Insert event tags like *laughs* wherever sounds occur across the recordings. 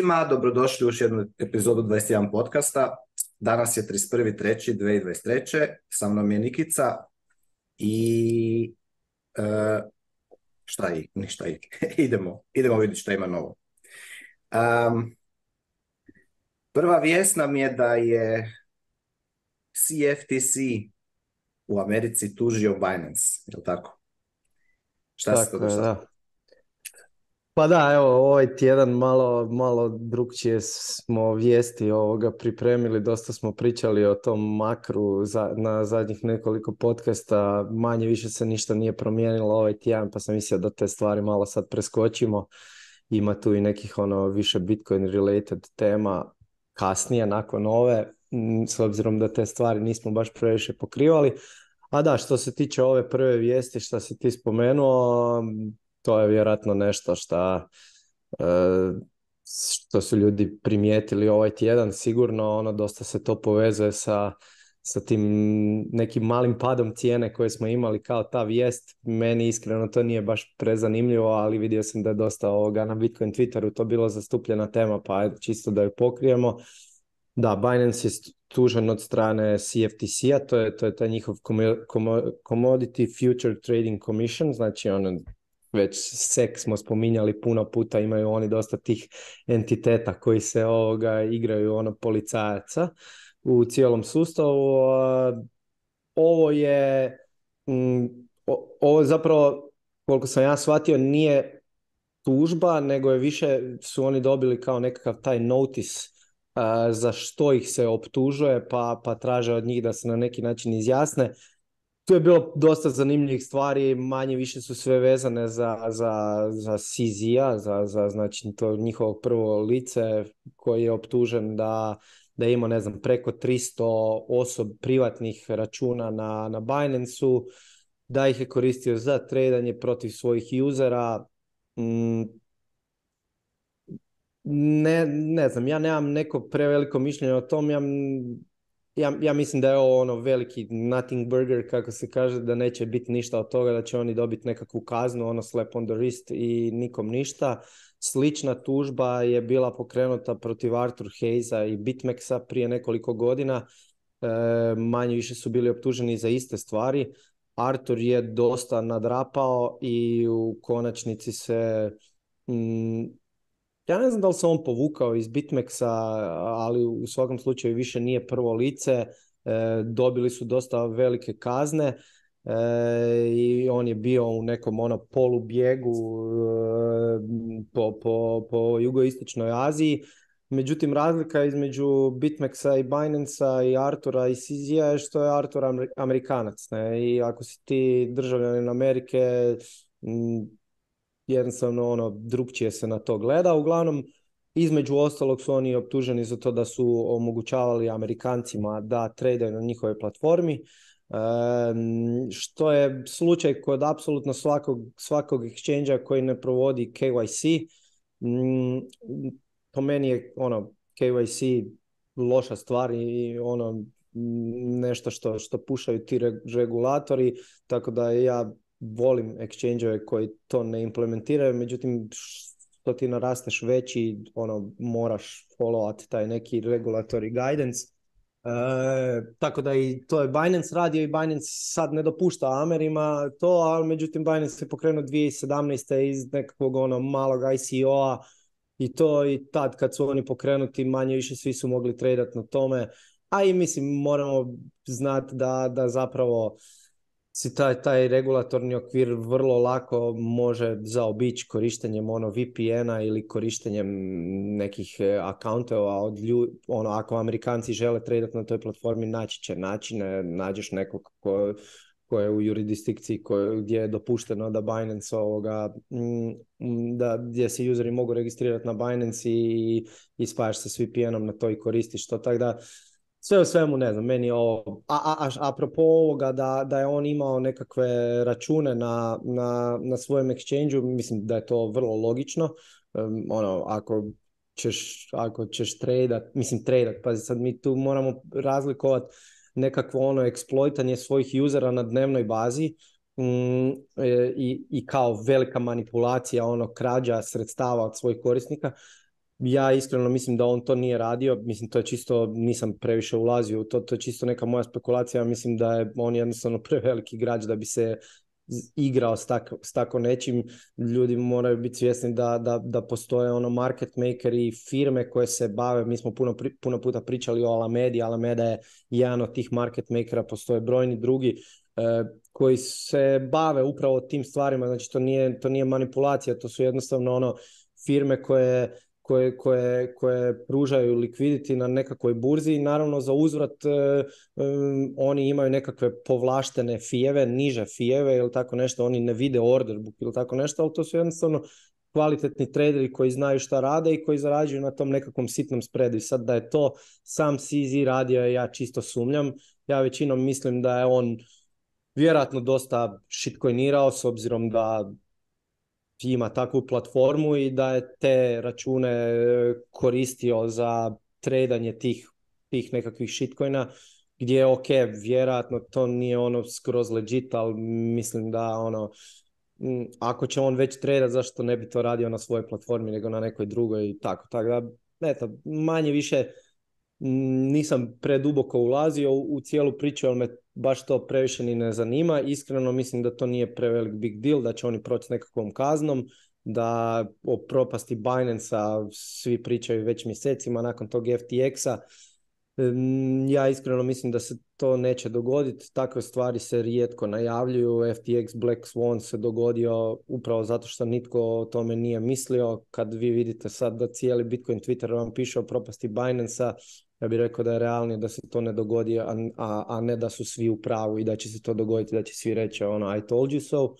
svima, dobrodošli u još jednu epizodu 21 podcasta. Danas je 31.3.2023. Sa mnom je Nikica i... uh, šta je? Ništa je. idemo, idemo vidjeti šta ima novo. Um, prva vijest nam je da je CFTC u Americi tužio Binance, je li tako? Šta tako, se to da. Pa da, evo, ovaj tjedan malo, malo drugčije smo vijesti ovoga pripremili, dosta smo pričali o tom makru za, na zadnjih nekoliko podcasta, manje više se ništa nije promijenilo ovaj tjedan, pa sam mislio da te stvari malo sad preskočimo. Ima tu i nekih ono više Bitcoin related tema kasnije nakon ove, s obzirom da te stvari nismo baš previše pokrivali. A da, što se tiče ove prve vijesti što si ti spomenuo, to je vjerojatno nešto šta e, što su ljudi primijetili ovaj tjedan sigurno ono dosta se to povezuje sa sa tim nekim malim padom cijene koje smo imali kao ta vijest, meni iskreno to nije baš prezanimljivo, ali vidio sam da je dosta ovoga na Bitcoin Twitteru to bilo zastupljena tema, pa čisto da ju pokrijemo. Da, Binance je tužen od strane CFTC-a, to je, to je taj njihov Commodity Future Trading Commission, znači ono, već seks smo spominjali puno puta, imaju oni dosta tih entiteta koji se ovoga igraju ono policajaca u cijelom sustavu. Ovo je, mm, ovo zapravo, koliko sam ja shvatio, nije tužba, nego je više su oni dobili kao nekakav taj notice za što ih se optužuje, pa, pa traže od njih da se na neki način izjasne tu je bilo dosta zanimljivih stvari, manje više su sve vezane za, za, za CZ-a, za, za znači, to njihovo prvo lice koji je optužen da, da ima ne znam, preko 300 osob privatnih računa na, na Binance-u, da ih je koristio za tradanje protiv svojih usera. Mm, ne, ne znam, ja nemam neko preveliko mišljenje o tom, ja ja, ja mislim da je ovo ono veliki nothing burger, kako se kaže, da neće biti ništa od toga, da će oni dobiti nekakvu kaznu, ono slap on the wrist i nikom ništa. Slična tužba je bila pokrenuta protiv Arthur Hayza i Bitmexa prije nekoliko godina. E, manje više su bili optuženi za iste stvari. Arthur je dosta nadrapao i u konačnici se mm, ja ne znam da li se on povukao iz Bitmexa, ali u svakom slučaju više nije prvo lice. E, dobili su dosta velike kazne e, i on je bio u nekom ono polubjegu e, po, po, po jugoistočnoj Aziji. Međutim, razlika između Bitmexa i binance i Artura i Sizija je što je Artur Amerikanac. I ako si ti državljanin Amerike, jednostavno ono drugčije se na to gleda. Uglavnom, između ostalog su oni optuženi za to da su omogućavali Amerikancima da tradaju na njihovoj platformi, što je slučaj kod apsolutno svakog, svakog exchange koji ne provodi KYC. Mm, po meni je ono KYC loša stvar i ono nešto što, što pušaju ti regulatori, tako da ja volim exchange koji to ne implementiraju, međutim što ti narasteš veći, ono, moraš followat taj neki regulatory guidance. E, tako da i to je Binance radio i Binance sad ne dopušta Amerima to, ali međutim Binance je pokrenuo 2017. iz nekakvog ono malog ICO-a i to i tad kad su oni pokrenuti manje više svi su mogli tradati na tome. A i mislim moramo znati da, da zapravo si taj, regulatorni okvir vrlo lako može zaobići korištenjem ono VPN-a ili korištenjem nekih e, akauntova od ono ako Amerikanci žele tradati na toj platformi naći će načine, nađeš nekog ko, ko je u jurisdikciji gdje je dopušteno da Binance ovoga, mm, mm, da, gdje se useri mogu registrirati na Binance i, i spajaš se s VPN-om na to i koristiš to, tako da sve u svemu, ne znam, meni ovo, a, a, a, apropo ovoga da, da je on imao nekakve račune na, na, na svojem exchange mislim da je to vrlo logično. ono, ako ćeš, ako ćeš tradat, mislim tradat, pazi sad mi tu moramo razlikovati nekakvo ono eksploitanje svojih usera na dnevnoj bazi mm, e, i, i kao velika manipulacija, ono krađa sredstava od svojih korisnika ja iskreno mislim da on to nije radio, mislim to je čisto, nisam previše ulazio u to, to je čisto neka moja spekulacija, mislim da je on jednostavno *laughs* preveliki građ da bi se igrao s, s tako nečim, ljudi moraju biti svjesni da, da, da postoje ono market maker i firme koje se bave, mi smo puno, puno puta pričali o Alamedi, Alameda je jedan od tih market makera, postoje brojni drugi e, koji se bave upravo tim stvarima, znači to nije, to nije manipulacija, to su jednostavno ono firme koje koje, koje, koje pružaju likviditi na nekakvoj burzi i naravno za uzvrat e, e, oni imaju nekakve povlaštene fijeve, niže fijeve ili tako nešto, oni ne vide order book ili tako nešto, ali to su jednostavno kvalitetni traderi koji znaju šta rade i koji zarađuju na tom nekakvom sitnom spredu. I sad da je to sam CZ radio, ja čisto sumnjam. Ja većinom mislim da je on vjerojatno dosta shitcoinirao s obzirom da ima takvu platformu i da je te račune e, koristio za tredanje tih, tih nekakvih shitcoina gdje je ok, vjerojatno to nije ono skroz legit, ali mislim da ono, ako će on već tradat, zašto ne bi to radio na svojoj platformi nego na nekoj drugoj i tako. Tako da, eto, manje više nisam preduboko ulazio u cijelu priču, ali me baš to previše ni ne zanima. Iskreno mislim da to nije prevelik big deal, da će oni proći nekakvom kaznom, da o propasti binance svi pričaju već mjesecima nakon tog FTX-a. Ja iskreno mislim da se to neće dogoditi, takve stvari se rijetko najavljuju, FTX Black Swan se dogodio upravo zato što nitko o tome nije mislio, kad vi vidite sad da cijeli Bitcoin Twitter vam piše o propasti Binance-a, ja bih rekao da je realnije da se to ne dogodi, a, a, ne da su svi u pravu i da će se to dogoditi, da će svi reći ono I told you so.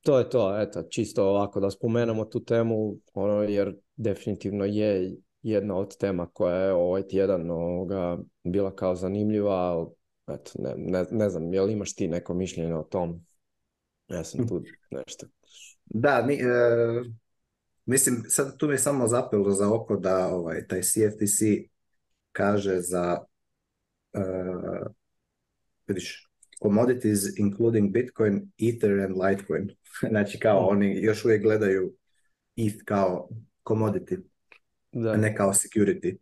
To je to, eto, čisto ovako da spomenemo tu temu, ono, jer definitivno je jedna od tema koja je ovaj tjedan bila kao zanimljiva, ali eto, ne, ne, ne znam, jel imaš ti neko mišljenje o tom? Ja sam mm. tu nešto. Da, e, Mislim, sad tu mi je samo zapelo za oko da ovaj, taj CFTC kaže za uh, vidiš, commodities including Bitcoin, Ether and Litecoin. *laughs* znači kao mm. oni još uvijek gledaju ETH kao commodity, da. ne kao security.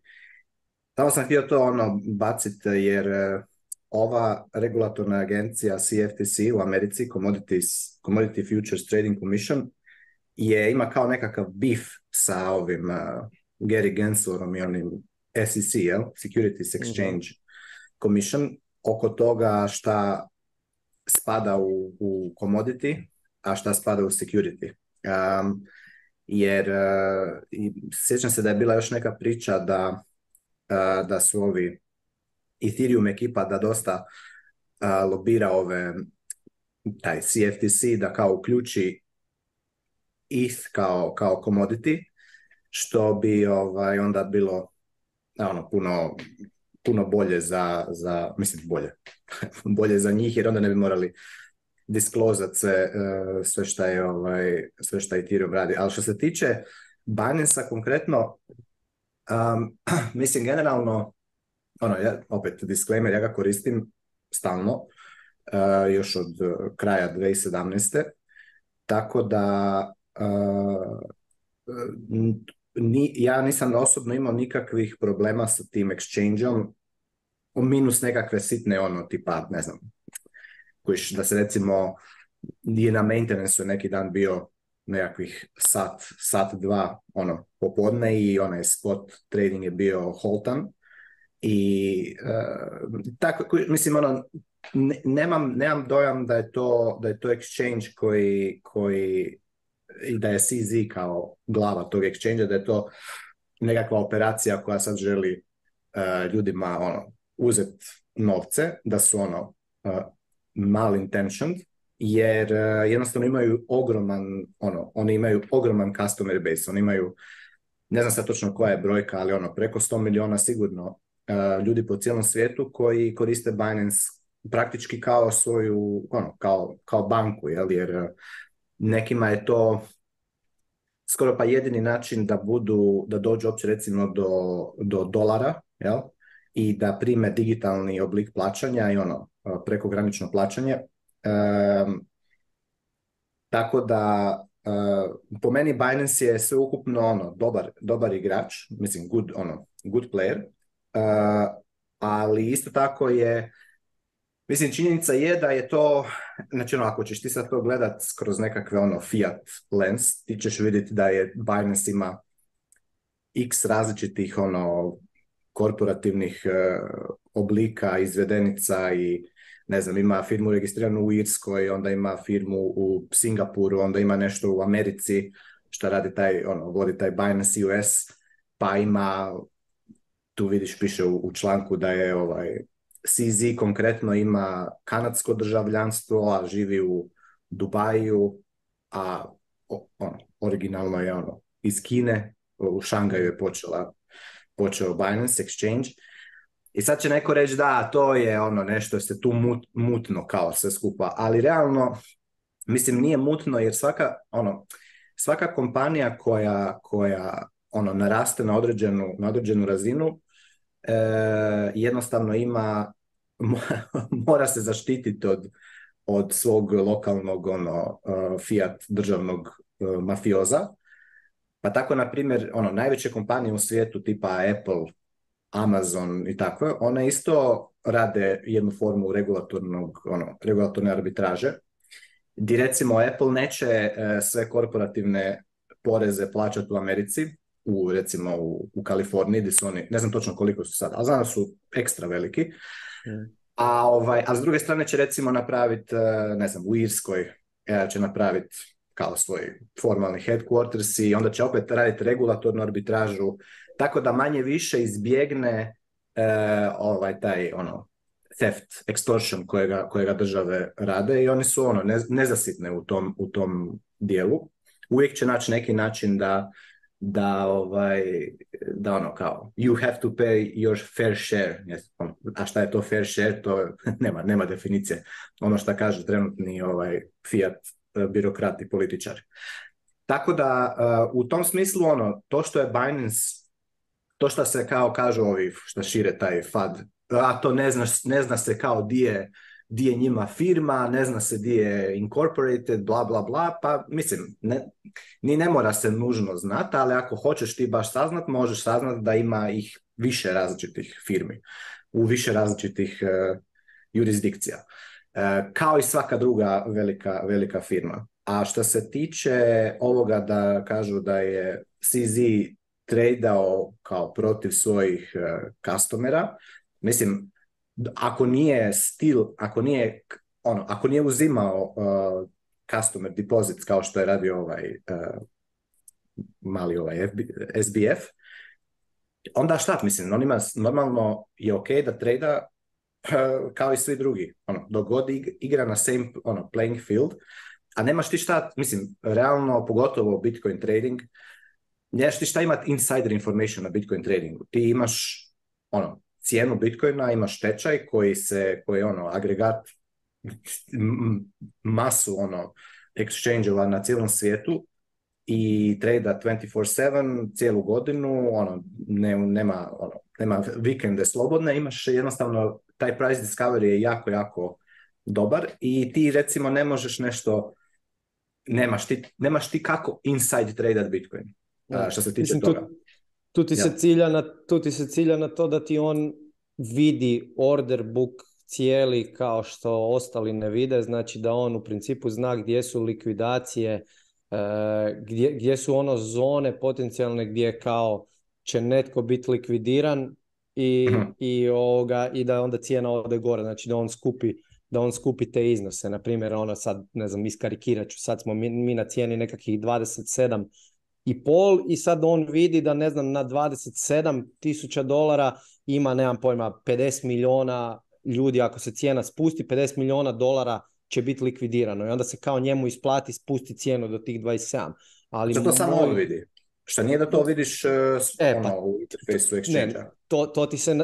Tamo sam htio to ono baciti jer e, ova regulatorna agencija CFTC u Americi, Commodities, Commodity Futures Trading Commission, je, ima kao nekakav bif sa ovim uh, Gary Genslerom i onim SEC, Securities Exchange Commission, oko toga šta spada u, u commodity, a šta spada u security. Um, jer uh, sjećam se da je bila još neka priča da, uh, da su ovi Ethereum ekipa da dosta uh, lobira ove taj CFTC da kao uključi ETH kao, kao commodity, što bi ovaj, onda bilo ono, puno, puno bolje za, za mislim bolje, *laughs* bolje za njih jer onda ne bi morali disklozat se e, sve šta je ovaj, sve Ethereum radi. Ali što se tiče Binance konkretno, *clears throat* mislim generalno, ono, ja, opet disclaimer, ja ga koristim stalno, e, još od e, kraja 2017. Tako da E, ja nisam osobno imao nikakvih problema sa tim exchange-om minus nekakve sitne ono tipa, ne znam, kojiš da se recimo je na maintenance neki dan bio nekakvih sat, sat dva ono popodne i onaj spot trading je bio holtan i e, tako, mislim ono nemam, nemam dojam da je to, da je to exchange koji, koji i da je CZ kao glava tog exchange da je to nekakva operacija koja sad želi e, ljudima ono, uzeti novce, da su ono uh, malintentioned, jer e, jednostavno imaju ogroman, ono, oni imaju ogroman customer base, oni imaju, ne znam sad točno koja je brojka, ali ono, preko 100 miliona sigurno ljudi po cijelom svijetu koji koriste Binance praktički kao svoju, ono, kao, kao banku, jel? jer nekima je to skoro pa jedini način da budu, da dođu opće recimo do, do dolara, jel? i da prime digitalni oblik plaćanja i ono, e, prekogranično plaćanje. tako da, e, po meni Binance je sveukupno ono, dobar, dobar igrač, mislim good, ono, good player, e, ali isto tako je Mislim, činjenica je da je to, znači ono, ako ćeš ti sad to gledat kroz nekakve ono fiat lens, ti ćeš vidjeti da je Binance ima x različitih ono korporativnih e, oblika, izvedenica i ne znam, ima firmu registriranu u Irskoj, onda ima firmu u Singapuru, onda ima nešto u Americi, što radi taj, ono, vodi taj Binance US, pa ima, tu vidiš, piše u članku da je ovaj, CZ konkretno ima kanadsko državljanstvo, a živi u Dubaju, a ono, originalno je ono iz Kine, u Šangaju je počela, počeo Binance Exchange. I sad će neko reći da, to je ono nešto se tu mut, mutno kao sve skupa, ali realno mislim nije mutno jer svaka ono svaka kompanija koja, koja ono naraste na određenu, određenu razinu e, jednostavno ima *laughs* mora se zaštititi od, od svog lokalnog ono, e, fiat državnog e, mafioza. Pa tako, na primjer, ono, najveće kompanije u svijetu tipa Apple, Amazon i tako, one isto rade jednu formu regulatornog, ono, regulatorne arbitraže, gdje recimo Apple neće e, sve korporativne poreze plaćati u Americi, u recimo u, u Kaliforniji, gdje su oni, ne znam točno koliko su sad, ali znam da su ekstra veliki, a, ovaj, a s druge strane će recimo napraviti, e, ne znam, u Irskoj e, će napraviti kao svoj formalni headquarters i onda će opet raditi regulatornu arbitražu, tako da manje više izbjegne e, ovaj taj ono theft, extortion kojega, kojega države rade i oni su ono nezasitne u tom, u tom dijelu. Uvijek će naći neki način da da ovaj da ono kao you have to pay your fair share ono, a šta je to fair share to *laughs* nema nema definicije ono što kaže trenutni ovaj fiat eh, birokrati i političari tako da eh, u tom smislu ono to što je Binance to što se kao kažu ovi što šire taj fad a to ne zna, ne zna se kao di je di je njima firma, ne zna se di je incorporated, bla, bla, bla, pa mislim, ne, ni ne mora se nužno znati, ali ako hoćeš ti baš saznat, možeš saznat da ima ih više različitih firmi, u više različitih e, jurisdikcija. E, kao i svaka druga velika, velika firma. A što se tiče ovoga da kažu da je CZ tradao kao protiv svojih uh, customera, mislim, ako nije stil, ako nije, ono, ako nije uzimao uh, customer deposits kao što je radio ovaj uh, mali ovaj SBF, onda šta, mislim, on normalno je ok da trada uh, kao i svi drugi, ono, dok god igra na same, ono, playing field, a nemaš ti šta, mislim, realno, pogotovo Bitcoin trading, nemaš ti šta imati insider information na Bitcoin tradingu, ti imaš, ono, cijenu Bitcoina, imaš tečaj koji se, koji je ono, agregat masu ono exchange na cijelom svijetu i trada 24/7 cijelu godinu, ono nema ono nema vikende slobodne, imaš jednostavno taj price discovery je jako jako dobar i ti recimo ne možeš nešto nemaš ti, nemaš ti kako inside tradat Bitcoin. što se tiče toga. Tu ti, se cilja na, tu se cilja na to da ti on vidi order book cijeli kao što ostali ne vide, znači da on u principu zna gdje su likvidacije, e, gdje, gdje su ono zone potencijalne gdje kao će netko biti likvidiran i, *clears throat* i, ovoga, i da onda cijena ode gore, znači da on skupi da on skupi te iznose. Na primjer, ono sad, ne znam, iskarikirat ću, sad smo mi, mi na cijeni nekakvih 27 i pol i sad on vidi da ne znam na 27 tisuća dolara ima nemam pojma 50 miliona ljudi ako se cijena spusti 50 miliona dolara će biti likvidirano i onda se kao njemu isplati spusti cijenu do tih 27. Ali to samo on vidi? Što nije da to vidiš e, e, ono, pa- u interfejsu exchange to, se,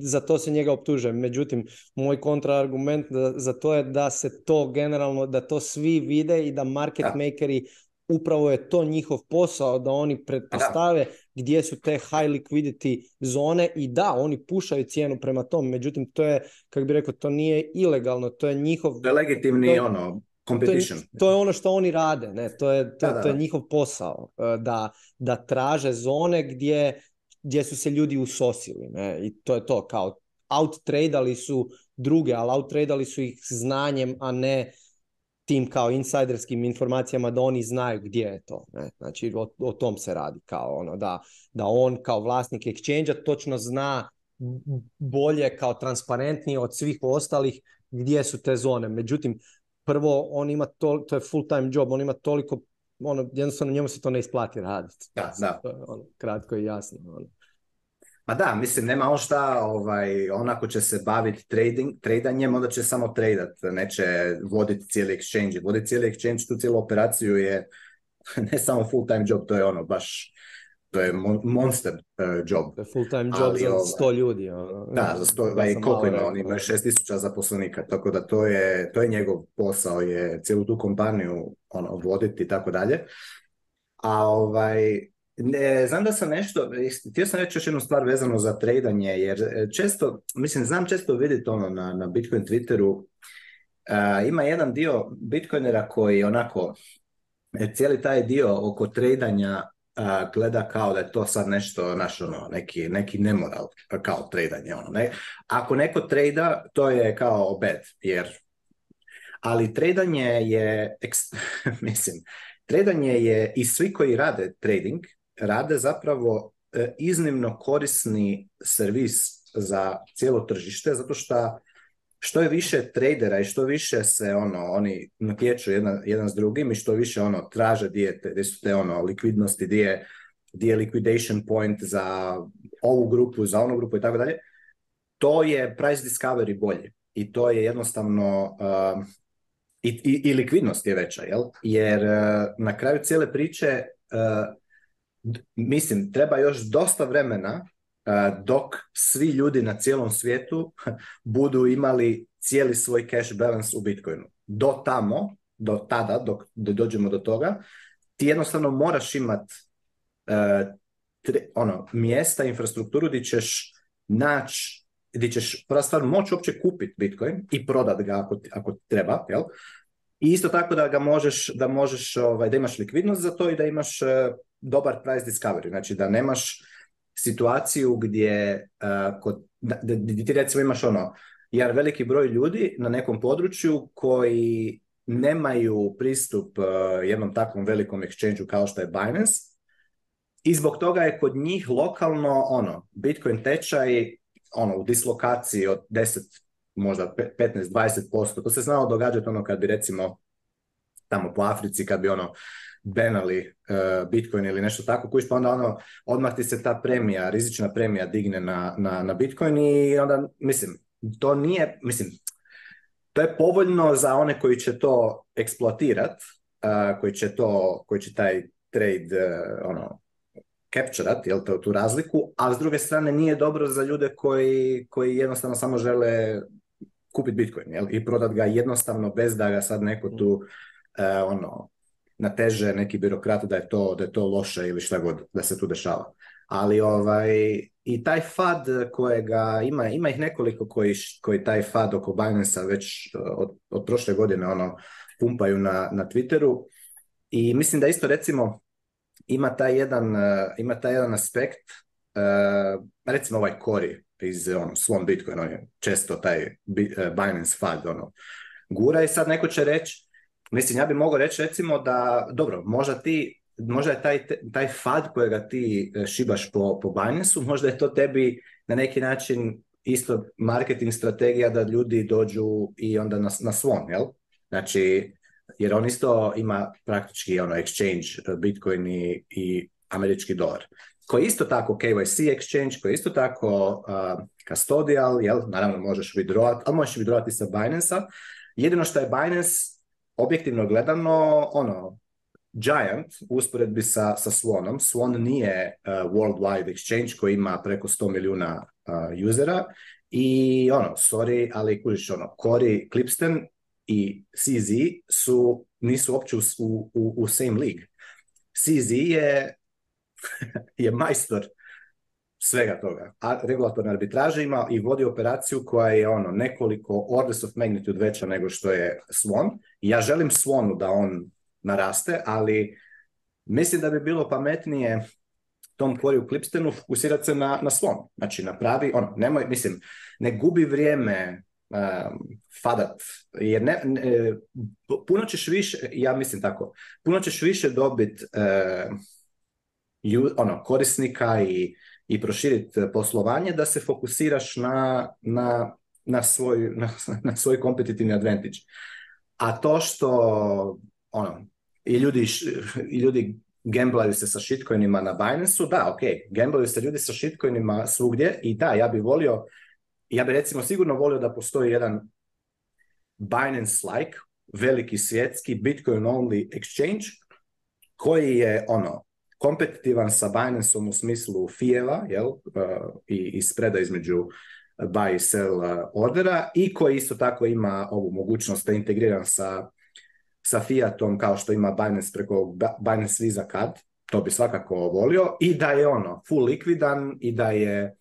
za to se njega optužuje. Međutim, moj kontraargument za to je da se to generalno, da to svi vide i da market makeri upravo je to njihov posao da oni pretpostave gdje su te high liquidity zone i da, oni pušaju cijenu prema tom, međutim to je, kako bi rekao, to nije ilegalno, to je njihov... To je legitimni ono, competition. To je, ono što oni rade, ne? To, je, to, to je njihov posao, e, da, da traže zone gdje, gdje su se ljudi usosili ne? i to je to, kao outtradali su druge, ali outtradali su ih znanjem, a ne tim kao insajderskim informacijama da oni znaju gdje je to. Ne? Znači o, tom se radi kao ono da, da on kao vlasnik exchange točno zna bolje kao transparentnije od svih ostalih gdje su te zone. Međutim, prvo on ima to, to je full time job, on ima toliko ono, jednostavno njemu se to ne isplati raditi. Da, da. ono, kratko i jasno. Ono. Pa da, mislim, nema on šta, ovaj, onako će se baviti trading, tradanjem, onda će samo tradat, neće voditi cijeli exchange. Voditi cijeli exchange, tu cijelu operaciju je *laughs* ne samo full-time job, to je ono baš, to je monster e, job. full-time job za ovaj, ljudi. Ono. Da, za sto, da i koliko ima, on ima 6000 zaposlenika, tako da to je, to je njegov posao, je cijelu tu kompaniju ono, voditi i tako dalje. A ovaj, ne, znam da sam nešto, htio sam reći još jednu stvar vezano za tradanje, jer e, često, mislim, znam često vidjeti ono na, na Bitcoin Twitteru, ima jedan dio Bitcoinera koji onako, e, cijeli taj dio oko tradanja gleda kao da je to sad nešto, naš, ono, neki, neki nemoral kao tradanje. Ono, ne? Ako neko trada, to je kao bad, jer... Ali tradanje je, *laughs* mislim, tradanje je i svi koji rade trading, rade zapravo e, iznimno korisni servis za cijelo tržište, zato što što je više tradera i što više se ono oni natječu jedan, jedan s drugim i što više ono traže gdje su te ono likvidnosti, gdje je, je liquidation point za ovu grupu, za onu grupu i tako dalje, to je price discovery bolje i to je jednostavno e, i, i, likvidnost je veća, jel? Jer e, na kraju cijele priče mislim, treba još dosta vremena e, dok svi ljudi na cijelom svijetu *laughs* budu imali cijeli svoj cash balance u Bitcoinu. Do tamo, do tada, dok dođemo do toga, ti jednostavno moraš imat e, ono, mjesta, infrastrukturu gdje ćeš naći gdje ćeš prva stvar moći uopće kupiti Bitcoin i prodat ga ako, treba, I isto tako da ga možeš, da možeš, ovaj, da imaš likvidnost za to i da imaš e, dobar price discovery, znači da nemaš situaciju gdje e, kod, da, ti recimo imaš ono, jer veliki broj ljudi na nekom području koji nemaju pristup e, jednom takvom velikom exchange kao što je Binance i zbog toga je kod njih lokalno ono, Bitcoin tečaj ono, u dislokaciji od 10, možda 15-20%. To se znalo događati ono kad bi recimo tamo po Africi kad bi ono benali e, Bitcoin ili nešto tako kuć, pa onda ono, odmah ti se ta premija, rizična premija digne na, na, na Bitcoin i onda, mislim, to nije, mislim, to je povoljno za one koji će to eksploatirat, e, koji će to, koji će taj trade, uh, ono, capturat, jel to, tu razliku, a s druge strane nije dobro za ljude koji, koji jednostavno samo žele kupiti Bitcoin, i prodat ga jednostavno bez da ga sad neko tu mm e, ono, nateže neki birokrat da je, to, da je to loše ili šta god da se tu dešava. Ali ovaj, i taj FAD kojega ima, ima ih nekoliko koji, koji taj FAD oko binance već e, od, od, prošle godine ono, pumpaju na, na Twitteru. I mislim da isto recimo ima taj jedan, e, ima taj jedan aspekt, e, recimo ovaj Kori iz ono, Swan Bitcoin, on je često taj Binance FAD ono, gura i sad neko će reći Mislim, ja bi mogao reći recimo da, dobro, možda ti možda je taj, taj fad kojega ti e, šibaš po, po Binance-u, *laughs* možda je to tebi na neki način isto marketing strategija da ljudi dođu i onda na, na svom, jel? Znači, jer on isto ima praktički ono exchange e, Bitcoin i, i američki dolar. Koji isto tako KYC exchange, koji isto tako uh, custodial, jel? Naravno možeš withdrawati, ali možeš withdrawati sa Binance-a. Jedino što je Binance objektivno gledano, ono, Giant u usporedbi sa, sa Swanom, Swan nije uh, worldwide exchange koji ima preko 100 milijuna uh, usera i ono, sorry, ali kužiš ono, Cory Clipston i CZ su, nisu uopće u, u, u same league. CZ je, *laughs* je majstor svega toga. A regulatorna arbitraža ima i vodi operaciju koja je ono nekoliko orders of magnitude veća nego što je Swan. Ja želim Swanu da on naraste, ali mislim da bi bilo pametnije tom Corey u klipstenu fokusirati se na, na Znači, napravi, ono, nemoj, mislim, ne gubi vrijeme um, fadat, jer ne, puno ćeš više, ja mislim tako, puno ćeš više dobit ono, korisnika i i proširiti e, poslovanje, da se fokusiraš na, na, na, svoj, na, *laughs* na svoj kompetitivni advantage. A to što ono, i ljudi, i ljudi gamblaju se sa shitcoinima na Binance-u, da, ok, gamblaju se ljudi sa shitcoinima svugdje i da, ja bi volio, ja bih recimo sigurno volio da postoji jedan Binance-like, veliki svjetski Bitcoin only exchange, koji je ono, kompetitivan sa Binanceom u smislu fijeva jel, uh, i, i spreda između uh, buy sell uh, ordera i koji isto tako ima ovu mogućnost da je integriran sa, sa Fiatom kao što ima Binance preko Binance Visa Card, to bi svakako volio, i da je ono full likvidan i da je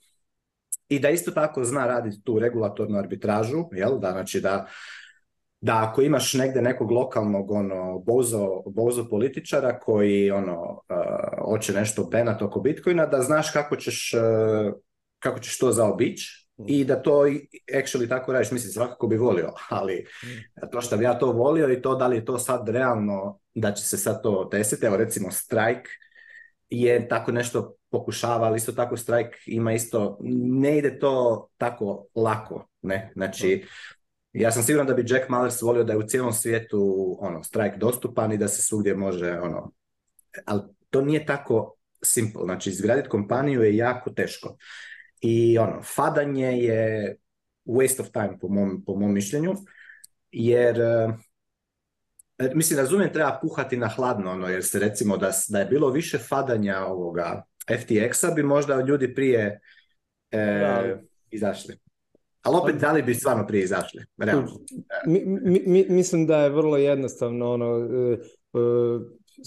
i da isto tako zna raditi tu regulatornu arbitražu, jel? Da, znači da da ako imaš negde nekog lokalnog ono bozo, bozo političara koji ono e, hoće nešto penat oko Bitcoina, da znaš kako ćeš, e, kako ćeš to zaobići i da to actually tako radiš, mislim svakako bi volio, *laughs* ali to što bi ja to volio i to da li je to sad realno da će se sad to desiti, evo recimo Strike je tako nešto pokušava, ali isto tako Strike ima isto, ne ide to tako lako, ne, znači ja sam siguran da bi Jack Mallers volio da je u cijelom svijetu ono, strike dostupan i da se svugdje može, ono, ali to nije tako simple. Znači, izgraditi kompaniju je jako teško. I ono, fadanje je waste of time po mom, po mom mišljenju, jer eh, mislim, razumijem, treba puhati na hladno, ono, jer se recimo da, da je bilo više fadanja ovoga FTX-a bi možda ljudi prije eh, izašli. Ali opet, da li bi stvarno prije izašli? mislim da je vrlo jednostavno ono, e, e,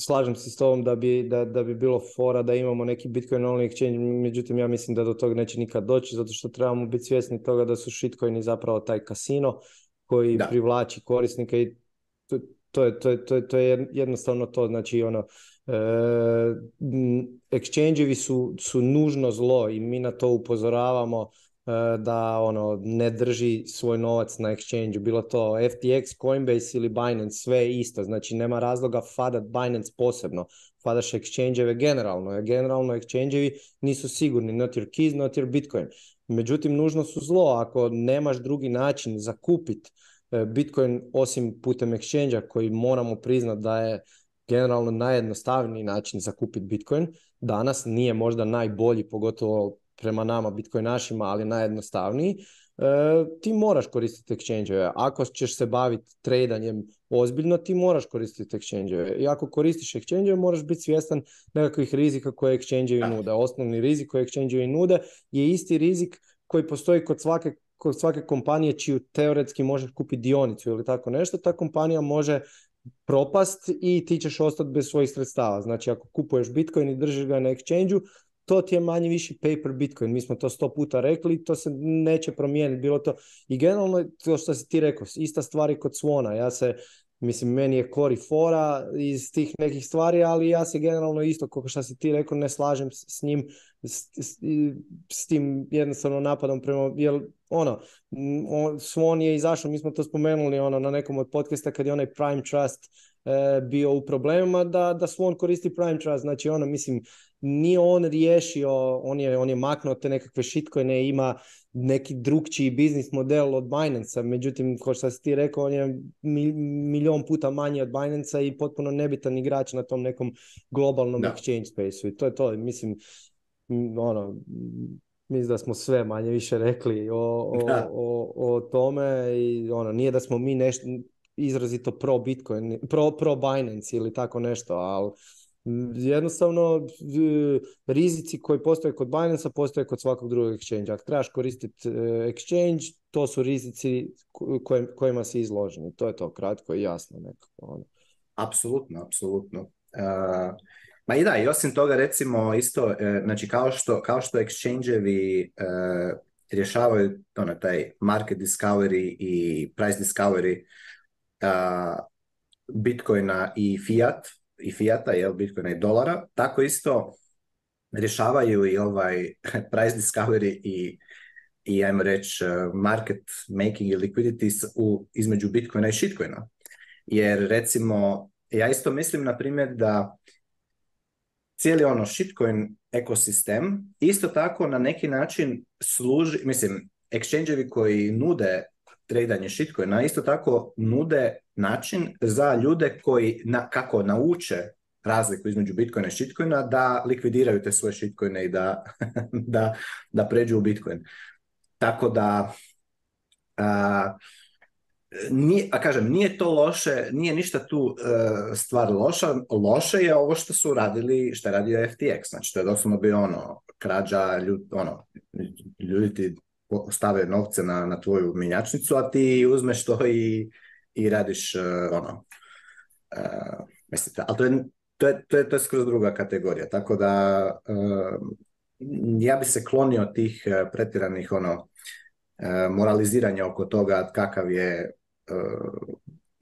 slažem se s tobom da bi, da, da bi bilo fora da imamo neki Bitcoin only exchange, međutim ja mislim da do toga neće nikad doći zato što trebamo biti svjesni toga da su shitcoini zapravo taj kasino koji privlači korisnika i to, je, to, je, to, je, jednostavno to, znači ono, e, su, su nužno zlo i mi na to upozoravamo E, da ono ne drži svoj novac na exchange bilo to FTX, Coinbase ili Binance, sve je isto, znači nema razloga fadat Binance posebno, fadaš exchange generalno, generalno exchange nisu sigurni, not your keys, not your bitcoin. Međutim, nužno su zlo, ako nemaš drugi način za e, bitcoin osim putem exchange koji moramo priznat da je generalno najjednostavniji način za bitcoin, danas nije možda najbolji, pogotovo prema nama našima ali najjednostavniji, e, ti moraš koristiti exchange Ako ćeš se baviti tradanjem ozbiljno, ti moraš koristiti exchange I ako koristiš exchange moraš biti svjestan nekakvih rizika koje exchange nude. Osnovni rizik koji exchange nude je isti rizik koji postoji kod svake kod svake kompanije čiju teoretski možeš kupiti dionicu ili tako nešto, ta kompanija može propast i ti ćeš ostati bez svojih sredstava. Znači ako kupuješ Bitcoin i držiš ga na exchange to ti je manje više paper Bitcoin. Mi smo to sto puta rekli, to se neće promijeniti. Bilo to i generalno to što si ti rekao, ista stvar je kod Svona. Ja se, mislim, meni je kori fora iz tih nekih stvari, ali ja se generalno isto, kako što si ti rekao, ne slažem s, njim, s, tim jednostavno napadom prema, jer ono, Svon je izašao, mi smo to spomenuli ono na nekom od podcasta kad je onaj Prime Trust e, bio u problemima da, da koristi Prime Trust. Znači, ono, mislim, nije on riješio, on je, on je maknuo te nekakve shitcoine, ima neki drugčiji biznis model od Binance-a, međutim, kao što si ti rekao, on je milion puta manji od binance i potpuno nebitan igrač na tom nekom globalnom exchange space-u i to je to, mislim, ono, mislim da smo sve manje više rekli o, o, o, tome i ono, nije da smo mi nešto izrazito pro Bitcoin, pro, pro Binance ili tako nešto, ali Jednostavno, e, rizici koji postoje kod binance postoje kod svakog drugog exchange Ako trebaš koristiti e, exchange, to su rizici kojima si izloženi. To je to kratko i jasno nekako. Ono. Apsolutno, apsolutno. E, ma i da, i osim toga recimo isto, znači kao što, kao što exchange-evi rješavaju ono, taj market discovery i price discovery Bitcoina i fiat, i fiata, jel, bitcoina i dolara, tako isto rješavaju i ovaj *laughs* price discovery i i ajmo reći eh, market making i liquidity u, između Bitcoina i shitcoina. Jer recimo, ja isto mislim na primjer da cijeli ono shitcoin ekosistem isto tako na neki način služi, mislim, exchange koji nude tradanje shitcoina isto tako nude način za ljude koji na, kako nauče razliku između Bitcoina i shitcoina da likvidiraju te svoje shitcoine i da, *laughs* da, da pređu u Bitcoin. Tako da a, nije, a kažem, nije to loše, nije ništa tu e, stvar loša, loše je ovo što su radili, što je radio FTX, znači to je doslovno bio ono, krađa, ono, ljudi ti stave novce na, na tvoju minjačnicu, a ti uzmeš to i, i radiš e, ono. E, mislite, ali to je, to, je, skroz druga kategorija, tako da e, ja bi se klonio tih pretiranih ono, moraliziranja oko toga kakav je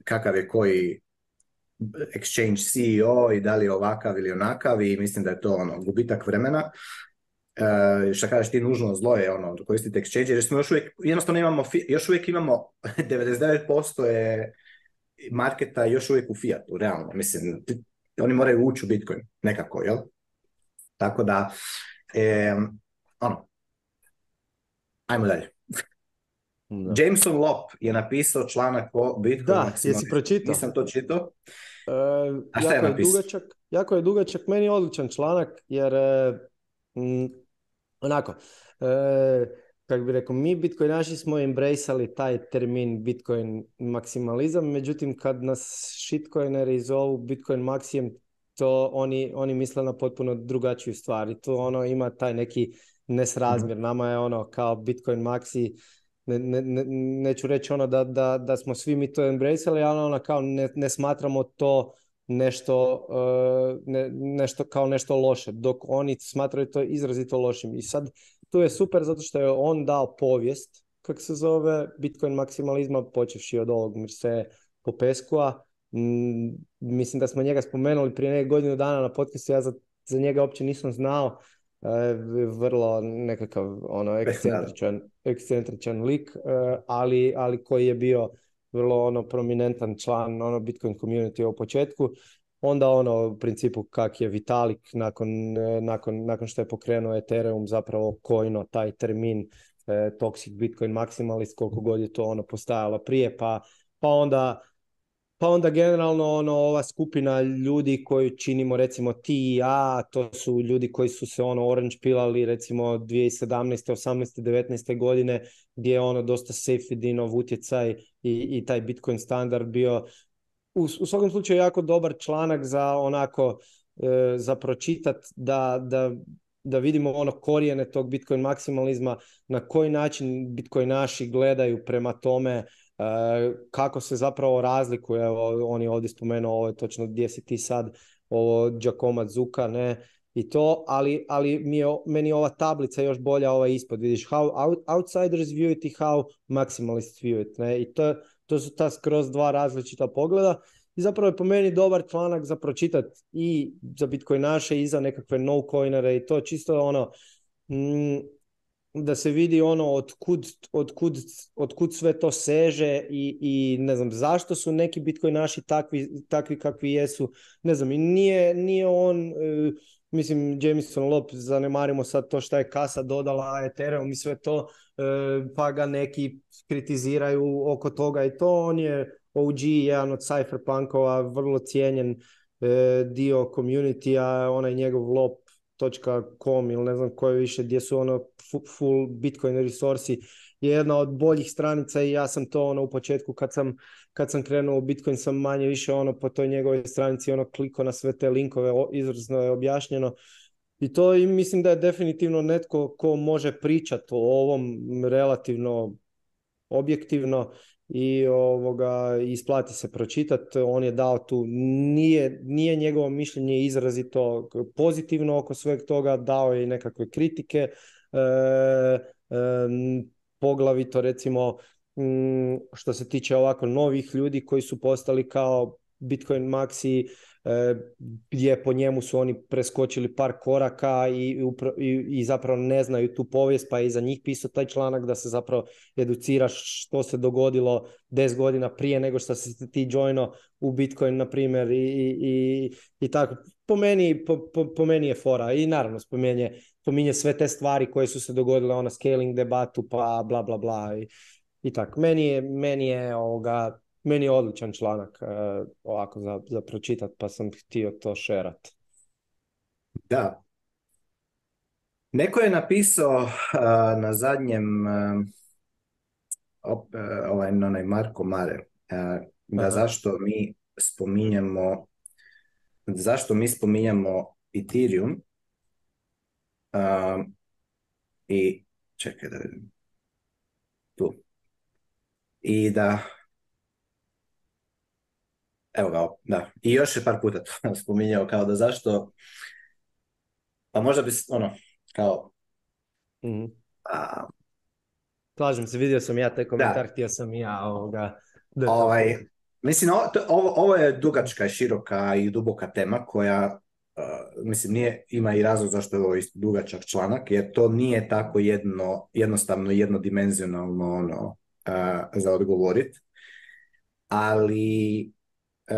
kakav je koji exchange CEO i da li je ovakav ili onakav i mislim da je to ono gubitak vremena Uh, šta kažeš ti nužno zlo je ono koristiti exchange jer smo još uvijek jednostavno imamo još uvijek imamo 99% *laughs* je marketa još uvijek u fiatu realno mislim oni moraju ući u bitcoin nekako jel tako da e, ono ajmo dalje da. Jameson Lop je napisao članak o Bitcoin. Da, jesi pročitao? Nisam to čitao. E, A šta jako je, je dugačak, jako je dugačak, meni je odličan članak jer e, Mm, onako, e, kako bi rekao, mi bitcoinaši smo embraceali taj termin bitcoin maksimalizam, međutim kad nas shitcoineri zovu bitcoin maksijem, to oni, oni misle na potpuno drugačiju stvar i tu ono ima taj neki nesrazmjer. Mhm. Nama je ono kao Bitcoin maxi, ne, ne, ne, neću reći ono da, da, da smo svi mi to embraceali, ali ono kao ne, ne smatramo to nešto, e, nešto kao nešto loše, dok oni smatraju to izrazito lošim. I sad tu je super zato što je on dao povijest, kak se zove, Bitcoin maksimalizma, počevši od ovog Mr. Popeskua. mislim da smo njega spomenuli prije neke godinu dana na podcastu, ja za, njega uopće nisam znao. E, vrlo nekakav ono ekscentričan, ekscentričan lik, e, ali, ali koji je bio vrlo ono prominentan član ono Bitcoin community u početku, onda ono u principu kak je Vitalik nakon, e, nakon, nakon što je pokrenuo Ethereum zapravo kojno taj termin e, toxic Bitcoin maximalist koliko god je to ono postajalo prije pa, pa onda pa onda generalno ono ova skupina ljudi koju činimo recimo ti i e ja, to su ljudi koji su se ono orange pilali recimo 2017. 18. 19. godine gdje je ono dosta dinov utjecaj i, i taj Bitcoin standard bio u, svakom slučaju jako dobar članak za onako e, za pročitat da, da, da vidimo ono korijene tog Bitcoin maksimalizma, na koji način Bitcoinaši gledaju prema tome e, kako se zapravo razlikuje, evo, on je ovdje spomenuo, ovo je točno gdje si ti sad, ovo Giacomo Zuka, ne, i to, ali, ali mi je, meni ova tablica još bolja ova ispod, vidiš, how outsiders view it i how maximalists view it, ne? i to, to su ta skroz dva različita pogleda i zapravo je po meni dobar članak za pročitat i za Bitcoin naše i za nekakve no coinere i to čisto ono mm, da se vidi ono kud, od kud sve to seže i, i, ne znam zašto su neki bitkoinaši takvi, takvi kakvi jesu, ne znam i nije, nije on e, Mislim, Jameson Lop, zanemarimo sad to šta je kasa dodala Ethereum i sve to, e, pa ga neki kritiziraju oko toga i to. On je OG, jedan od cypherpunkova, vrlo cijenjen e, dio community-a, onaj njegov lop.com ili ne znam koje više, gdje su ono full Bitcoin resursi, je jedna od boljih stranica i ja sam to ono u početku kad sam kad sam krenuo u Bitcoin sam manje više ono po toj njegovoj stranici ono kliko na sve te linkove, izrazno je objašnjeno. I to i mislim da je definitivno netko ko može pričati o ovom relativno objektivno i ovoga isplati se pročitati. On je dao tu, nije, nije njegovo mišljenje izrazito pozitivno oko sveg toga, dao je i nekakve kritike. E, e, poglavito recimo Mm, što se tiče ovako novih ljudi koji su postali kao Bitcoin Maxi, e, gdje po njemu su oni preskočili par koraka i, i, zapravo ne znaju tu povijest, pa je i za njih pisao taj članak da se zapravo educiraš što se dogodilo 10 godina prije nego što se ti joino u Bitcoin, na primjer, i, i, i tako. Po meni, po, meni je fora i naravno spominje, spominje sve te stvari koje su se dogodile, ona scaling debatu, pa bla bla bla. I, i tak. Meni je, meni je ovoga, meni odličan članak e, ovako za, za pročitat, pa sam htio to šerat. Da. Neko je napisao e, na zadnjem uh, op, ovaj, onaj Marko Mare da zašto mi spominjemo, zašto mi spominjamo Ethereum i čekaj da vidim i da Evo ga, da. I još je par puta to *laughs* spominjao kao da zašto pa možda bi, ono, kao... Mm. Slažem se, vidio sam ja taj komentar, htio sam ja ovoga... Ovaj, mislim, ovo, je dugačka, široka i duboka tema koja, mislim, nije, ima i razlog zašto je ovo dugačak članak, jer to nije tako jedno, jednostavno, jednodimenzionalno, ono, za odgovorit. Ali e,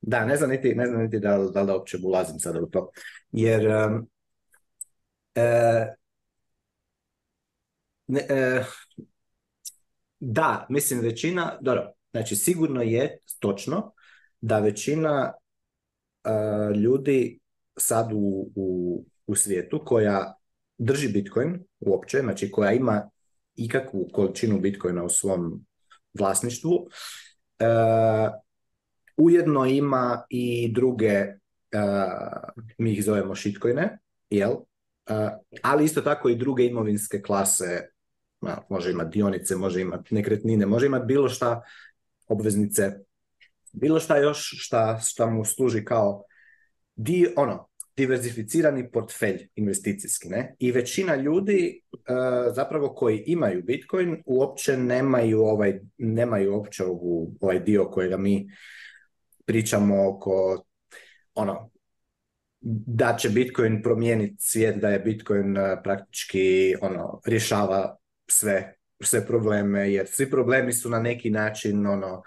da, ne znam niti, ne znam niti da, da, da uopće ulazim sada u to. Jer e, e, da, mislim većina, dobro, znači sigurno je točno da većina ljudi sad u, u, u, svijetu koja drži Bitcoin uopće, znači koja ima ikakvu količinu bitcoina u svom vlasništvu. E, ujedno ima i druge, e, mi ih zovemo shitcoine, jel? E, ali isto tako i druge imovinske klase, može imati dionice, može imati nekretnine, može imati bilo šta, obveznice, bilo šta još šta, šta mu služi kao di ono, Diversificirani portfelj investicijski. Ne? I većina ljudi e, zapravo koji imaju Bitcoin uopće nemaju ovaj, nemaju uopće ovu, ovaj dio kojega mi pričamo oko ono, da će Bitcoin promijeniti svijet, da je Bitcoin e, praktički ono, rješava sve, sve probleme, jer svi problemi su na neki način ono,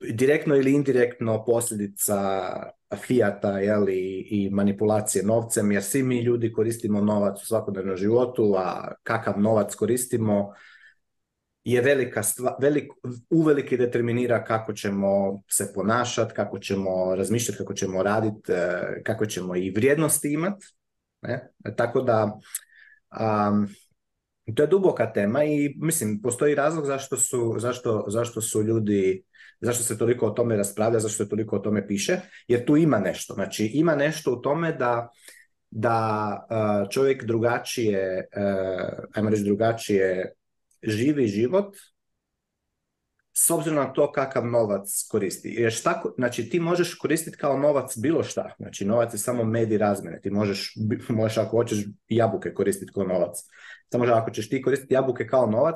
direktno ili indirektno posljedica fijata i manipulacije novcem, jer svi mi ljudi koristimo novac u svakodnevnom životu, a kakav novac koristimo je velika stva, velik, uveliki determinira kako ćemo se ponašati, kako ćemo razmišljati, kako ćemo raditi, e, kako ćemo i vrijednosti imati. Tako da um, to je duboka tema i mislim, postoji razlog zašto su, zašto, zašto su ljudi, zašto se toliko o tome raspravlja, zašto se toliko o tome piše, jer tu ima nešto. Znači, ima nešto u tome da, da e, čovjek drugačije, e, ajmo reći drugačije, živi život s obzirom na to kakav novac koristi. Jer šta, znači ti možeš koristiti kao novac bilo šta, znači novac je samo medij razmene, ti možeš, *laughs* možeš ako hoćeš jabuke koristiti kao novac. Samo ako ćeš ti koristiti jabuke kao novac,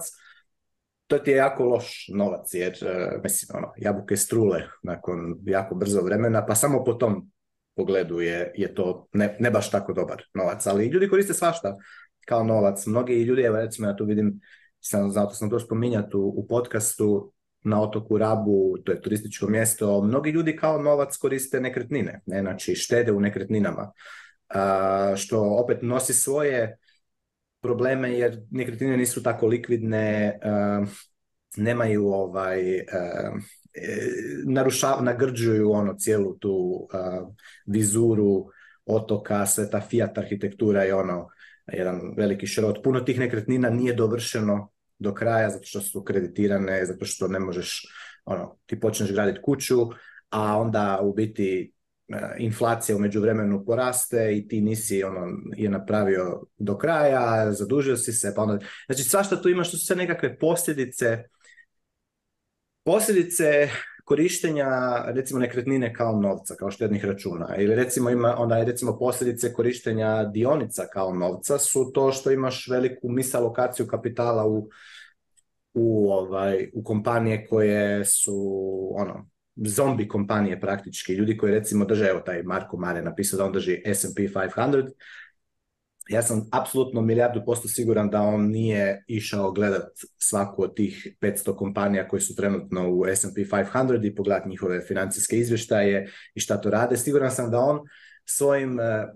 to ti je jako loš novac, jer e, mislim, ono, jabuke strule nakon jako brzo vremena, pa samo po tom pogledu je, to ne, baš tako dobar novac, ali ljudi koriste svašta kao novac. Mnogi ljudi, evo recimo ja tu vidim, zato sam to spominjati u, u podcastu, na otoku Rabu, to je turističko mjesto, mnogi ljudi kao novac koriste nekretnine, ne? znači štede u nekretninama, što opet nosi svoje probleme jer nekretnine nisu tako likvidne, nemaju ovaj, e, nagrđuju ono cijelu tu vizuru otoka, sve ta fiat arhitektura je ono jedan veliki šrot. Puno tih nekretnina nije dovršeno do kraja zato što su kreditirane, zato što ne možeš, ono, ti počneš graditi kuću, a onda u biti e, inflacija u međuvremenu poraste i ti nisi ono je napravio do kraja, zadužio si se, pa onda znači svašta tu imaš, što su sve nekakve posljedice posljedice korištenja recimo nekretnine kao novca, kao štednih računa ili recimo ima onda recimo posljedice korištenja dionica kao novca su to što imaš veliku misalokaciju kapitala u u ovaj u kompanije koje su ono zombi kompanije praktički, ljudi koji recimo drže, evo taj Marko Mare napisao da on drži S&P 500, ja sam apsolutno milijardu posto siguran da on nije išao gledat svaku od tih 500 kompanija koji su trenutno u S&P 500 i pogledat njihove financijske izvještaje i šta to rade. Siguran sam da on svojim e,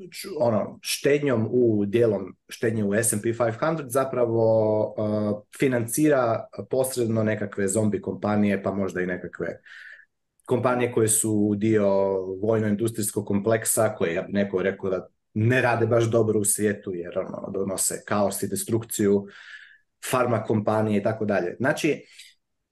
ono, štednjom u dijelom štednje u S&P 500 zapravo e, financira posredno nekakve zombi kompanije pa možda i nekakve kompanije koje su dio vojno-industrijskog kompleksa koje je neko rekao da ne rade baš dobro u svijetu jer ono, donose kaos i destrukciju, farmakompanije i tako dalje. Znači,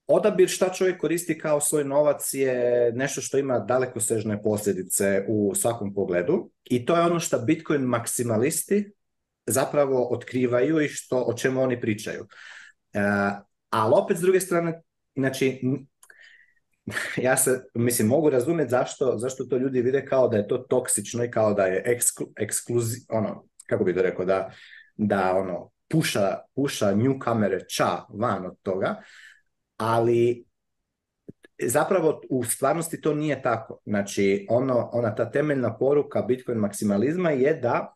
odabir šta čovjek koristi kao svoj novac je nešto što ima dalekosežne posljedice u svakom pogledu i to je ono što Bitcoin maksimalisti zapravo otkrivaju i što o čemu oni pričaju. E, ali opet s druge strane, znači *laughs* ja se, mislim, mogu razumjeti zašto, zašto to ljudi vide kao da je to toksično i kao da je eksklu, ono, kako bi to rekao, da, da ono, puša, puša kamere ča van od toga, ali zapravo u stvarnosti to nije tako. Znači, ono, ona ta temeljna poruka Bitcoin maksimalizma je da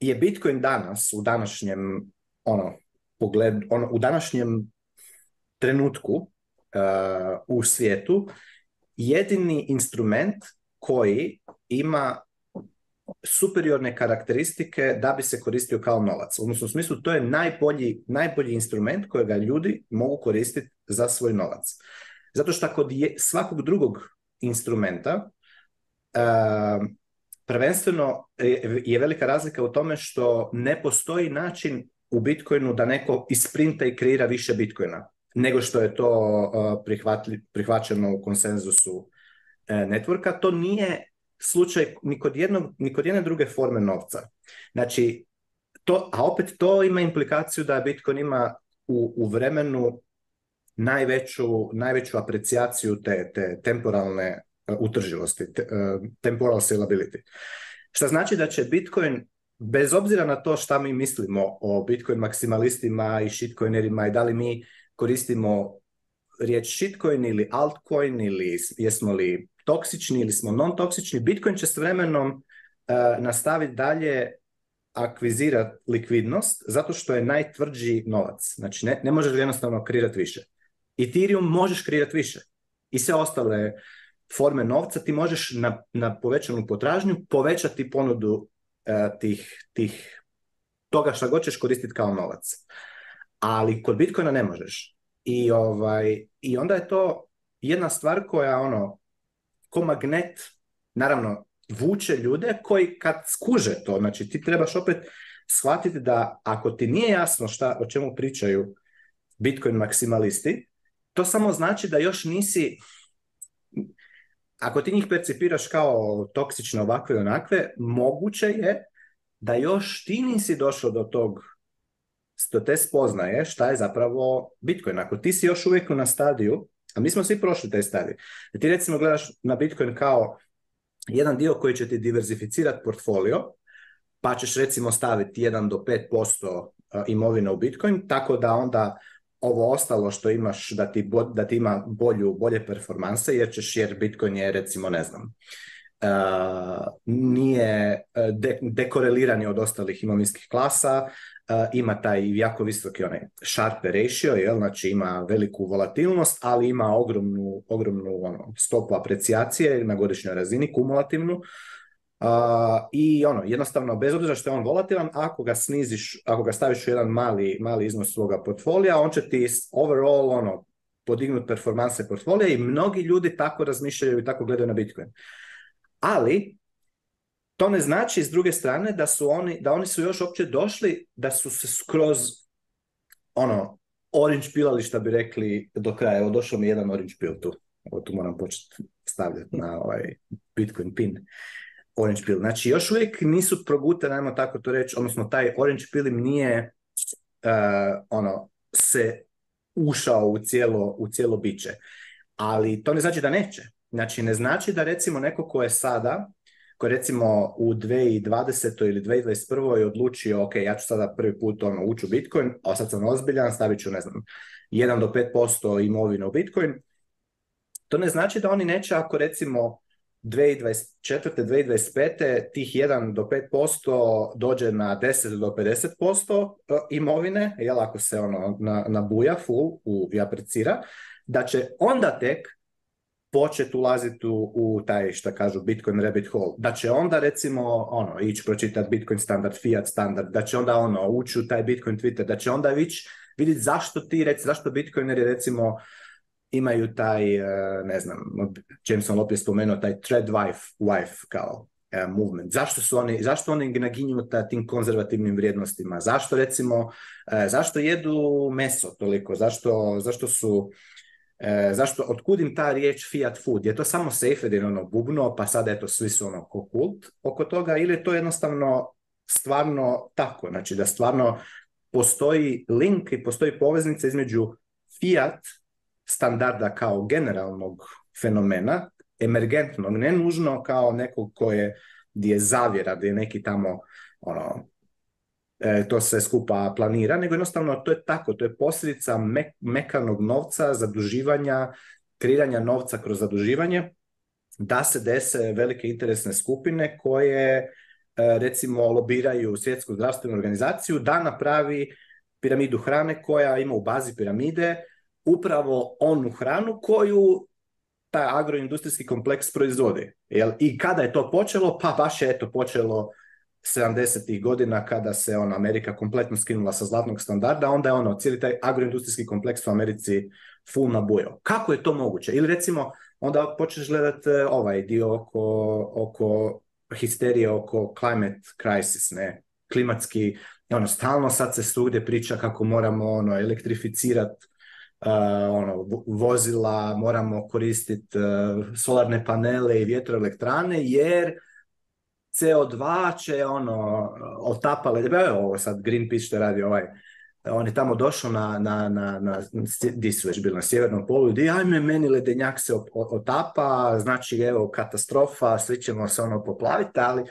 je Bitcoin danas u današnjem ono, pogled, ono, u današnjem trenutku u svijetu jedini instrument koji ima superiorne karakteristike da bi se koristio kao novac. Odnosno, u smislu, to je najbolji, najbolji instrument kojega ljudi mogu koristiti za svoj novac. Zato što kod je, svakog drugog instrumenta uh, prvenstveno je, je velika razlika u tome što ne postoji način u Bitcoinu da neko isprinta i kreira više Bitcoina nego što je to uh, prihvaćeno u konsenzusu uh, networka. To nije slučaj ni kod, jednog, ni kod jedne druge forme novca. Znači, to, a opet to ima implikaciju da Bitcoin ima u, u vremenu najveću, najveću aprecijaciju te, te temporalne uh, utrživosti, te, temporal salability. Što znači da će Bitcoin, bez obzira na to šta mi mislimo o Bitcoin maksimalistima i shitcoinerima i da li mi koristimo riječ shitcoin ili altcoin ili jesmo li toksični ili smo non Bitcoin će s vremenom e, nastaviti dalje akvizirati likvidnost zato što je najtvrđi novac. Znači ne, ne možeš jednostavno kreirati više. Ethereum možeš kreirati više. I sve ostale forme novca ti možeš na, na povećanu potražnju povećati ponudu e, tih, tih toga što god koristiti kao novac ali kod Bitcoina ne možeš. I, ovaj, I onda je to jedna stvar koja ono, ko magnet, naravno, vuče ljude koji kad skuže to, znači ti trebaš opet shvatiti da ako ti nije jasno šta, o čemu pričaju Bitcoin maksimalisti, to samo znači da još nisi, ako ti njih percipiraš kao toksične ovakve i onakve, moguće je da još ti nisi došao do tog te spoznaje šta je zapravo Bitcoin. Ako ti si još uvijek na stadiju, a mi smo svi prošli taj stadij, ti recimo gledaš na Bitcoin kao jedan dio koji će ti diverzificirati portfolio, pa ćeš recimo staviti 1 do 5% imovine u Bitcoin, tako da onda ovo ostalo što imaš da ti, da ti ima bolju, bolje performanse, jer ćeš, jer Bitcoin je recimo, ne znam, nije e, de, od ostalih imovinskih klasa, e, ima taj jako visoki onaj sharpe ratio, jel? znači ima veliku volatilnost, ali ima ogromnu, ogromnu ono, stopu aprecijacije na godišnjoj razini, kumulativnu, e, I ono, jednostavno, bez obzira što je on volatilan, ako ga sniziš, ako ga staviš u jedan mali, mali iznos svoga portfolija, on će ti overall ono, podignuti performanse portfolija i mnogi ljudi tako razmišljaju i tako gledaju na Bitcoin. Ali, to ne znači s druge strane da su oni, da oni su još opće došli, da su se skroz ono, orange pilališta bi rekli do kraja. Evo došao mi jedan orange pil tu. Evo tu moram početi stavljati na ovaj Bitcoin pin. Orange pil. Znači još uvijek nisu progute, najmo tako to reći, odnosno taj orange pil im nije e, ono, se ušao u cijelo, u cijelo biće. Ali to ne znači da neće. Znači ne znači da recimo neko ko je sada ko recimo u 2020. ili 2021. je odlučio, ok, ja ću sada prvi put ono, ući u Bitcoin, a sad sam ozbiljan, stavit ću, ne znam, 1 do 5% imovine u Bitcoin, to ne znači da oni neće ako recimo 2024. 2025. tih 1 do 5% dođe na 10 do 50% e, imovine, jel ako se ono nabuja na full u, i aprecira, da će onda tek početi ulaziti u, u, taj šta kažu Bitcoin rabbit hole. Da će onda recimo ono ići pročitati Bitcoin standard, fiat standard, da će onda ono ući u taj Bitcoin Twitter, da će onda ići vidjeti zašto ti reci, zašto Bitcoineri recimo imaju taj, e, ne znam, sam opet spomenuo, taj thread wife, wife kao e, movement. Zašto su oni, zašto oni naginju ta, tim konzervativnim vrijednostima? Zašto recimo, e, zašto jedu meso toliko? Zašto, zašto su E, zašto, otkud im ta riječ fiat food? Je to samo Seyfedin ono bubno, pa sada eto svi su ono oko toga ili je to jednostavno stvarno tako? Znači da stvarno postoji link i postoji poveznica između fiat standarda kao generalnog fenomena, emergentnog, ne nužno kao nekog koje gdje je zavjera, gdje je neki tamo ono, E, to se skupa planira, nego jednostavno to je tako, to je posljedica mekanog novca, zaduživanja, kreiranja novca kroz zaduživanje, da se dese velike interesne skupine koje e, recimo lobiraju svjetsku zdravstvenu organizaciju da napravi piramidu hrane koja ima u bazi piramide upravo onu hranu koju taj agroindustrijski kompleks proizvodi. Jel? I kada je to počelo? Pa baš je to počelo 70. godina kada se on Amerika kompletno skinula sa zlatnog standarda, onda je ono, cijeli taj agroindustrijski kompleks u Americi full nabujao. Kako je to moguće? Ili recimo, onda počneš gledati e, ovaj dio oko, oko histerije, oko climate crisis, ne? klimatski, ono, stalno sad se svugdje priča kako moramo ono, elektrificirati Uh, e, ono, vozila, moramo koristiti e, solarne panele i vjetroelektrane jer CO2 će ono otapale, evo ovo sad Greenpeace što radi ovaj, on je tamo došao na, na, na, na di su već bili, na sjevernom polu, di ajme meni ledenjak se otapa, znači evo katastrofa, svi ćemo se ono poplaviti, ali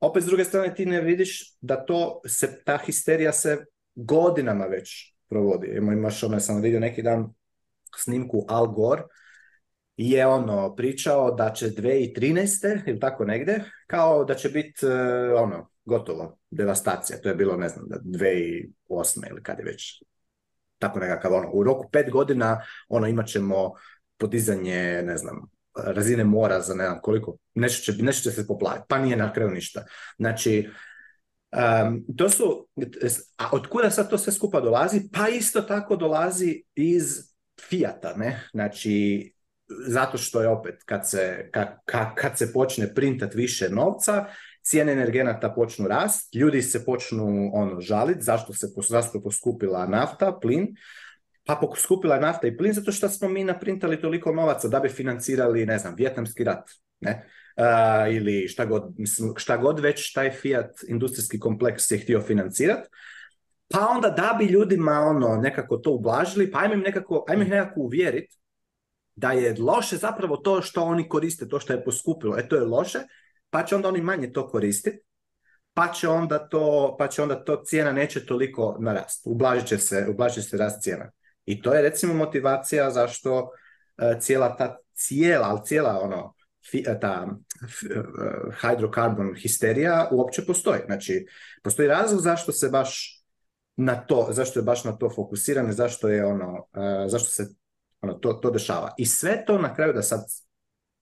opet s druge strane ti ne vidiš da to se, ta histerija se godinama već provodi. Imaš ono, sam vidio neki dan snimku Al Gore, je ono pričao da će 2013. ili tako negdje, kao da će biti e, ono, gotovo, devastacija. To je bilo, ne znam, 2008. ili kad je već tako nekakav ono. U roku pet godina ono imat ćemo podizanje, ne znam, razine mora za ne znam koliko, nešto će, nešto će se poplaviti, pa nije na kraju ništa. Znači, to su, a od kuda sad to sve skupa dolazi? Pa isto tako dolazi iz Fijata, ne? Znači, zato što je opet kad se, ka, kad se počne printat više novca, cijene energenata počnu rast, ljudi se počnu ono žaliti zašto se zašto poskupila nafta, plin, pa poskupila je nafta i plin zato što smo mi naprintali toliko novaca da bi financirali, ne znam, vjetnamski rat, ne? ili šta god, mislim, šta god već taj Fiat industrijski kompleks je htio financirati. Pa onda da bi ljudima ono nekako to ublažili, pa ajmo im nekako, ajmo ih nekako uvjeriti da je loše zapravo to što oni koriste, to što je poskupilo, e to je loše, pa će onda oni manje to koristiti, pa će onda to, pa će onda to cijena neće toliko narast, ublažit će se, ublažit se rast cijena. I to je recimo motivacija zašto e, cijela ta cijela, ali cijela ono, e, ta e, hydrocarbon histerija uopće postoji. Znači, postoji razlog zašto se baš na to, zašto je baš na to fokusirano, zašto je ono, zašto se ono, to, to dešava. I sve to na kraju, da sad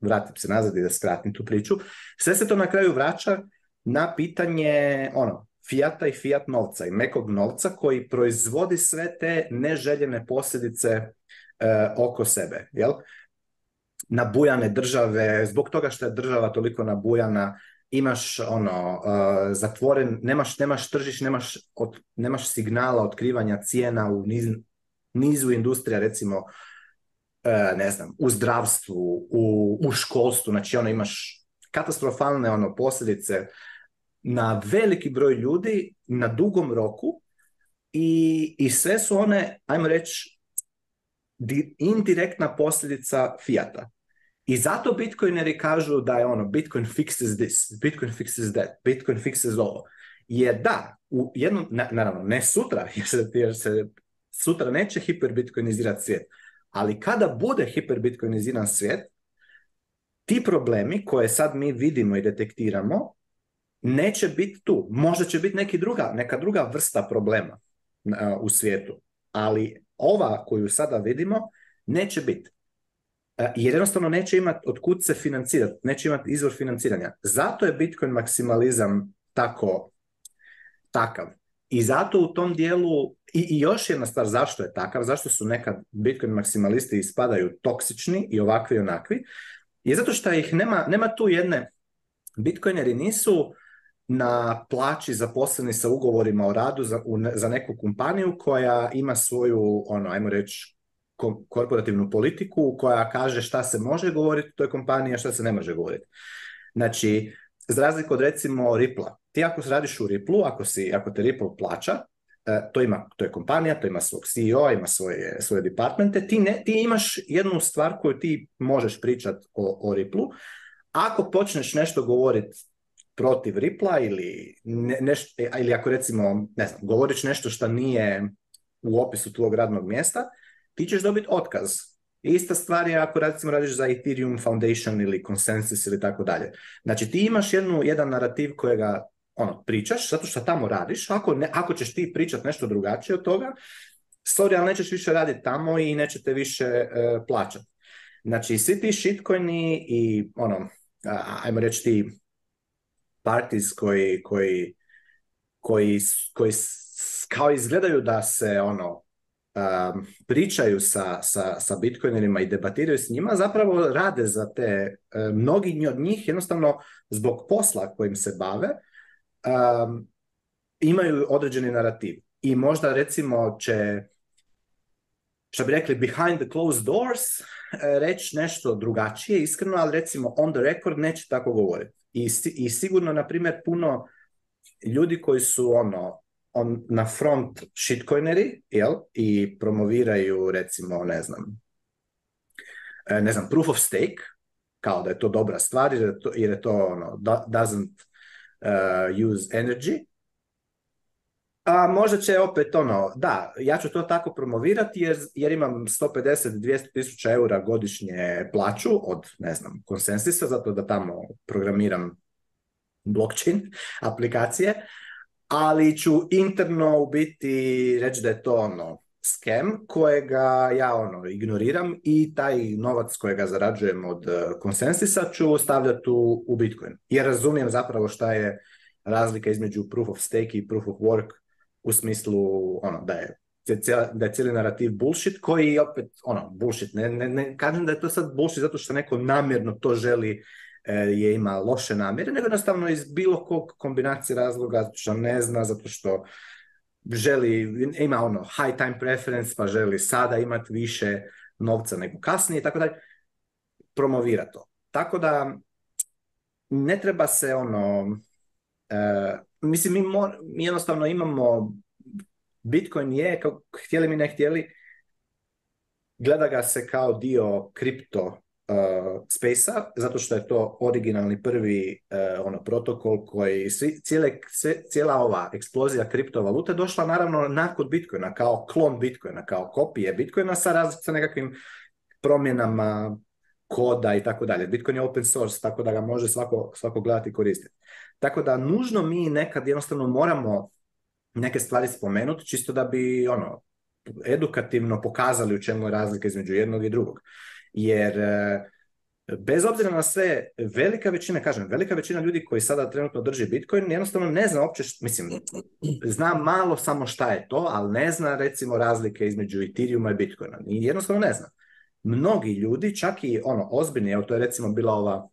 vratim se nazad i da skratim tu priču, sve se to na kraju vraća na pitanje ono, Fijata i fiat novca i mekog novca koji proizvodi sve te neželjene posljedice eh, oko sebe. Jel? Nabujane države, zbog toga što je država toliko nabujana, imaš ono eh, zatvoren, nemaš, nemaš tržiš, nemaš, nemaš signala otkrivanja cijena u nizu industrija, recimo E, ne znam, u zdravstvu, u, u školstvu, znači ono imaš katastrofalne ono posljedice na veliki broj ljudi na dugom roku i, i sve su one, ajmo reći, indirektna posljedica fijata. I zato Bitcoineri kažu da je ono Bitcoin fixes this, Bitcoin fixes that, Bitcoin fixes ovo. Je da, u jednom, naravno ne sutra, *laughs* jer se, jer se sutra neće hiperbitcoinizirati svijet, ali kada bude hiperbitcoiniziran svijet, ti problemi koje sad mi vidimo i detektiramo neće biti tu. Možda će biti neki druga, neka druga vrsta problema e, u svijetu, ali ova koju sada vidimo neće biti. E, jer jednostavno neće imati od kud se financirati, neće imati izvor financiranja. Zato je Bitcoin maksimalizam tako takav. I zato u tom dijelu, i, i još jedna stvar zašto je takav, zašto su nekad Bitcoin maksimalisti ispadaju toksični i ovakvi i onakvi, je zato što ih nema, nema tu jedne, Bitcoineri nisu na plaći zaposleni sa ugovorima o radu za, za neku kompaniju koja ima svoju, ono, ajmo reći, korporativnu politiku koja kaže šta se može govoriti u toj kompaniji, a šta se ne može govoriti. Znači, za razliku od recimo ripple Ti ako radiš u ripple ako, ako te Ripple plaća, e, to ima, to je kompanija, to ima svog CEO, ima svoje, svoje departmente, ti, ne, ti imaš jednu stvar koju ti možeš pričati o, o ripple Ako počneš nešto govoriti protiv ripple ili, ne, e, ili ako recimo, ne znam, govoriš nešto što nije u opisu tvog radnog mjesta, ti ćeš dobiti otkaz Ista stvar je ako recimo radiš za Ethereum Foundation ili Consensus ili tako dalje. Znači ti imaš jednu, jedan narativ kojega ono, pričaš zato što tamo radiš, ako, ne, ako ćeš ti pričat nešto drugačije od toga, sorry, ali nećeš više raditi tamo i neće te više uh, e, plaćati. Znači, svi ti shitcoini i, ono, uh, ajmo reći ti parties koji, koji, koji, koji kao izgledaju da se, ono, Um, pričaju sa, sa, sa bitcoinerima i debatiraju s njima, zapravo rade za te, um, mnogi od njih jednostavno zbog posla kojim se bave, um, imaju određeni narativ. I možda recimo će, što bi rekli, behind the closed doors, eh, reći nešto drugačije, iskreno, ali recimo on the record neće tako govoriti. I, I sigurno, na primjer, puno ljudi koji su ono on, na front shitcoineri, jel? I promoviraju, recimo, ne znam, e, ne znam, proof of stake, kao da je to dobra stvar, jer je to, jer je to ono, doesn't e, use energy. A možda će opet ono, da, ja ću to tako promovirati jer, jer imam 150-200 tisuća eura godišnje plaću od, ne znam, konsensisa, zato da tamo programiram blockchain aplikacije ali ću interno u biti reći da je to ono skem kojega ja ono ignoriram i taj novac kojega zarađujem od e, konsensisa ću stavljati u, u Bitcoin. Jer razumijem zapravo šta je razlika između proof of stake i proof of work u smislu ono da je da je cijeli narativ bullshit koji opet ono bullshit ne, ne, ne kažem da je to sad bullshit zato što neko namjerno to želi E, je ima loše namjere, nego jednostavno iz bilo kog kombinacije razloga, zato što ne zna, zato što želi, ima ono high time preference, pa želi sada imati više novca nego kasnije, tako da promovira to. Tako da ne treba se ono, e, mislim mi, jednostavno imamo, Bitcoin je, kao, htjeli mi ne htjeli, gleda ga se kao dio kripto Eh, Space-a, zato što je to originalni prvi eh, ono protokol koji svi, cijela ova eksplozija kriptovalute došla naravno nakon Bitcoina, kao klon Bitcoina, kao kopije Bitcoina sa, sa nekakvim promjenama koda i tako dalje. Bitcoin je open source, tako da ga može svako, svako gledati i koristiti. Tako da nužno mi nekad jednostavno moramo neke stvari spomenuti, čisto da bi ono edukativno pokazali u čemu je razlika između jednog i drugog jer e, bez obzira na sve, velika većina, kažem, velika većina ljudi koji sada trenutno drži Bitcoin jednostavno ne zna uopće, mislim, zna malo samo šta je to, ali ne zna recimo razlike između Ethereuma i Bitcoina. I jednostavno ne zna. Mnogi ljudi, čak i ono, ozbiljni, evo to je recimo bila ova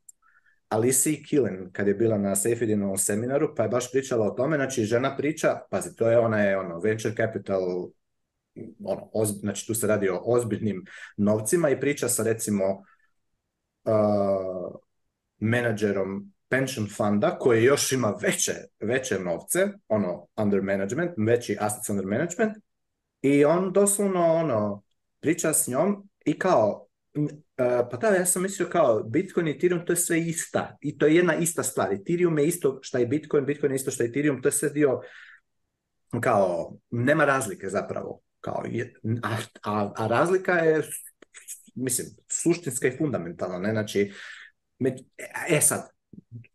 Alice Killen, kad je bila na Safedinovom seminaru, pa je baš pričala o tome, znači žena priča, pazi, to je ona je ono, venture capital ono, znači tu se radi o ozbiljnim novcima i priča sa recimo uh, menadžerom pension funda koji još ima veće, veće novce, ono, under management, veći assets under management i on doslovno, ono, priča s njom i kao, uh, pa da, ja sam mislio kao, Bitcoin i Ethereum to je sve ista i to je jedna ista stvar. Ethereum je isto što je Bitcoin, Bitcoin je isto što je Ethereum, to je sve dio kao, nema razlike zapravo. Kao, je, a, razlika je, mislim, suštinska i fundamentalna, ne? Znači, e, e sad,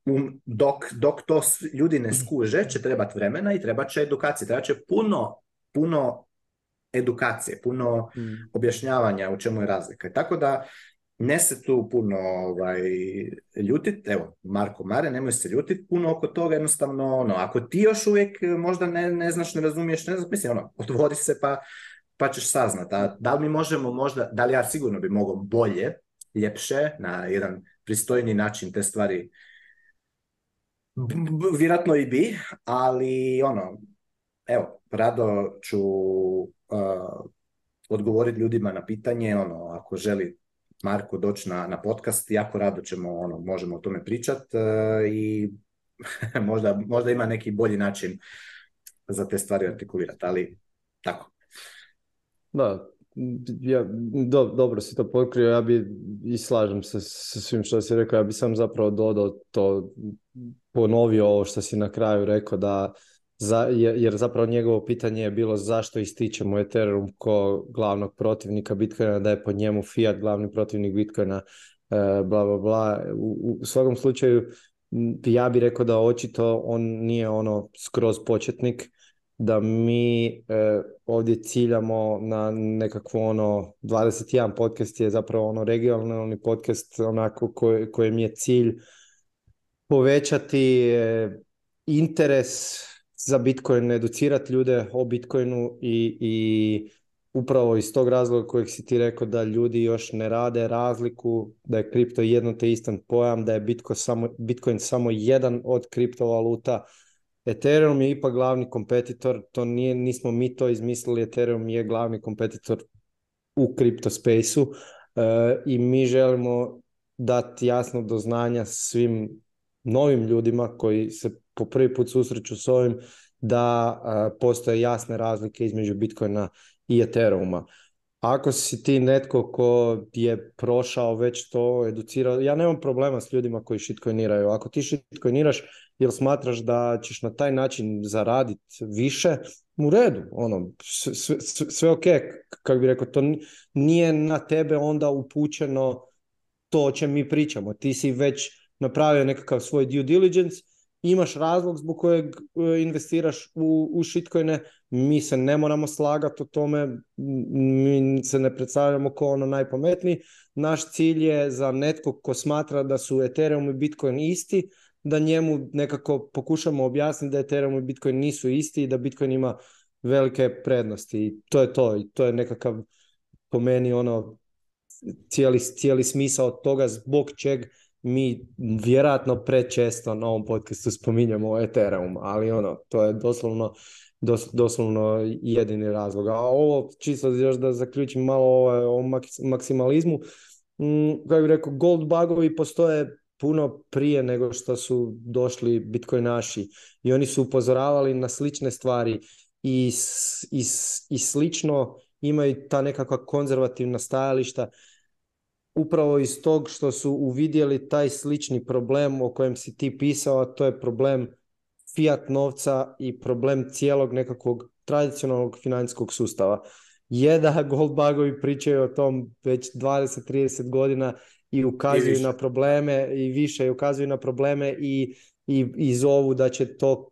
um, dok, dok to ljudi ne skuže, će trebati vremena i treba će edukacije, treba će puno, puno edukacije, puno mm. objašnjavanja u čemu je razlika. Tako da ne se tu puno ovaj, ljutit, evo, Marko Mare, nemoj se ljutit puno oko toga, jednostavno, ono, ako ti još uvijek e, možda ne, ne znaš, ne razumiješ, ne znaš, mislim, ono, odvodi se pa, pa ćeš saznat. da li mi možemo možda, da li ja sigurno bi mogao bolje, ljepše, na jedan pristojni način te stvari vjerojatno i bi, ali ono, evo, rado ću uh, e, odgovoriti ljudima na pitanje, ono, ako želi Marko doći na, na podcast, jako rado ćemo, ono, možemo o tome pričati e, i *laughs* možda, možda ima neki bolji način za te stvari artikulirati, ali tako. Da, ja, dobro si to pokrio, ja bi i slažem se sa svim što si rekao, ja bi sam zapravo dodao to, ponovio ovo što si na kraju rekao da za, jer zapravo njegovo pitanje je bilo zašto ističemo Ethereum ko glavnog protivnika Bitcoina, da je po njemu fiat glavni protivnik Bitcoina, e, bla, bla, bla. U, svakom slučaju, ja bih rekao da očito on nije ono skroz početnik, da mi e, ovdje ciljamo na nekakvo ono 21 podcast je zapravo ono regionalni podcast onako kojem je cilj povećati e, interes za Bitcoin, educirati ljude o Bitcoinu i, i upravo iz tog razloga kojeg si ti rekao da ljudi još ne rade razliku, da je kripto jedno te istan pojam, da je Bitcoin samo, Bitcoin samo jedan od kriptovaluta. Ethereum je ipak glavni kompetitor, to nije, nismo mi to izmislili, Ethereum je glavni kompetitor u kripto spaceu e, i mi želimo dati jasno do znanja svim novim ljudima koji se po prvi put susreću s ovim da postoje jasne razlike između Bitcoina i Ethereum-a. Ako si ti netko ko je prošao već to, educirao, ja nemam problema s ljudima koji shitcoiniraju. Ako ti shitcoiniraš jer smatraš da ćeš na taj način zaraditi više, u redu, ono, sve, sve ok, kako bi rekao, to nije na tebe onda upućeno to o čem mi pričamo. Ti si već napravio nekakav svoj due diligence, imaš razlog zbog kojeg e, investiraš u, u shitcoine, mi se ne moramo slagati o tome, mi se ne predstavljamo kao ono najpametniji. Naš cilj je za netko ko smatra da su Ethereum i Bitcoin isti, da njemu nekako pokušamo objasniti da Ethereum i Bitcoin nisu isti i da Bitcoin ima velike prednosti i to je to i to je nekakav po meni ono cijeli, cijeli smisao toga zbog čeg mi vjerojatno prečesto na ovom podcastu spominjamo Ethereum, ali ono, to je doslovno, doslovno jedini razlog. A ovo, čisto još da zaključim malo ovaj, o, o maksimalizmu, mm, kako bih rekao, gold bugovi postoje puno prije nego što su došli naši i oni su upozoravali na slične stvari i, i slično imaju ta nekakva konzervativna stajališta upravo iz tog što su uvidjeli taj slični problem o kojem si ti pisao, a to je problem fiat novca i problem cijelog nekakvog tradicionalnog financijskog sustava. Je da *laughs* Goldbagovi pričaju o tom već 20-30 godina i ukazuju na probleme i više i ukazuju na probleme i, i, zovu da će to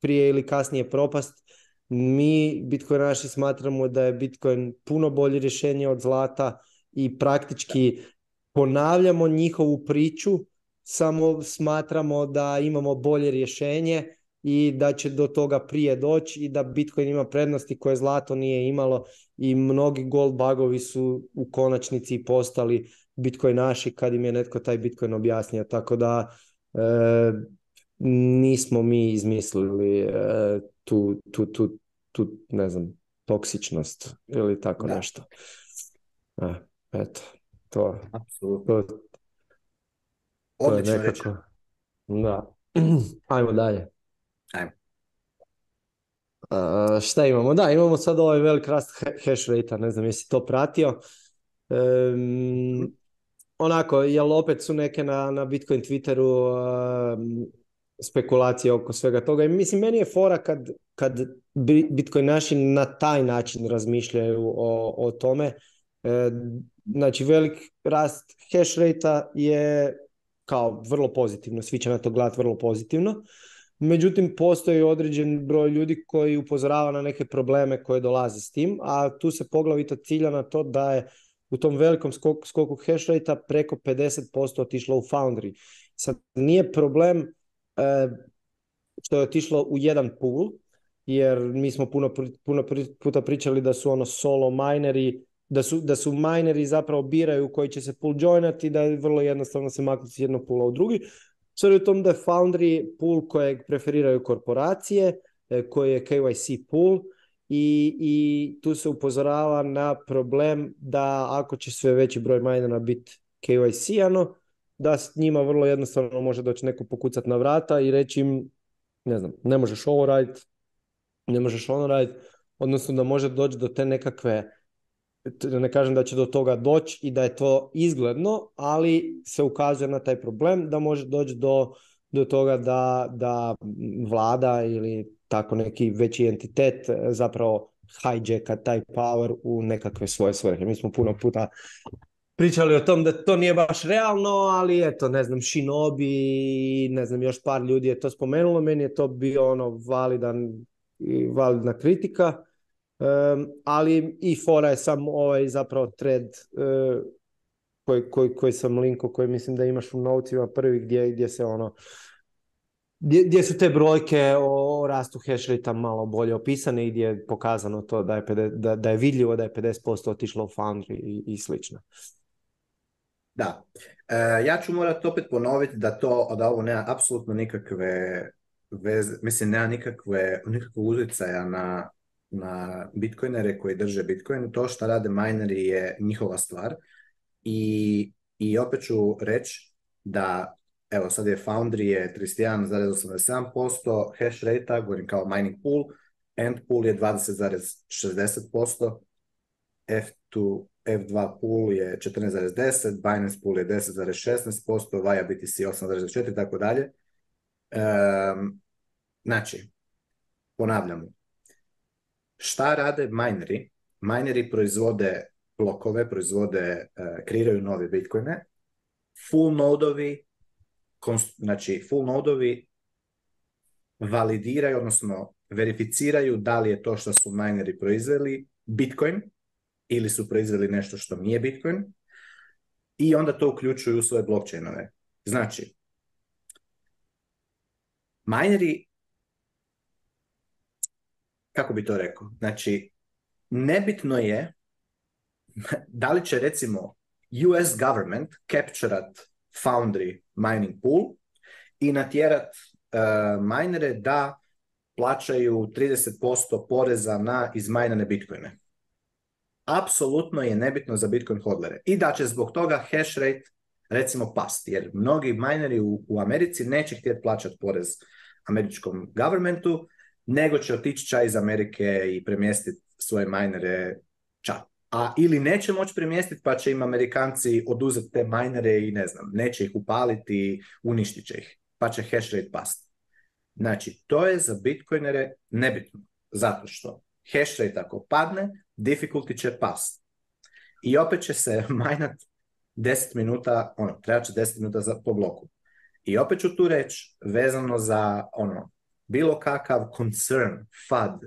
prije ili kasnije propast. Mi, naši, smatramo da je Bitcoin puno bolje rješenje od zlata, i praktički ponavljamo njihovu priču, samo smatramo da imamo bolje rješenje i da će do toga prije doći i da Bitcoin ima prednosti koje zlato nije imalo i mnogi gold bagovi su u konačnici postali Bitcoin naši kad im je netko taj Bitcoin objasnio. Tako da e, nismo mi izmislili e, tu, tu, tu, tu, ne znam, toksičnost ili tako da. nešto. Eto, to, Apsolutno. to, je nekako... Da. *clears throat* Ajmo dalje. Ajmo. šta imamo? Da, imamo sad ovaj velik rast hash rate ne znam jesi to pratio. onako, jel opet su neke na, na Bitcoin Twitteru spekulacije oko svega toga. I mislim, meni je fora kad, kad Bitcoin naši na taj način razmišljaju o, tome. E, Znači velik rast hash je kao vrlo pozitivno, svi će na to gledati vrlo pozitivno. Međutim, postoji određen broj ljudi koji upozorava na neke probleme koje dolaze s tim, a tu se poglavito cilja na to da je u tom velikom skoku, skoku hash rate preko 50% otišlo u Foundry. Sad nije problem e, što je otišlo u jedan pool, jer mi smo puno, puno puta pričali da su ono solo mineri da su, da su mineri zapravo biraju koji će se pool joinati, da je vrlo jednostavno se maknuti s jednog poola u drugi. Sve u tom da je Foundry pool kojeg preferiraju korporacije, e, koji je KYC pool i, i tu se upozorava na problem da ako će sve veći broj minera biti KYC-ano, da s njima vrlo jednostavno može doći neko pokucat na vrata i reći im, ne znam, ne možeš ovo raditi, ne možeš ono raditi, odnosno da može doći do te nekakve ne kažem da će do toga doći i da je to izgledno, ali se ukazuje na taj problem da može doći do, do toga da, da vlada ili tako neki veći entitet e, zapravo hijacka taj power u nekakve svoje svrhe. Mi smo puno puta pričali o tom da to nije baš realno, ali eto, ne znam, Shinobi, ne znam, još par ljudi je to spomenulo, meni je to bio ono validan, validna kritika ali i fora je samo ovaj zapravo thread e, koji, koji, koji sam linko, koji mislim da imaš u novcima prvi gdje, gdje se ono gdje, gdje su te brojke o, rastu hash malo bolje opisane i gdje je pokazano to da je, da, da je vidljivo da je 50% otišlo u Foundry i, i slično. Da. E, ja ću morati opet ponoviti da to da ovo nema apsolutno nikakve veze, mislim nema nikakve, nikakvog utjecaja na na bitcoinere koji drže bitcoin, to što rade mineri je njihova stvar i, i opet ću reći da evo sad je Foundry je 31,87%, hash rate-a, govorim kao mining pool, end pool je 20,60%, F2, F2 pool je 14,10, Binance pool je 10,16%, Vaja BTC 8,4 i tako dalje. Znači, ponavljamo, Šta rade mineri? Mineri proizvode blokove, proizvode, e, kreiraju nove bitcoine. Full nodovi, znači full nodovi validiraju, odnosno verificiraju da li je to što su mineri proizveli bitcoin ili su proizveli nešto što nije bitcoin i onda to uključuju u svoje blockchainove. Znači, mineri kako bi to rekao, znači nebitno je *laughs* da li će recimo US government capturat Foundry mining pool i natjerat e, minere da plaćaju 30% poreza na izmajnane bitcoine. Apsolutno je nebitno za bitcoin hodlere. I da će zbog toga hash rate recimo pasti, jer mnogi mineri u, u Americi neće htjeti plaćati porez američkom governmentu nego će otići ča iz Amerike i premjestiti svoje minere ča. A ili neće moći premjestiti pa će im Amerikanci oduzeti te minere i ne znam, neće ih upaliti, uništit će ih, pa će hash rate pasti. Znači, to je za bitcoinere nebitno, zato što hash rate ako padne, difficulty će past. I opet će se *laughs* majnat 10 minuta, ono, treba će 10 minuta za, po bloku. I opet ću tu reći, vezano za ono, bilo kakav concern, fad,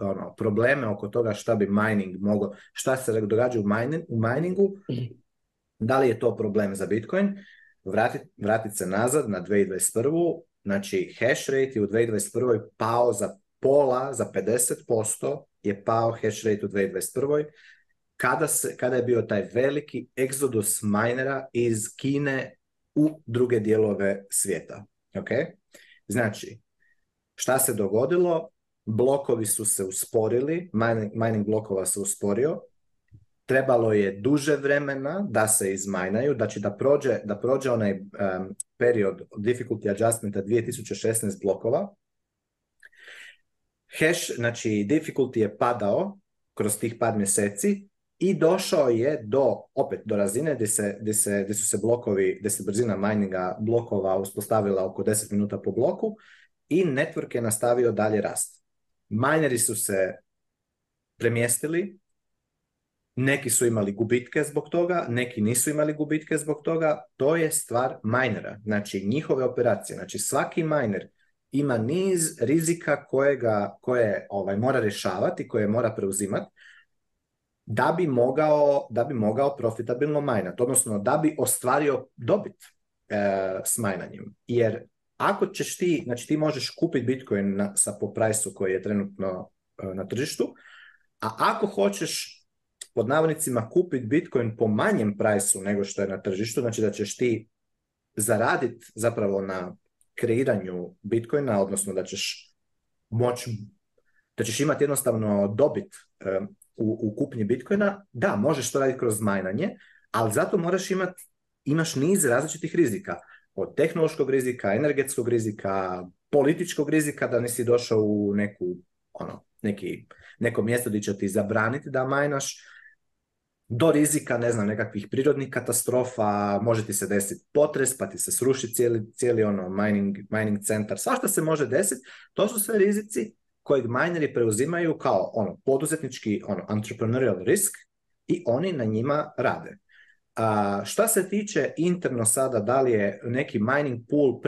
ono, probleme oko toga šta bi mining mogao, šta se događa u, mining, u miningu, mhm. da li je to problem za Bitcoin, vratit, se nazad na 2021. Znači, hash rate je u 2021. pao za pola, za 50% je pao hash rate u 2021. Kada, se, kada je bio taj veliki exodus minera iz Kine u druge dijelove svijeta. Okay? Znači, Šta se dogodilo? Blokovi su se usporili, mining, blokova se usporio, trebalo je duže vremena da se izmajnaju, znači da prođe, da prođe onaj period difficulty adjustmenta 2016 blokova. Hash, znači difficulty je padao kroz tih par mjeseci i došao je do, opet do razine gdje, se, se, su se blokovi, gdje se brzina mininga blokova uspostavila oko 10 minuta po bloku i network je nastavio dalje rast. Mineri su se premjestili, neki su imali gubitke zbog toga, neki nisu imali gubitke zbog toga, to je stvar minera, znači njihove operacije. Znači svaki miner ima niz rizika kojega, koje ovaj, mora rješavati, koje mora preuzimati, da bi mogao, da bi mogao profitabilno majnat, odnosno da bi ostvario dobit eh, s minanjem. Jer ako ćeš ti, znači ti možeš kupiti Bitcoin na, sa po prajsu koji je trenutno e, na tržištu, a ako hoćeš pod navodnicima kupiti Bitcoin po manjem prajsu nego što je na tržištu, znači da ćeš ti zaraditi zapravo na kreiranju Bitcoina, odnosno da ćeš moći, da ćeš imati jednostavno dobit e, u, u kupnji Bitcoina, da, možeš to raditi kroz majnanje, ali zato moraš imati, imaš niz različitih rizika od tehnološkog rizika, energetskog rizika, političkog rizika da nisi došao u neku, ono, neki, neko mjesto gdje će ti zabraniti da majnaš, do rizika, ne znam, nekakvih prirodnih katastrofa, može ti se desiti potres, pa ti se sruši cijeli, cijeli ono mining, mining centar, svašta se može desiti, to su sve rizici kojeg mineri preuzimaju kao ono poduzetnički ono entrepreneurial risk i oni na njima rade. A, šta se tiče interno sada, da li je neki mining pool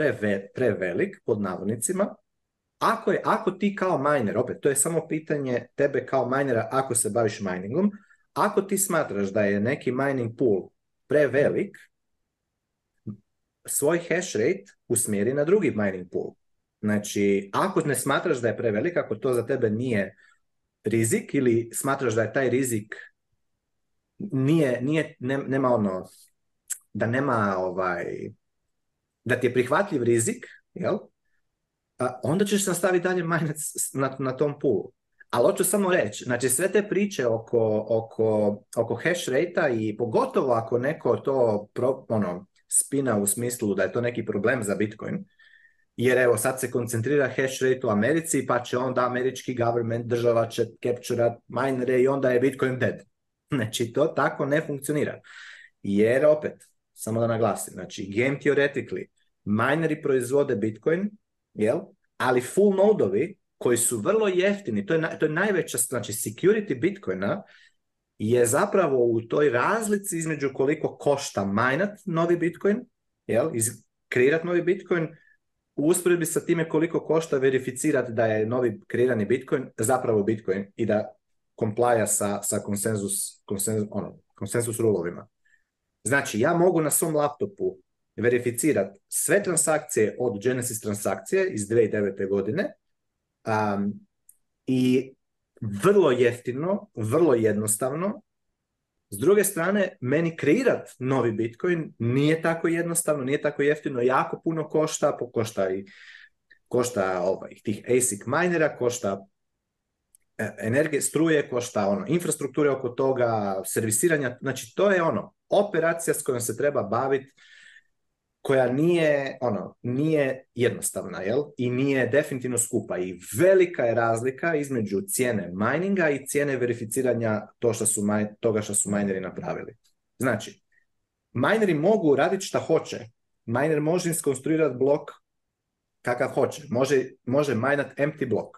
prevelik, pod navodnicima, ako, je, ako ti kao miner, opet, to je samo pitanje tebe kao minera ako se baviš miningom, ako ti smatraš da je neki mining pool prevelik, svoj hash rate usmjeri na drugi mining pool. Znači, ako ne smatraš da je prevelik, ako to za tebe nije rizik ili smatraš da je taj rizik nije, nije nema ono, da nema ovaj, da ti je prihvatljiv rizik, jel? A onda ćeš nastaviti dalje majnac na, na tom pulu. Ali hoću samo reći, znači sve te priče oko, oko, oko hash rate i pogotovo ako neko to ono, spina u smislu da je to neki problem za Bitcoin, jer evo sad se koncentrira hash rate u Americi pa će onda američki government država će capture miner i onda je Bitcoin dead. *laughs* Znači, to tako ne funkcionira. Jer, opet, samo da naglasim, znači, game theoretically, mineri proizvode Bitcoin, jel? Ali full nodovi koji su vrlo jeftini, to je, to je najveća, znači, security Bitcoina je zapravo u toj razlici između koliko košta minat novi Bitcoin, jel? Iz, kreirat novi Bitcoin, u usporedbi sa time koliko košta verificirati da je novi kreirani Bitcoin zapravo Bitcoin i da komplaja sa, sa konsenzus, ono, konsenzus, ono, rulovima. Znači, ja mogu na svom laptopu verificirati sve transakcije od Genesis transakcije iz 2009. godine um, i vrlo jeftino, vrlo jednostavno. S druge strane, meni kreirat novi Bitcoin nije tako jednostavno, nije tako jeftino, jako puno košta, košta i košta ovaj, tih ASIC minera, košta E, energije, struje košta, ono, infrastrukture oko toga, servisiranja, znači to je ono, operacija s kojom se treba baviti, koja nije, ono, nije jednostavna, jel? I nije definitivno skupa. I velika je razlika između cijene mininga i cijene verificiranja to što su, toga što su mineri napravili. Znači, mineri mogu raditi šta hoće. Miner može iskonstruirati blok kakav hoće. Može, može majnat empty blok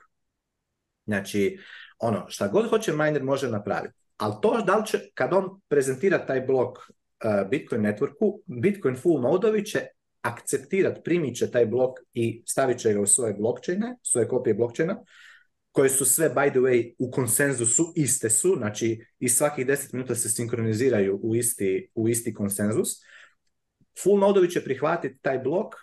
Znači, ono, šta god hoće miner može napraviti. Ali to da li će, kad on prezentira taj blok uh, Bitcoin networku, Bitcoin full nodovi će akceptirat, primit će taj blok i stavit će ga u svoje blockchaine, svoje kopije blockchaina, koje su sve, by the way, u konsenzusu, iste su, znači i svakih 10 minuta se sinkroniziraju u isti, u isti konsenzus. Full nodovi će prihvatiti taj blok,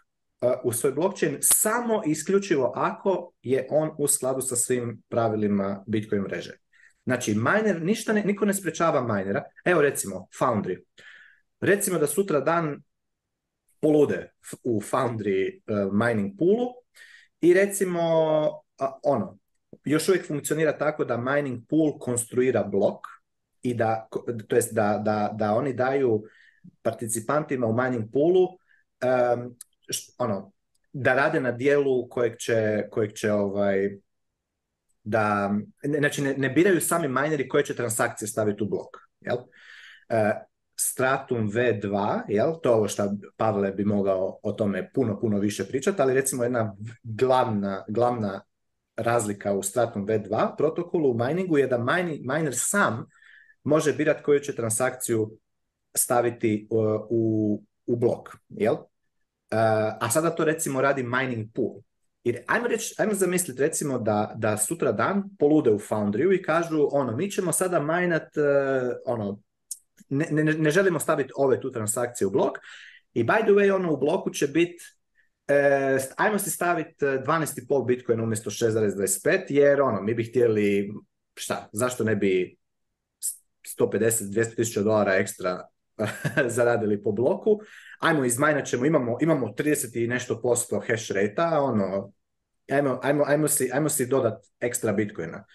E, u svoj blockchain samo i isključivo ako je on u skladu sa svim pravilima Bitcoin mreže. Znači, miner, ništa ne, niko ne sprečava minera. Evo recimo, Foundry. Recimo da sutra dan polude u Foundry e, mining poolu i recimo ono, još uvijek funkcionira tako da mining pool konstruira blok i da, to jest da, da, da oni daju participantima u mining poolu ono, da rade na dijelu kojeg će, kojeg će ovaj, da, znači ne, biraju sami mineri koje će transakcije staviti u blok, jel? E, Stratum V2, jel? To je ovo što Pavle bi mogao o tome puno, puno više pričati, ali recimo jedna glavna, glavna razlika u Stratum V2 protokolu u miningu je da miner sam može birati koju će transakciju staviti u, e, u, u blok, jel? Eh, a sada to recimo radi mining pool. Jer ajmo, reći, ajmo zamisliti recimo da, da sutra dan polude u Foundryu i kažu ono, mi ćemo sada uh, ono, ne, ne, ne želimo staviti ove tu transakcije u blok i by the way ono u bloku će biti eh, ajmo si staviti 12,5 Bitcoin umjesto 6,25 jer ono, mi bi htjeli, šta, zašto ne bi 150-200 tisuća dolara ekstra *laughs* zaradili po bloku. Ajmo, izmajnat ćemo, imamo, imamo 30 i nešto posto hash rate ono, ajmo, ajmo, ajmo, si, ajmo dodat ekstra bitcoina.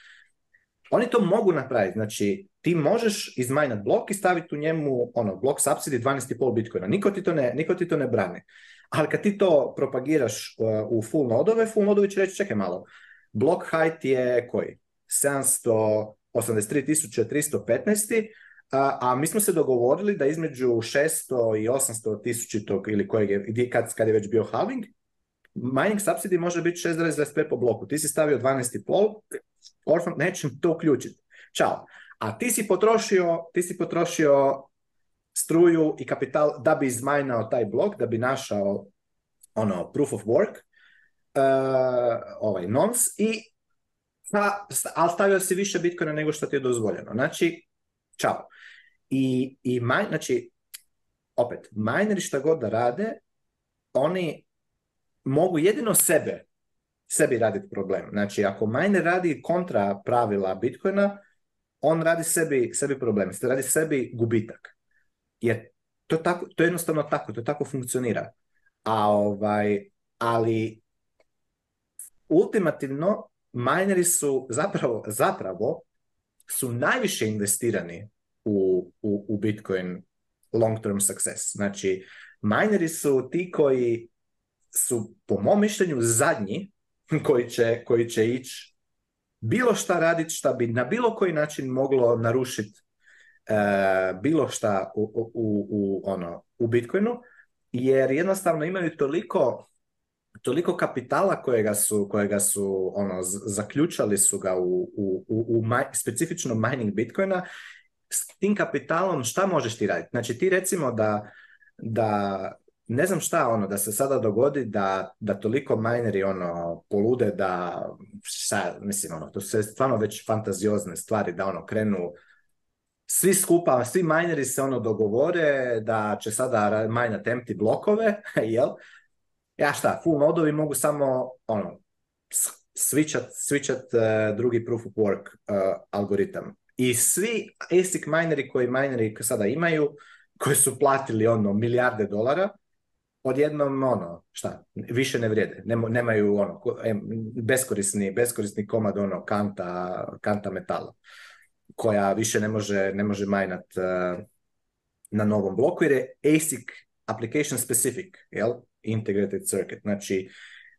Oni to mogu napraviti, znači ti možeš izmajnat blok i staviti u njemu ono, blok subsidy 12,5 bitcoina. Niko ti, to ne, niko ti to ne brani. Ali kad ti to propagiraš uh, u full nodove, full nodovi će reći čekaj malo, blok height je koji? 783.315 a mi smo se dogovorili da između 600 i 800 tisućitog ili kojeg je, kad, kad je već bio halving, mining subsidy može biti 6,25 po bloku. Ti si stavio 12,5, orfan, nećem to uključiti. Ćao. A ti si potrošio, ti si potrošio struju i kapital da bi izmajnao taj blok, da bi našao ono proof of work, uh, ovaj nonce i ali stavio si više bitcoina nego što ti je dozvoljeno. Znači, čao. I, i znači, opet, majneri šta god da rade, oni mogu jedino sebe, sebi raditi problem. Znači, ako miner radi kontra pravila Bitcoina, on radi sebi, sebi problem, radi sebi gubitak. Jer to, tako, to je jednostavno tako, to tako funkcionira. A ovaj, ali ultimativno mineri su zapravo, zapravo su najviše investirani u, Bitcoin long-term success. Znači, mineri su ti koji su, po mom mišljenju, zadnji *laughs* koji će, koji će ići bilo šta raditi šta bi na bilo koji način moglo narušiti e, bilo šta u, u, u, ono, u Bitcoinu, jer jednostavno imaju toliko toliko kapitala kojega su, kojega su ono, zaključali su ga u, u, u, specifično mining Bitcoina s tim kapitalom šta možeš ti raditi? Znači ti recimo da, da ne znam šta ono, da se sada dogodi da, da toliko mineri ono polude da šta, mislim ono, to su stvarno već fantaziozne stvari da ono krenu svi skupa, svi mineri se ono dogovore da će sada majna tempti blokove, *laughs* jel? Ja šta, full nodovi mogu samo ono, switchat, eh, drugi proof of work uh, algoritam. I svi ASIC mineri koji mineri sada imaju, koji su platili ono milijarde dolara, odjednom ono, šta, više ne vrijede, nemaju ono, beskorisni, beskorisni komad ono kanta, kanta metala koja više ne može, ne može majnat eh, na novom bloku jer je ASIC application specific, jel? Integrated circuit. Znači,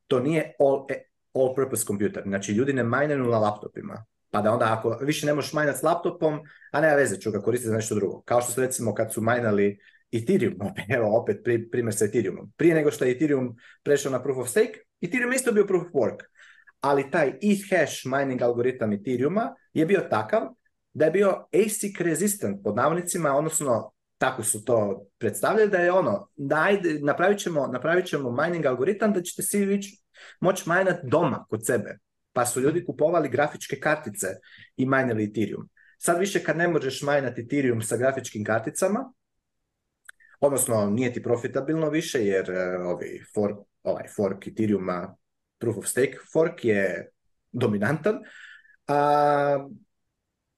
to nije all, e, all purpose computer. Znači, ljudi ne mineru na laptopima. Pa da onda ako više ne možeš majnati s laptopom, a nema veze ću ga koristiti za nešto drugo. Kao što su recimo kad su minali Ethereum, *laughs* evo opet pri, primjer sa Ethereumom. Prije nego što je Ethereum prešao na Proof of Stake, Ethereum je isto bio Proof of Work. Ali taj ETH hash mining algoritam Ethereuma je bio takav da je bio ASIC resistant pod navodnicima, odnosno tako su to predstavljali, da je ono, daj, napravit, ćemo, napravit ćemo mining algoritam da ćete svi moći minati doma kod sebe pa su ljudi kupovali grafičke kartice i majnili Ethereum. Sad više kad ne možeš majnati Ethereum sa grafičkim karticama, odnosno nije ti profitabilno više jer e, ovi fork, ovaj fork Ethereuma proof of stake fork je dominantan. A,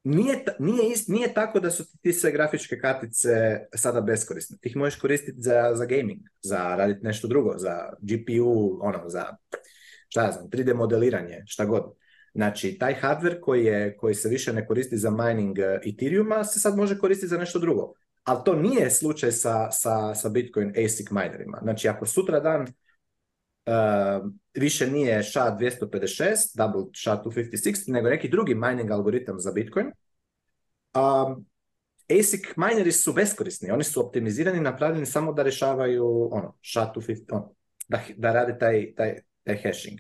nije, nije, nije tako da su ti sve grafičke kartice sada beskorisne. Ti ih možeš koristiti za, za gaming, za raditi nešto drugo, za GPU, ono, za šta znam, 3D modeliranje, šta god. Znači, taj hardware koji, je, koji se više ne koristi za mining eh, Ethereum-a se sad može koristiti za nešto drugo. Ali to nije slučaj sa, sa, sa Bitcoin ASIC minerima. Znači, ako sutra dan Uh, više nije SHA-256, double SHA-256, nego neki drugi mining algoritam za Bitcoin. Um, ASIC mineri su beskorisni, oni su optimizirani, napravljeni samo da rješavaju ono, SHA-256, ono, da, da rade taj, taj, hashing.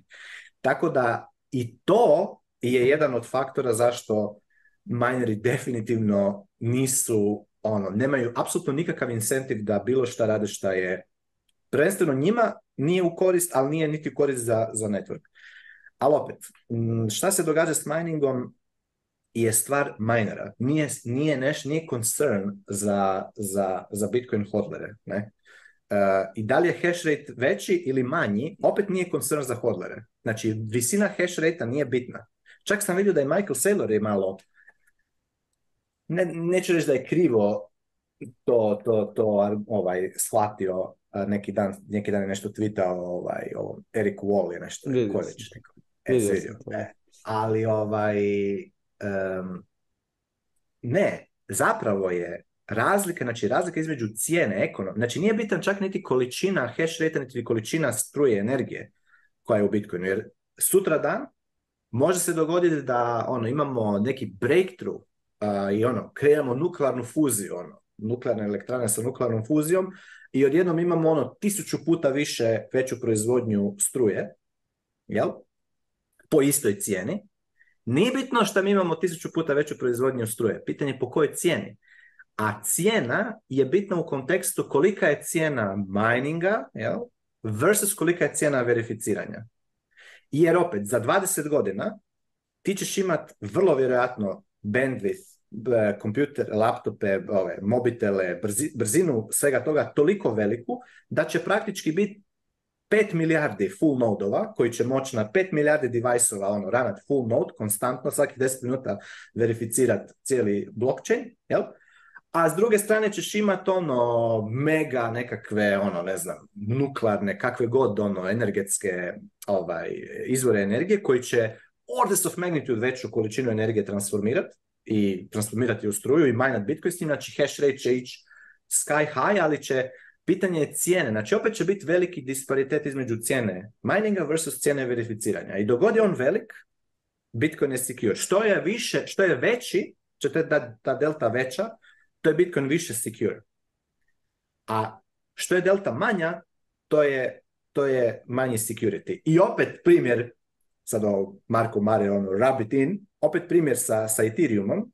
Tako da i to je jedan od faktora zašto mineri definitivno nisu, ono, nemaju apsolutno nikakav incentiv da bilo šta rade šta je prvenstveno njima nije u korist, ali nije niti u korist za, za network. Ali opet, mm, šta se događa s miningom je stvar minera. Nije, nije, neš, nije concern za, za, za Bitcoin hodlere. Ne? i da li je hash rate veći ili manji, opet nije koncern za hodlere. Znači, visina hash rate nije bitna. Čak sam vidio da je Michael Saylor je malo, ne, neću reći da je krivo to, to, to ovaj, shvatio neki dan, neki dan je nešto tweetao ovaj, Wall je nešto, e, e, ali ovaj, ne, zapravo je razlika, znači razlika između cijene ekonom, znači nije bitan čak niti količina hash rate, niti količina struje, energije koja je u Bitcoinu, jer sutra dan može se dogoditi da ono imamo neki breakthrough i ono kreiramo nuklearnu fuziju, ono nuklearne elektrane sa nuklearnom fuzijom i odjednom imamo ono tisuću puta više veću proizvodnju struje, jel? Po istoj cijeni. Nije bitno što mi imamo tisuću puta veću proizvodnju struje. Pitanje je po kojoj cijeni a cijena je bitna u kontekstu kolika je cijena mininga jel, versus kolika je cijena verificiranja. Jer opet, za 20 godina ti ćeš imat vrlo vjerojatno bandwidth, e, kompjuter, laptope, mobitele, brzinu svega toga toliko veliku da će praktički biti 5 milijardi full nodova koji će moći na 5 milijardi device-ova ono, ranat full node konstantno svaki 10 minuta verificirati cijeli blockchain, jel? a s druge strane ćeš imati ono mega nekakve, ono ne znam, nuklearne, kakve god ono energetske ovaj, izvore energije koji će orders of magnitude veću količinu energije transformirati i transformirati u struju i minat Bitcoin s tim, znači hash rate će ići sky high, ali će pitanje je cijene, znači opet će biti veliki disparitet između cijene mininga versus cijene verificiranja i dogodi on velik, Bitcoin je secure. Što je više, što je veći, će te ta delta veća, to je Bitcoin više secure. A što je delta manja, to je, to je manje security. I opet primjer, sad o ono, Marko Mare, ono, rub it in, opet primjer sa, sa Ethereumom.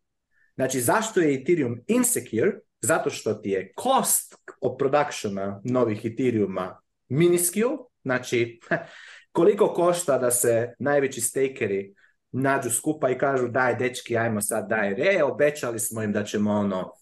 Znači, zašto je Ethereum insecure? Zato što ti je cost od productiona novih Ethereuma miniskill, znači *laughs* koliko košta da se najveći stakeri nađu skupa i kažu daj dečki, ajmo sad, daj re, obećali smo im da ćemo ono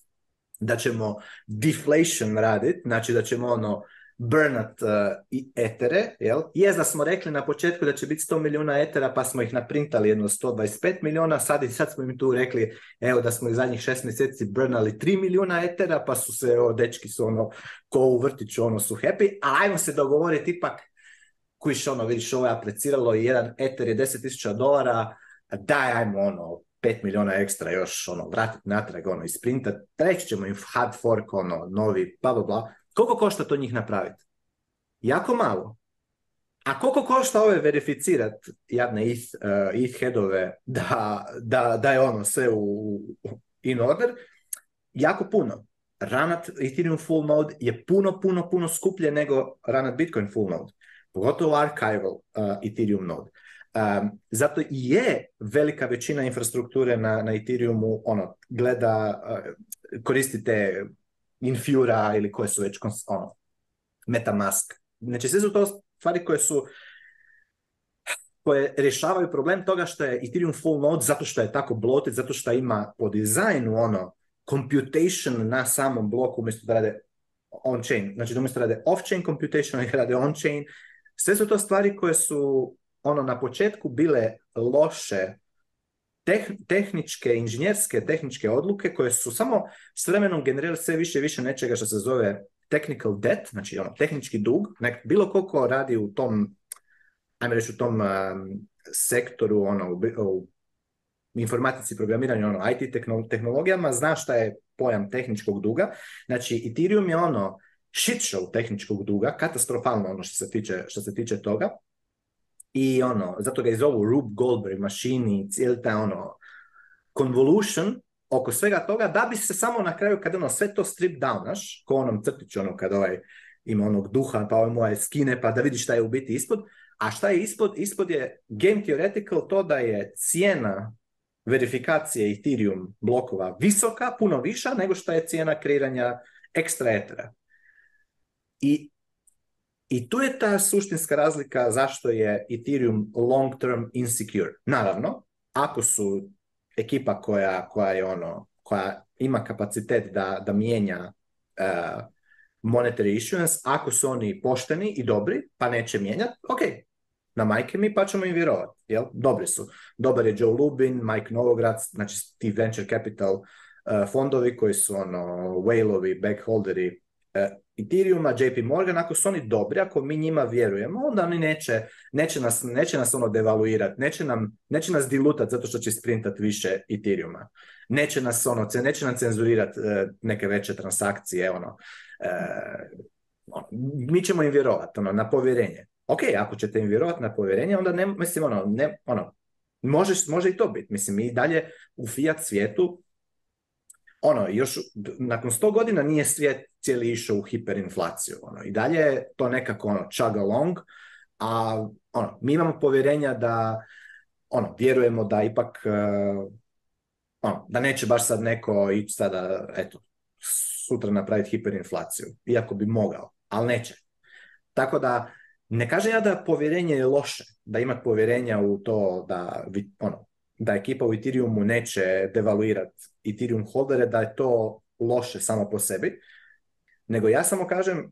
da ćemo deflation raditi, znači da ćemo ono burnat uh, i etere, jel? je da smo rekli na početku da će biti 100 milijuna etera, pa smo ih naprintali jedno 125 milijuna, sad i sad smo im tu rekli, evo da smo i zadnjih šest mjeseci burnali 3 milijuna etera, pa su se, dečki su ono, ko u vrtiću, ono su happy, a ajmo se dogovoriti ipak, kojiš, ono, vidiš, ovo je apliciralo jedan eter je 10.000 dolara, daj, ajmo ono, 5 milijuna ekstra još ono, vratiti natrag, ono, sprinta, treći ćemo im hard fork, ono, novi, bla, bla, bla. Koliko košta to njih napraviti? Jako malo. A koliko košta ove verificirati, jadne ETH, uh, eh, headove da, da, da, je ono sve u, in order? Jako puno. Ranat Ethereum full node je puno, puno, puno skuplje nego Ranat Bitcoin full node. Pogotovo archival uh, Ethereum node. Um, zato i je velika većina infrastrukture na, na Ethereumu ono, gleda, eh, koristite Infura ili koje su već ono, Metamask. Znači sve su to stvari koje su koje rješavaju problem toga što je Ethereum full node zato što je tako bloated, zato što ima po dizajnu ono computation na samom bloku umjesto da rade on-chain. Znači da umjesto da rade off-chain computation, rade on-chain. Sve su to stvari koje su ono na početku bile loše tehničke, inženjerske tehničke odluke koje su samo s vremenom generirali sve više i više nečega što se zove technical debt, znači ono, tehnički dug, nek, bilo koliko radi u tom, ajme reći u tom um, sektoru, ono, u, u informatici, programiranju, ono, IT tehnologijama, zna šta je pojam tehničkog duga. Znači, Ethereum je ono shit show tehničkog duga, katastrofalno ono što se tiče, što se tiče toga i ono, zato ga i zovu Rube Goldberg mašini, cijeli taj ono convolution oko svega toga, da bi se samo na kraju kad ono sve to strip downaš, ko onom crtiću ono kad ovaj ima onog duha, pa ovaj moje skine, pa da vidi šta je u biti ispod, a šta je ispod? Ispod je game theoretical to da je cijena verifikacije Ethereum blokova visoka, puno viša nego što je cijena kreiranja ekstra etera. I i tu je ta suštinska razlika zašto je Ethereum long term insecure. Naravno, ako su ekipa koja, koja je ono, koja ima kapacitet da, da mijenja uh, monetary issuance, ako su oni pošteni i dobri, pa neće mijenjati, ok, na majke mi pa ćemo im vjerovati, jel? Dobri su. Dobar je Joe Lubin, Mike Novograd, znači ti venture capital e, fondovi koji su ono whale-ovi, backholderi, e, Ethereuma, JP Morgan, ako su oni dobri, ako mi njima vjerujemo, onda oni neće, neće, nas, neće nas ono devaluirati, neće, nam, neće nas dilutati zato što će sprintat više Ethereum-a. Neće nas ono, neće nam cenzurirati e, neke veće transakcije, ono, e, ono mi ćemo im vjerovati, ono, na povjerenje. Ok, ako ćete im vjerovati na povjerenje, onda ne, mislim, ono, ne, ono, može, može i to biti. Mislim, mi i dalje u fiat svijetu ono, još nakon 100 godina nije svijet cijeli išao u hiperinflaciju. Ono. I dalje je to nekako ono, chug along, a ono, mi imamo povjerenja da ono, vjerujemo da ipak e, ono, da neće baš sad neko ići sada, eto, sutra napraviti hiperinflaciju, iako bi mogao, ali neće. Tako da, ne kažem ja da povjerenje je loše, da imat povjerenja u to da ono, da ekipa u Ethereumu neće devaluirati Ethereum holdere, da je to loše samo po sebi, nego ja samo kažem,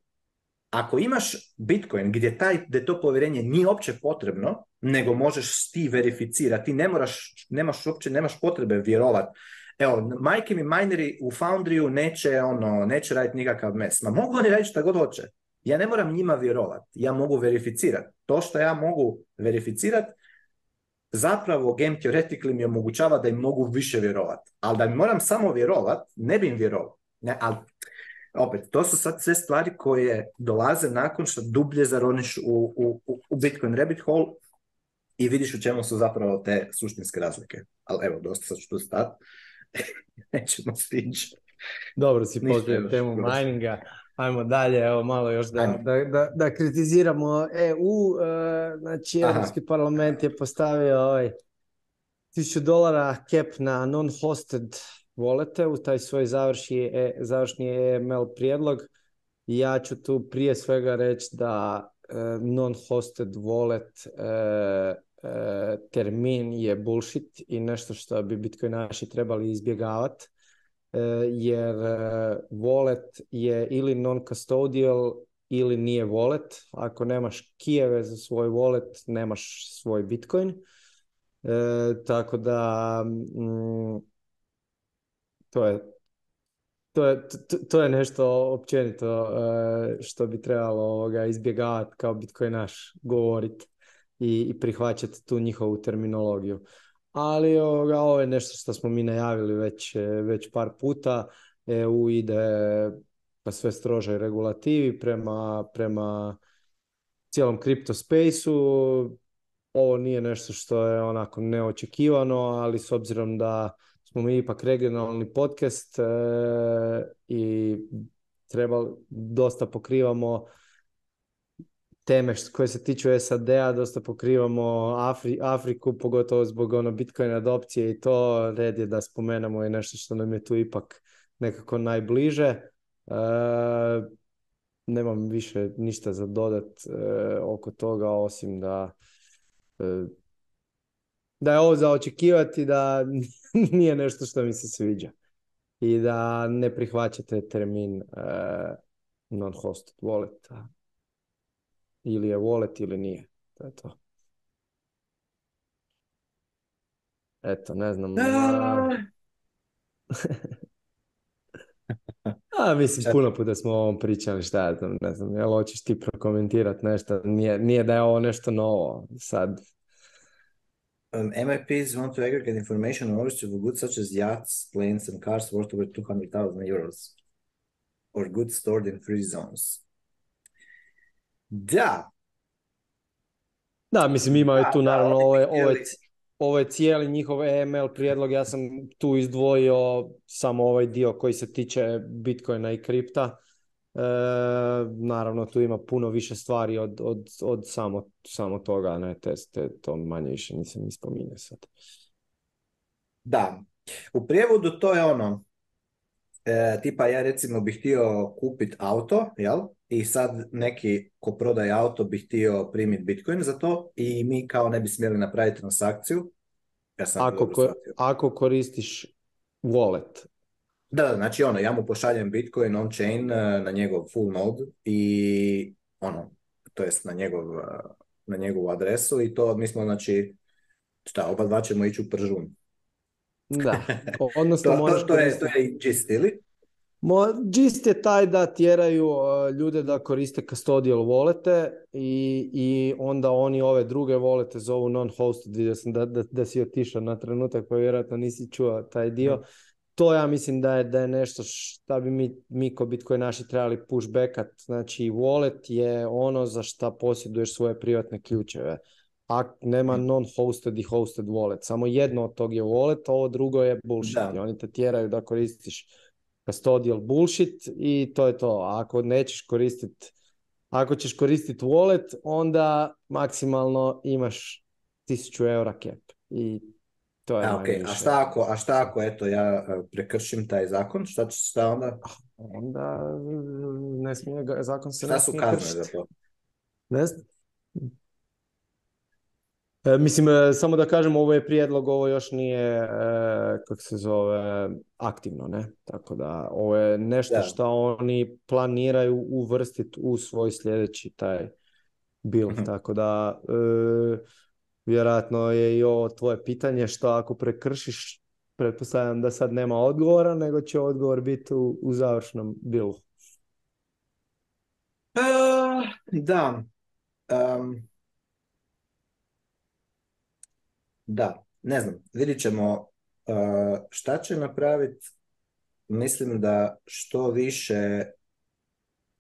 ako imaš Bitcoin gdje, taj, to povjerenje nije opće potrebno, nego možeš ti verificirati, ti ne moraš, nemaš uopće, nemaš potrebe vjerovati evo, majke mi mineri u Foundryu neće, ono, neće raditi nikakav mes. Ma mogu oni raditi šta god hoće. Ja ne moram njima vjerovati. Ja mogu verificirat. To što ja mogu verificirati zapravo game theoretically mi omogućava da im mogu više vjerovati. Ali da mi moram samo vjerovati, ne bi im vjerovao. Ne, ali opet, to su sad sve stvari koje dolaze nakon što dublje zaroniš u, u, u Bitcoin rabbit hole i vidiš u čemu su zapravo te suštinske razlike. Ali evo, dosta sad ću tu stati. *laughs* Nećemo stići. Dobro si pozdravio temu mininga. Ajmo dalje, evo malo još da, da, da, kritiziramo EU. E, znači, Europski parlament je postavio ovaj 1000 dolara cap na non-hosted volete u taj svoj e, završni, završni e EML prijedlog. Ja ću tu prije svega reći da non-hosted wallet termin je bullshit i nešto što bi naši trebali izbjegavati Eh, jer wallet eh, je ili non-custodial ili nije wallet. Ako nemaš kijeve za svoj wallet, nemaš svoj bitcoin. Eh, tako da mm, to je to je, to, je nešto općenito što bi trebalo izbjegavati kao bitcoinaš govoriti i prihvaćati tu njihovu terminologiju ali ovoga, ovo je nešto što smo mi najavili već, e, već par puta. EU ide pa sve strožoj regulativi prema, prema cijelom kripto Ovo nije nešto što je onako neočekivano, ali s obzirom da smo mi ipak regionalni podcast e, i treba dosta pokrivamo teme koje se tiču SAD-a, dosta pokrivamo Afri, Afriku, pogotovo zbog ono Bitcoin adopcije i to red je da spomenemo i nešto što nam je tu ipak nekako najbliže. E, nemam više ništa za dodat e, oko toga, osim da e, da je ovo za očekivati da *laughs* nije nešto što mi se sviđa i da ne prihvaćate termin e, non-hosted wallet ili je wallet ili nije. To je to. Eto, ne znam. *laughs* A mislim, puno puta smo o ovom pričali, šta ja znam, ne znam, jel hoćeš ti prokomentirati nešto? Nije, nije da je ovo nešto novo sad. Um, MIPs want to aggregate information on ownership of goods such as yachts, planes and cars worth over 200,000 euros or goods stored in free zones. Da. Da, mislim imaju tu naravno ove ovo je, cijeli njihov e ML prijedlog, ja sam tu izdvojio samo ovaj dio koji se tiče Bitcoina i kripta. E, naravno tu ima puno više stvari od, od, od samo, samo toga, ne, te, te, to manje više nisam ni spominjao sad. Da, u prijevodu to je ono, E, tipa ja recimo bih htio kupiti auto, jel? I sad neki ko prodaje auto bi htio primiti Bitcoin za to i mi kao ne bi smjeli napraviti transakciju. Ja e, sam ako, ako koristiš wallet. Da, znači ono, ja mu pošaljem Bitcoin on-chain e, na njegov full node i ono, to jest na, njegov, na njegovu adresu i to mi smo znači, šta, oba dva ćemo ići u pržun. Da, *laughs* odnosno to, moraš... To, je, to je gist, ili? Mo, gist je taj da tjeraju uh, ljude da koriste custodial volete i, i onda oni ove druge volete zovu non-hosted. Vidio sam da, da, si otišao na trenutak pa vjerojatno nisi čuo taj dio. Mm. To ja mislim da je, da je nešto šta bi mi, mi ko Bitcoin naši trebali pushbackat. Znači wallet je ono za šta posjeduješ svoje privatne ključeve. Ako nema mm. non-hosted i hosted wallet. Samo jedno od tog je wallet, a ovo drugo je bullshit. Oni te tjeraju da koristiš custodial bullshit i to je to. A ako nećeš koristiti ako ćeš koristiti wallet, onda maksimalno imaš 1000 eura cap. I to je a, okay. a šta ako, a šta ako eto, ja e, prekršim taj zakon? Šta, će se onda? Ah, onda ne smije, zakon se šta ne smije su kazne za to? Ne E, mislim, e, samo da kažem, ovo je prijedlog, ovo još nije, e, kako se zove, aktivno, ne? Tako da, ovo je nešto što oni planiraju uvrstiti u svoj sljedeći taj bil. Mhm. Tako da, vjerojatno je i ovo tvoje pitanje što ako prekršiš, pretpostavljam da sad nema odgovora, nego će odgovor biti u, završnom bilu. da. Da, ne znam, vidit ćemo e, šta će napraviti. Mislim da što više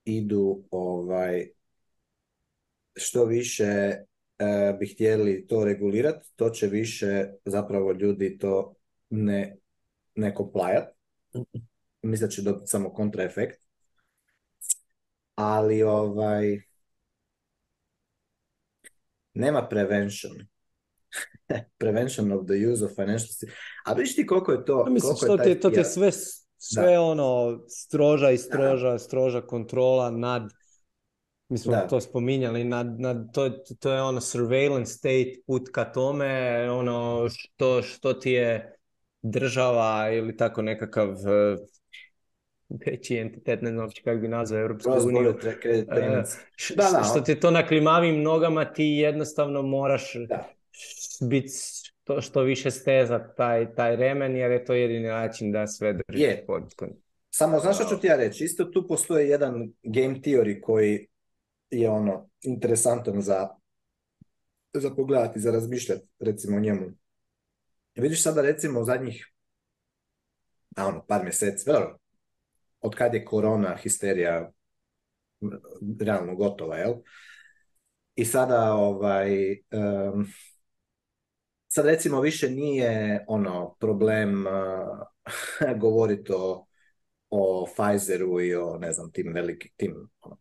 idu ovaj što više e, bi htjeli to regulirati, to će više zapravo ljudi to ne, ne Mislim da će dobiti samo kontraefekt. Ali ovaj nema prevention. *laughs* prevention of the use of financial... A vidiš ti koliko je to... je taj... to je sve, sve ono stroža i stroža, stroža kontrola nad... Mi smo to spominjali, nad, nad, to, to je ono surveillance state put ka tome, ono što, što ti je država ili tako nekakav e, veći entitet, ne znam kako bi nazvao Europsku uniju. E, da, da, što ti to na klimavim nogama ti jednostavno moraš biti to što više steza taj, taj remen, jer je to jedini način da sve drži je. pod Samo, znaš što ću ti ja reći? Isto tu postoji jedan game theory koji je ono interesantan za, za pogledati, za razmišljati recimo o njemu. Vidiš sada recimo u zadnjih ono, par mjeseci, od kad je korona, histerija realno gotova, jel? I sada ovaj, Sad recimo više nije ono problem uh, *laughs* govoriti o, o Pfizeru i o ne znam tim velikim tim ono,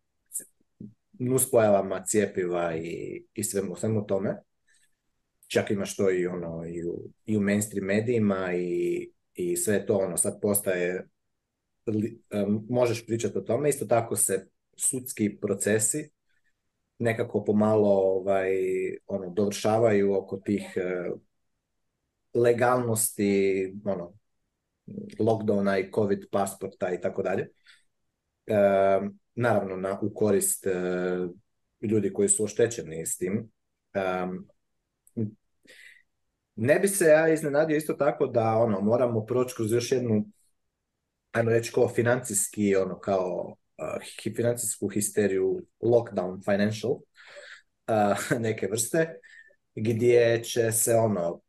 nuspojavama cijepiva i, i svemu, svemu tome. Čak ima što i ono i u, i u mainstream medijima i, i sve to ono sad postaje e, možeš pričati o tome. Isto tako se sudski procesi nekako pomalo ovaj, ono, dovršavaju oko tih e, legalnosti ono, lockdowna i covid pasporta i tako dalje. Naravno, na, u korist e, ljudi koji su oštećeni s tim. Ne bi se ja iznenadio isto tako da ono moramo proći kroz još jednu ajmo reći kao financijski ono kao e, financijsku histeriju lockdown financial e, *laughs* neke vrste gdje će se ono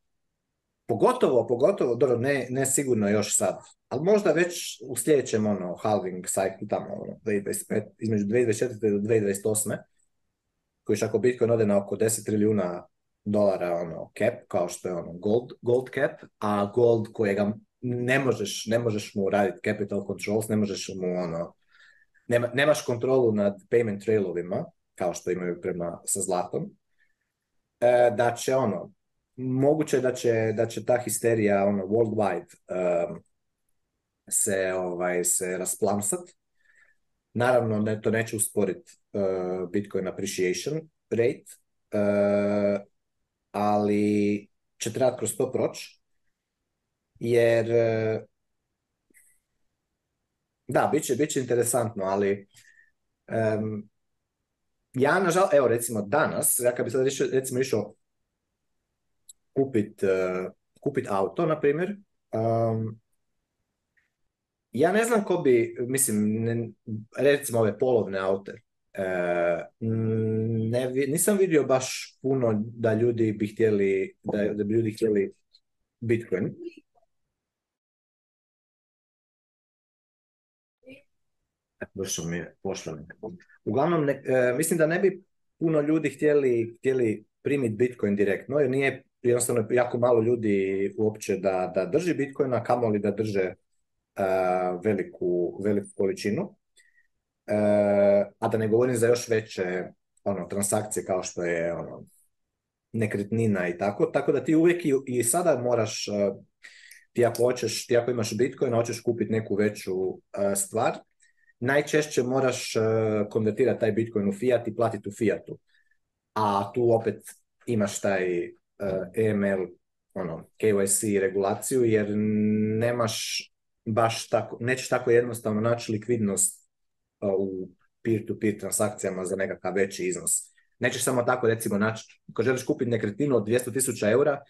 Pogotovo, pogotovo, dobro, ne, ne sigurno još sad, ali možda već u sljedećem ono, halving cycle tamo, ono, 2025, između 2024. do 2028. Koji ako Bitcoin ode na oko 10 trilijuna dolara ono, cap, kao što je ono gold, gold cap, a gold kojega ne možeš, ne možeš mu raditi capital controls, ne možeš mu ono, nema, nemaš kontrolu nad payment trailovima, kao što imaju prema sa zlatom, e, da će ono, moguće da će, da će ta histerija ono, worldwide um, se, ovaj, se rasplamsat. Naravno, ne, to neće usporiti uh, Bitcoin appreciation rate, uh, ali će trebati kroz to proći, jer uh, da, bit će, interesantno, ali um, ja nažal, evo recimo danas, ja kad bi sad recimo išao kupiti e, kupit auto, na primjer, ja ne znam ko bi, mislim, ne, recimo ove polovne aute, e, ne, nisam vidio baš puno da ljudi bi htjeli, da, da bi ljudi htjeli Bitcoin. mi je, pošlo Uglavnom, e, mislim da ne bi puno ljudi htjeli, htjeli primiti Bitcoin direktno, jer nije jednostavno jako malo ljudi uopće da, da drži Bitcoina, kamoli da drže e, veliku, veliku količinu. E, a da ne govorim za još veće ono, transakcije kao što je ono, nekretnina i tako. Tako da ti uvijek i, sada moraš, e, ti ako, hoćeš, ti ako imaš Bitcoin, hoćeš kupiti neku veću stvar, najčešće moraš konvertirati taj Bitcoin u fiat i platiti u fiatu. A tu opet imaš taj EML eh, e ono, KYC regulaciju jer nemaš baš tako, nećeš tako jednostavno naći likvidnost eh, u peer-to-peer transakcijama za nekakav veći iznos. Nećeš samo tako recimo naći, ako želiš kupiti nekretninu od 200.000 eura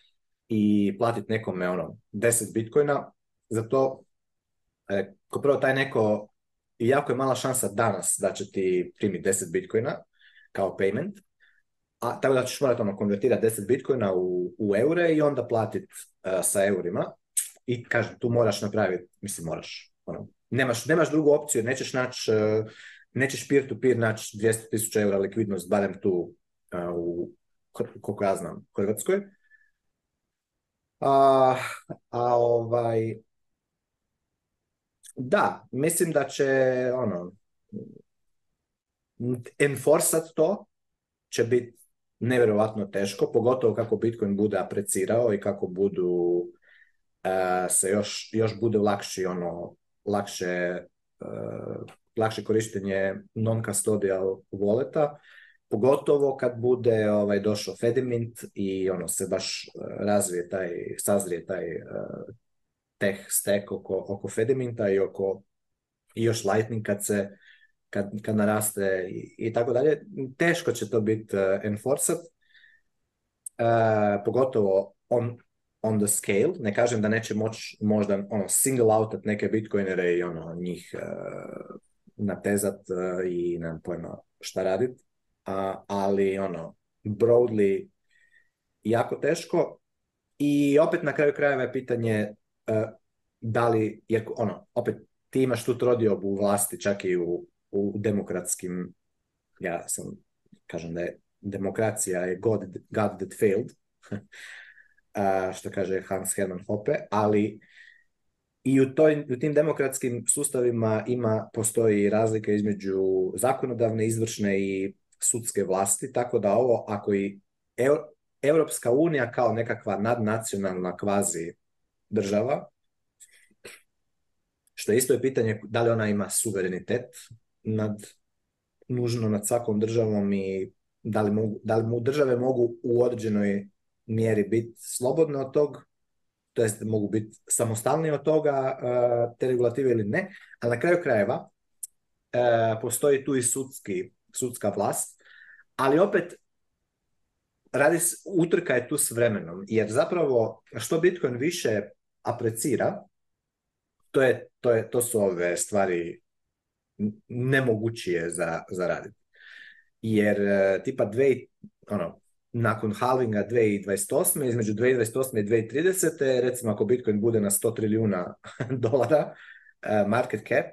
i platiti nekome ono 10 bitcoina, za to e, ko prvo taj neko jako je mala šansa danas da će ti primiti 10 bitcoina kao payment, a, tako da ćeš morati ono, konvertirati 10 bitcoina u, u eure i onda platiti e, sa eurima. I kažem, tu moraš napraviti, mislim moraš, ono, nemaš, nemaš drugu opciju, nećeš naći, e, nećeš peer-to-peer naći 200.000 eura likvidnost, barem tu e, u, koliko ja znam, Hrvatskoj. A, a ovaj, da, mislim da će ono, enforsat to će biti nevjerojatno teško, pogotovo kako Bitcoin bude aprecirao i kako budu e, se još, još bude lakši ono, lakše, e, lakše korištenje non-custodial voleta, pogotovo kad bude ovaj došao Fedimint i ono se baš e, razvije taj, sazrije taj tech stack oko, oko Fediminta i oko i još Lightning kad se kad, kad naraste i, tako dalje, teško će to biti uh, enforced, uh, pogotovo on, on the scale, ne kažem da neće moći možda ono, single outat neke bitcoinere i ono, njih uh, natezat uh, i nam pojma šta radit, ali ono, broadly jako teško i opet na kraju krajeva je pitanje uh, da li, jer ono, opet ti imaš tu trodiobu u vlasti čak i u u demokratskim, ja sam, kažem da je demokracija je God, God that failed, *laughs* što kaže Hans Hermann Hoppe, ali i u, toj, u tim demokratskim sustavima ima, postoji razlika između zakonodavne, izvršne i sudske vlasti, tako da ovo, ako i Europska unija kao nekakva nadnacionalna kvazi država, što isto je pitanje da li ona ima suverenitet, nad nužno nad svakom državom i da li, mogu, da li mu države mogu u određenoj mjeri biti slobodne od tog, to jest mogu biti samostalni od toga, e, te regulative ili ne, a na kraju krajeva e, postoji tu i sudski, sudska vlast, ali opet radi utrka je tu s vremenom, jer zapravo što Bitcoin više aprecira, to, je, to, je, to su ove stvari je za, za raditi. Jer e, tipa dve, ono, nakon halvinga 2028. između 2028. i 2030. recimo ako Bitcoin bude na 100 trilijuna *laughs* dolara e, market cap,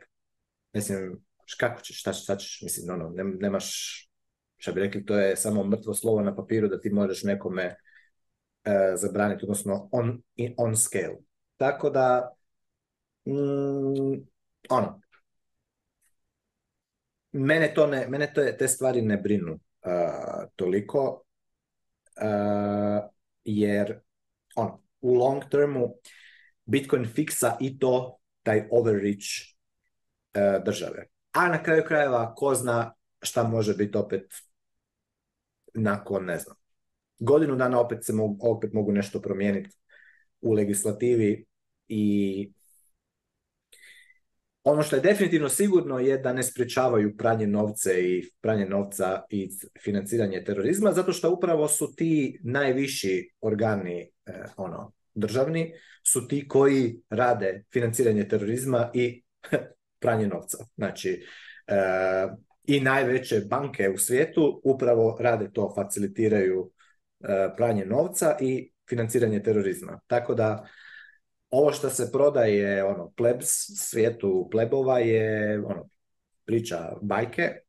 mislim, kako ćeš, šta, ćeš, mislim, ono, nemaš, šta bi rekli, to je samo mrtvo slovo na papiru da ti možeš nekome e, zabraniti, odnosno on, on scale. Tako da, mm, ono, mene to ne, mene te, te stvari ne brinu toliko, jer on, u long termu Bitcoin fiksa i to taj overreach e, države. A na kraju krajeva ko zna šta može biti opet nakon, ne znam, godinu dana opet se mogu, opet mogu nešto promijeniti u legislativi i ono što je definitivno sigurno je da ne sprečavaju pranje novce i pranje novca i financiranje terorizma, zato što upravo su ti najviši organi e, ono državni su ti koji rade financiranje terorizma i *laughs* pranje novca. Znači, e, i najveće banke u svijetu upravo rade to, facilitiraju e, pranje novca i financiranje terorizma. Tako da ovo što se prodaje ono, plebs, svijetu plebova je ono, priča bajke,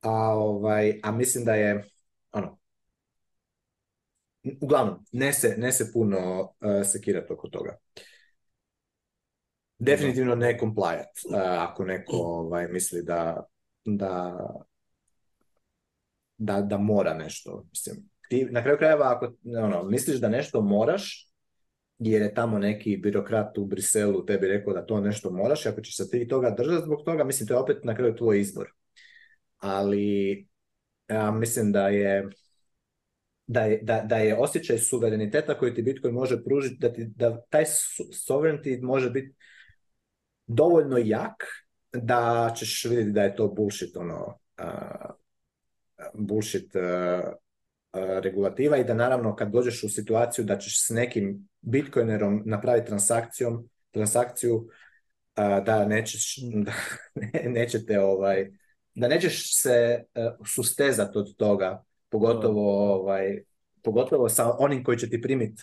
a, ovaj, a mislim da je ono, uglavnom, ne se, ne se puno uh, eh, sekirati oko toga. Definitivno ne compliant, eh, ako neko ovaj, misli da, da, da, da mora nešto. Mislim, ti na kraju krajeva ako ono, misliš da nešto moraš, jer je tamo neki birokrat u Briselu tebi rekao da to nešto moraš, ako ćeš se ti toga držati zbog toga, mislim, to je opet na kraju tvoj izbor. Ali mislim da je, da je, da, da je osjećaj suvereniteta koji ti Bitcoin može pružiti, da, ti, da taj sovereignty može biti dovoljno jak da ćeš vidjeti da je to bullshit, ono, uh, bullshit regulativa i da naravno kad dođeš u situaciju da ćeš s nekim bitcoinerom napraviti transakcijom, transakciju da nećeš da ne, *laughs* nećete ovaj da nećeš se e, sustezati od toga pogotovo ovaj pogotovo sa onim koji će ti primiti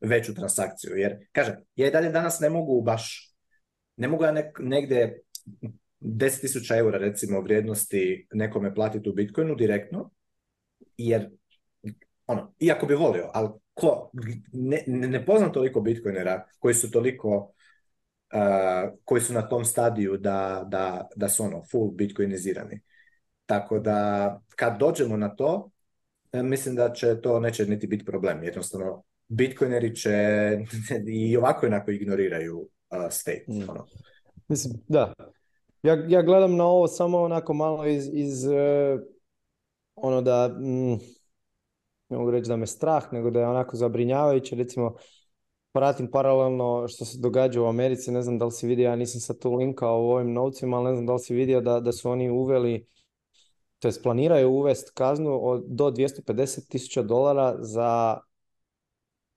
veću transakciju jer kažem ja i dalje danas ne mogu baš ne mogu ja nek, negde 10.000 eura recimo vrijednosti nekome platiti u Bitcoinu direktno jer ono, iako bi volio, ali ko, ne, ne poznam toliko bitcoinera koji su toliko, uh, koji su na tom stadiju da, da, da su ono, full bitcoinizirani. Tako da, kad dođemo na to, eh, mislim da će to neće niti biti problem. Jednostavno, bitcoineri će *laughs* i ovako onako ignoriraju uh, state. Mm. Ono. Mislim, da. Ja, ja gledam na ovo samo onako malo iz, iz ono da... Mm, ne mogu reći da me strah, nego da je onako zabrinjavajuće, recimo pratim paralelno što se događa u Americi, ne znam da li si vidio, ja nisam sad tu linkao u ovim novcima, ali ne znam da li si vidio da, da su oni uveli, to jest planiraju uvest kaznu do 250 tisuća dolara za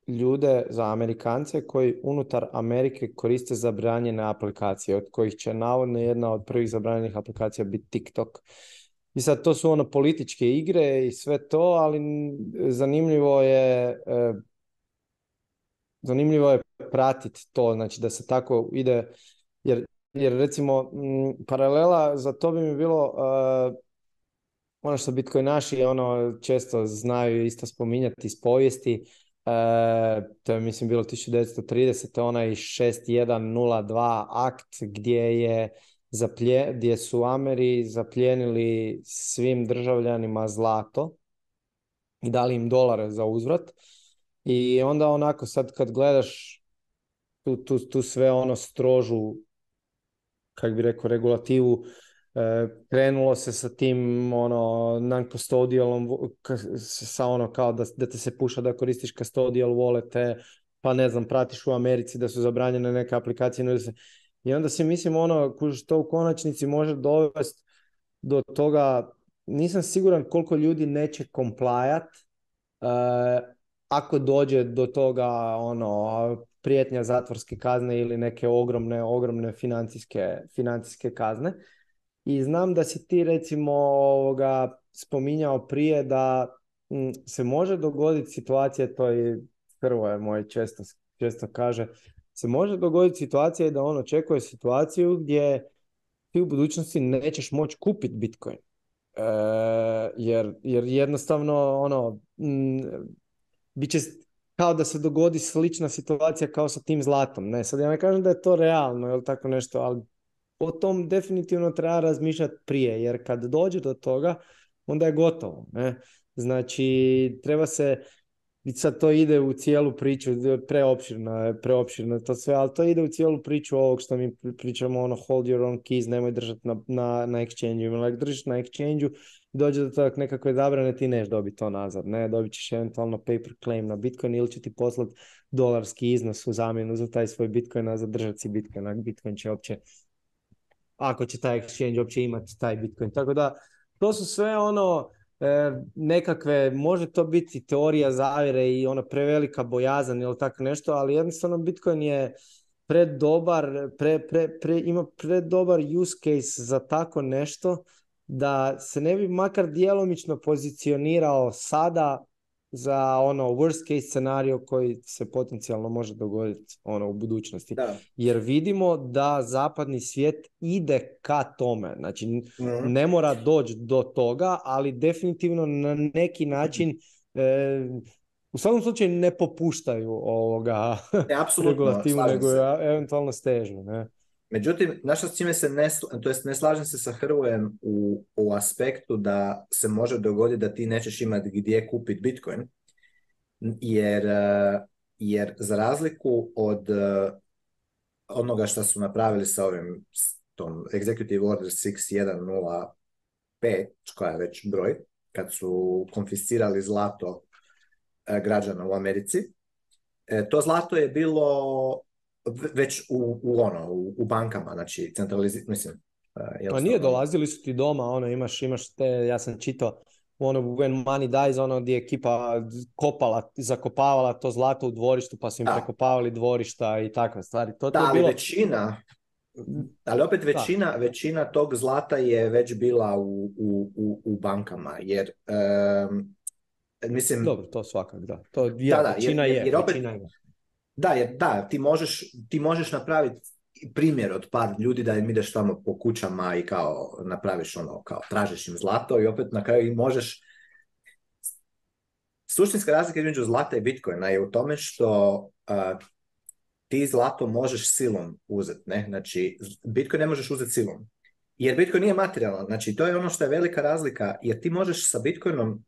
ljude, za Amerikance koji unutar Amerike koriste zabranjene aplikacije, od kojih će navodno jedna od prvih zabranjenih aplikacija biti TikTok. I sad to su ono političke igre i sve to, ali zanimljivo je e, zanimljivo je pratiti to, znači da se tako ide, jer, jer recimo paralela za to bi mi bilo uh, ono što bitcoinaši ono često znaju isto spominjati iz povijesti, e, to je mislim bilo 1930. onaj 6102 akt gdje je zaplje, gdje su Ameri zapljenili svim državljanima zlato i dali im dolare za uzvrat. I onda onako sad kad gledaš tu, tu, tu sve ono strožu, kak bi rekao, regulativu, e, krenulo se sa tim ono non custodialom sa ono kao da, da te se puša da koristiš custodial volete, pa ne znam pratiš u Americi da su zabranjene neke aplikacije i onda si mislim ono što u konačnici može dovesti do toga, nisam siguran koliko ljudi neće komplajat eh, ako dođe do toga ono prijetnja zatvorske kazne ili neke ogromne, ogromne financijske, financijske kazne. I znam da si ti recimo ovoga, spominjao prije da mm, se može dogoditi situacija, to i je moj često, često kaže, se može dogoditi situacija da on očekuje situaciju gdje ti u budućnosti nećeš moći kupiti Bitcoin. E, jer, jer jednostavno ono, m, bit će kao da se dogodi slična situacija kao sa tim zlatom. Ne, sad ja ne kažem da je to realno ili tako nešto, ali o tom definitivno treba razmišljati prije, jer kad dođe do toga, onda je gotovo. Ne? Znači, treba se i sad to ide u cijelu priču, preopširno je, preopširno to sve, ali to ide u cijelu priču ovog što mi pričamo, ono hold your own keys, nemoj držati na, na, na exchange-u. držiš na exchange-u, dođe do tog nekakve zabrane, ti neš dobiti to nazad, ne, dobit ćeš eventualno paper claim na Bitcoin ili će ti poslati dolarski iznos u zamjenu za taj svoj Bitcoin, a zadržati si Bitcoin, a Bitcoin će opće, ako će taj exchange uopće imati taj Bitcoin, tako da, to su sve ono, E, nekakve, može to biti teorija zavire i ona prevelika bojazan ili tako nešto, ali jednostavno Bitcoin je predobar, pre, pre, ima predobar use case za tako nešto da se ne bi makar djelomično pozicionirao sada za ono worst case scenario koji se potencijalno može dogoditi ono u budućnosti. Jer vidimo da zapadni svijet ide ka tome. Znači mhm. ne mora doći do toga, ali definitivno na neki način e, u svakom slučaju ne popuštaju ovoga *laughs* regulativu, nego eventualno stežu. Ne? Međutim, s čime se ne, to jest ne slažem se sa Hrvojem u, aspektu da se može dogoditi da ti nećeš imati gdje kupiti Bitcoin, jer, e, jer za razliku od e, onoga što su napravili sa ovim tom Executive Order 6105, koja je već broj, kad su konfiscirali zlato e, građana u Americi, to zlato je bilo već u, u ono, u, bankama, znači centraliz mislim. Uh, nije, dolazili su ti doma, ono, imaš, imaš te, ja sam čitao, ono When Money Dies, ono gdje ekipa kopala, zakopavala to zlato u dvorištu pa su im da. prekopavali dvorišta i takve stvari. To, da, je većina, ali opet većina, većina tog zlata je već bila u, u, u, bankama, jer mislim... Dobro, to svakak, da. To, da, većina je, jer većina je. Da, jer, da ti, možeš, napraviti primjer od par ljudi da im ideš tamo po kućama i kao napraviš ono, kao tražiš im zlato i opet na kraju i možeš Suštinska razlika između zlata i bitcoina je u tome što ti zlato možeš silom uzeti, ne? Znači, bitcoin ne možeš uzeti silom. Jer bitcoin nije materijalan, znači to je ono što je velika razlika, jer ti možeš sa bitcoinom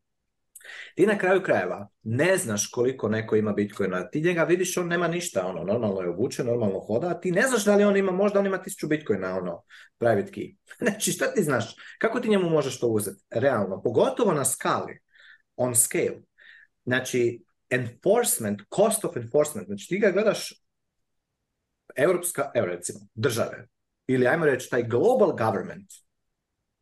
ti na kraju krajeva ne znaš koliko neko ima bitcoina. Ti njega vidiš, on nema ništa, ono, normalno je obučen, normalno hoda, a ti ne znaš da li on ima, možda on ima tisuću bitcoina, ono, private key. *laughs* Znači, šta ti znaš? Kako ti njemu možeš to uzeti? Realno, pogotovo na skali, on scale. Znači, enforcement, cost of enforcement, znači ti ga gledaš europska, evo recimo, države, ili ajmo reći taj global government,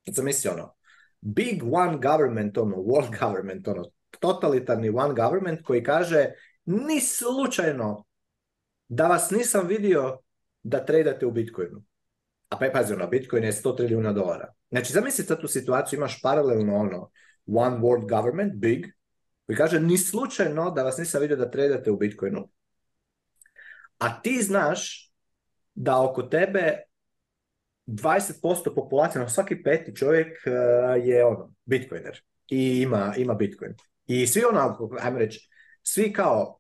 kad ono, big one government, ono, world *laughs* government, ono, totalitarni one government koji kaže ni slučajno da vas nisam vidio da tradate u Bitcoinu. A pa je pazio, ono, Bitcoin je 100 trilijuna dolara. Znači, zamislite sad tu situaciju, imaš paralelno ono, one world government, big, koji kaže ni slučajno da vas nisam vidio da tradate u Bitcoinu. A ti znaš da oko tebe 20% populacije, na svaki peti čovjek e, je ono, bitcoiner i ima, ima bitcoin. I svi ono, ajmo reći, svi kao,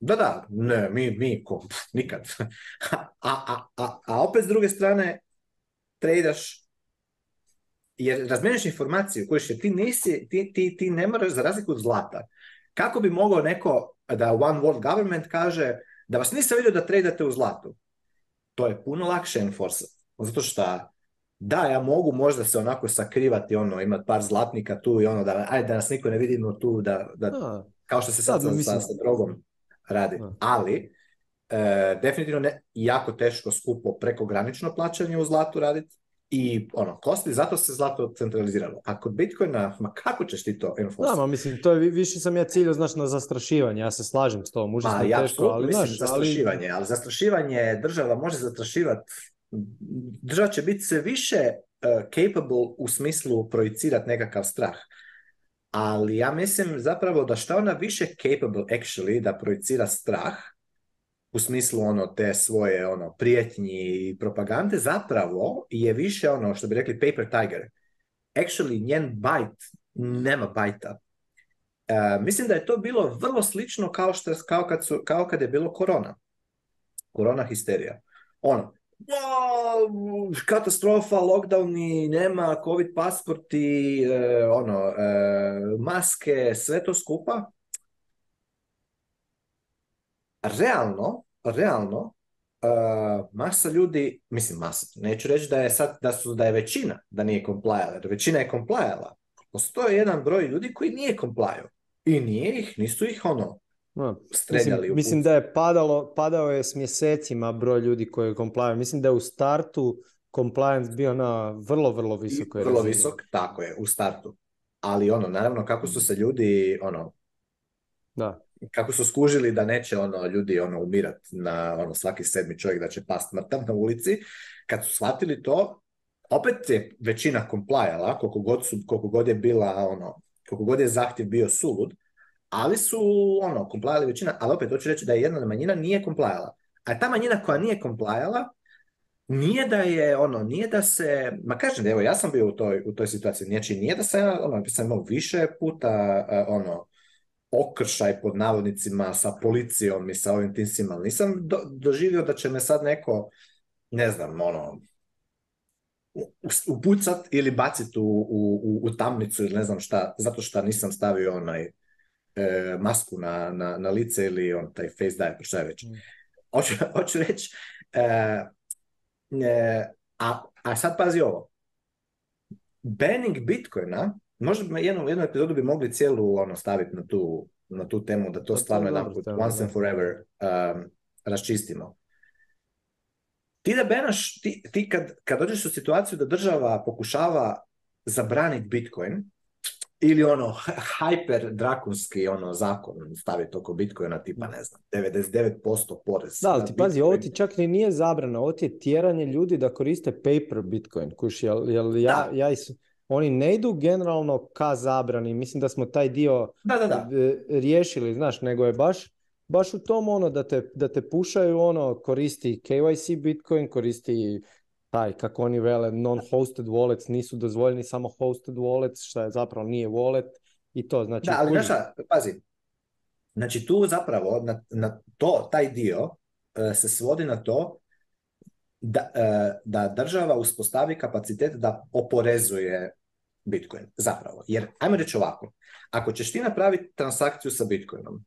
da, da, ne, mi, mi, nikad. *laughs* a, a, a, a opet s druge strane, tradaš jer razmeniš informaciju koju ti ti, ti, ti ne moraš za razliku od zlata. Kako bi mogao neko da One World Government kaže da vas nisam vidio da tradate u zlatu? To je puno lakše enforce. Zato što da, ja mogu možda se onako sakrivati, ono, imat par zlatnika tu i ono, da, ajde, da nas niko ne vidimo tu, da, da kao što se sad, sa, drogom radi. Ali, e, definitivno ne, jako teško skupo prekogranično plaćanje u zlatu raditi i ono, kosti, zato se zlato centraliziralo. A kod Bitcoina, ma kako ćeš ti to enforce? ma mislim, to je, više sam ja cilj, znaš, na zastrašivanje, ja se slažem s tom, užasno teško, ali mislim, zastrašivanje, ali... ali zastrašivanje, država može zastrašivati država će biti sve više e, capable u smislu projicirati nekakav strah. Ali ja mislim zapravo da šta ona više capable actually da projicira strah, u smislu ono te svoje ono prijetnji i propagande zapravo je više ono što bi rekli paper tiger. Actually njen bajt nema bajta. E, mislim da je to bilo vrlo slično kao, što, kao, kad, su, kao kad je bilo korona. Korona histerija. Ono, da, katastrofa, lockdowni, nema covid pasporti, e, ono, e, maske, sve to skupa. Realno, realno, e, masa ljudi, mislim masa, neću reći da je sad, da su, da je većina, da nije komplajala, većina je komplajala. Postoje jedan broj ljudi koji nije komplaju i nije ih, nisu ih ono, no, mislim, da je padalo, padao je s mjesecima broj ljudi koji je compliant. Mislim da je u startu compliance bio na vrlo, vrlo visokoj Vrlo visok, tako je, u startu. Ali ono, naravno, kako su se ljudi, ono, da. kako su skužili da neće ono ljudi ono umirat na ono svaki sedmi čovjek da će past mrtav na ulici, kad su shvatili to, opet je većina komplajala, koliko god, je bila ono, koliko god je zahtjev bio sulud, ali su ono, komplajali većina, ali opet hoću reći da je jedna manjina nije komplajala. A ta manjina koja nije komplajala, nije da je ono, nije da se, ma kažem da evo ja sam bio u toj, u toj situaciji, znači nije da se ono, sam imao više puta e, ono, okršaj pod navodnicima sa policijom i sa ovim tim svima, nisam doživio da će me sad neko, ne znam, ono, upucat ili bacit u, u, u, tamnicu ili ne znam šta, zato šta nisam stavio onaj E, masku na, na, na, lice ili on taj face dive, pa šta je već. Mm. Hoću, *laughs* reći, e, e, a, a sad pazi ovo. Banning Bitcoina, možda jednu, jednu epizodu bi mogli cijelu ono staviti na tu, na tu temu, da to, to stvarno jedan put, once and forever, um, raščistimo. Ti da banaš, ti, ti kad, kad dođeš u situaciju da država pokušava zabraniti Bitcoin, ili ono hyper drakonski ono zakon staviti oko Bitcoina tipa ne znam 99% porez. Da, ali ti pazi, ovo ti čak ni nije zabrano, ovo ti je tjeranje ljudi da koriste paper Bitcoin, kuš, jel, ja, ja oni ne idu generalno ka zabrani, mislim da smo taj dio e, riješili, znaš, nego je baš baš u tom ono da te, da te pušaju ono koristi KYC Bitcoin, koristi taj, kako oni vele, non-hosted wallets nisu dozvoljeni, samo hosted wallets, što je zapravo nije wallet i to znači... Da, ali šta pazi, znači tu zapravo na, na to, taj dio e, se svodi na to da, e, da država uspostavi kapacitet da oporezuje Bitcoin, zapravo. Jer, ajmo reći ovako, ako ćeš ti napraviti transakciju sa Bitcoinom,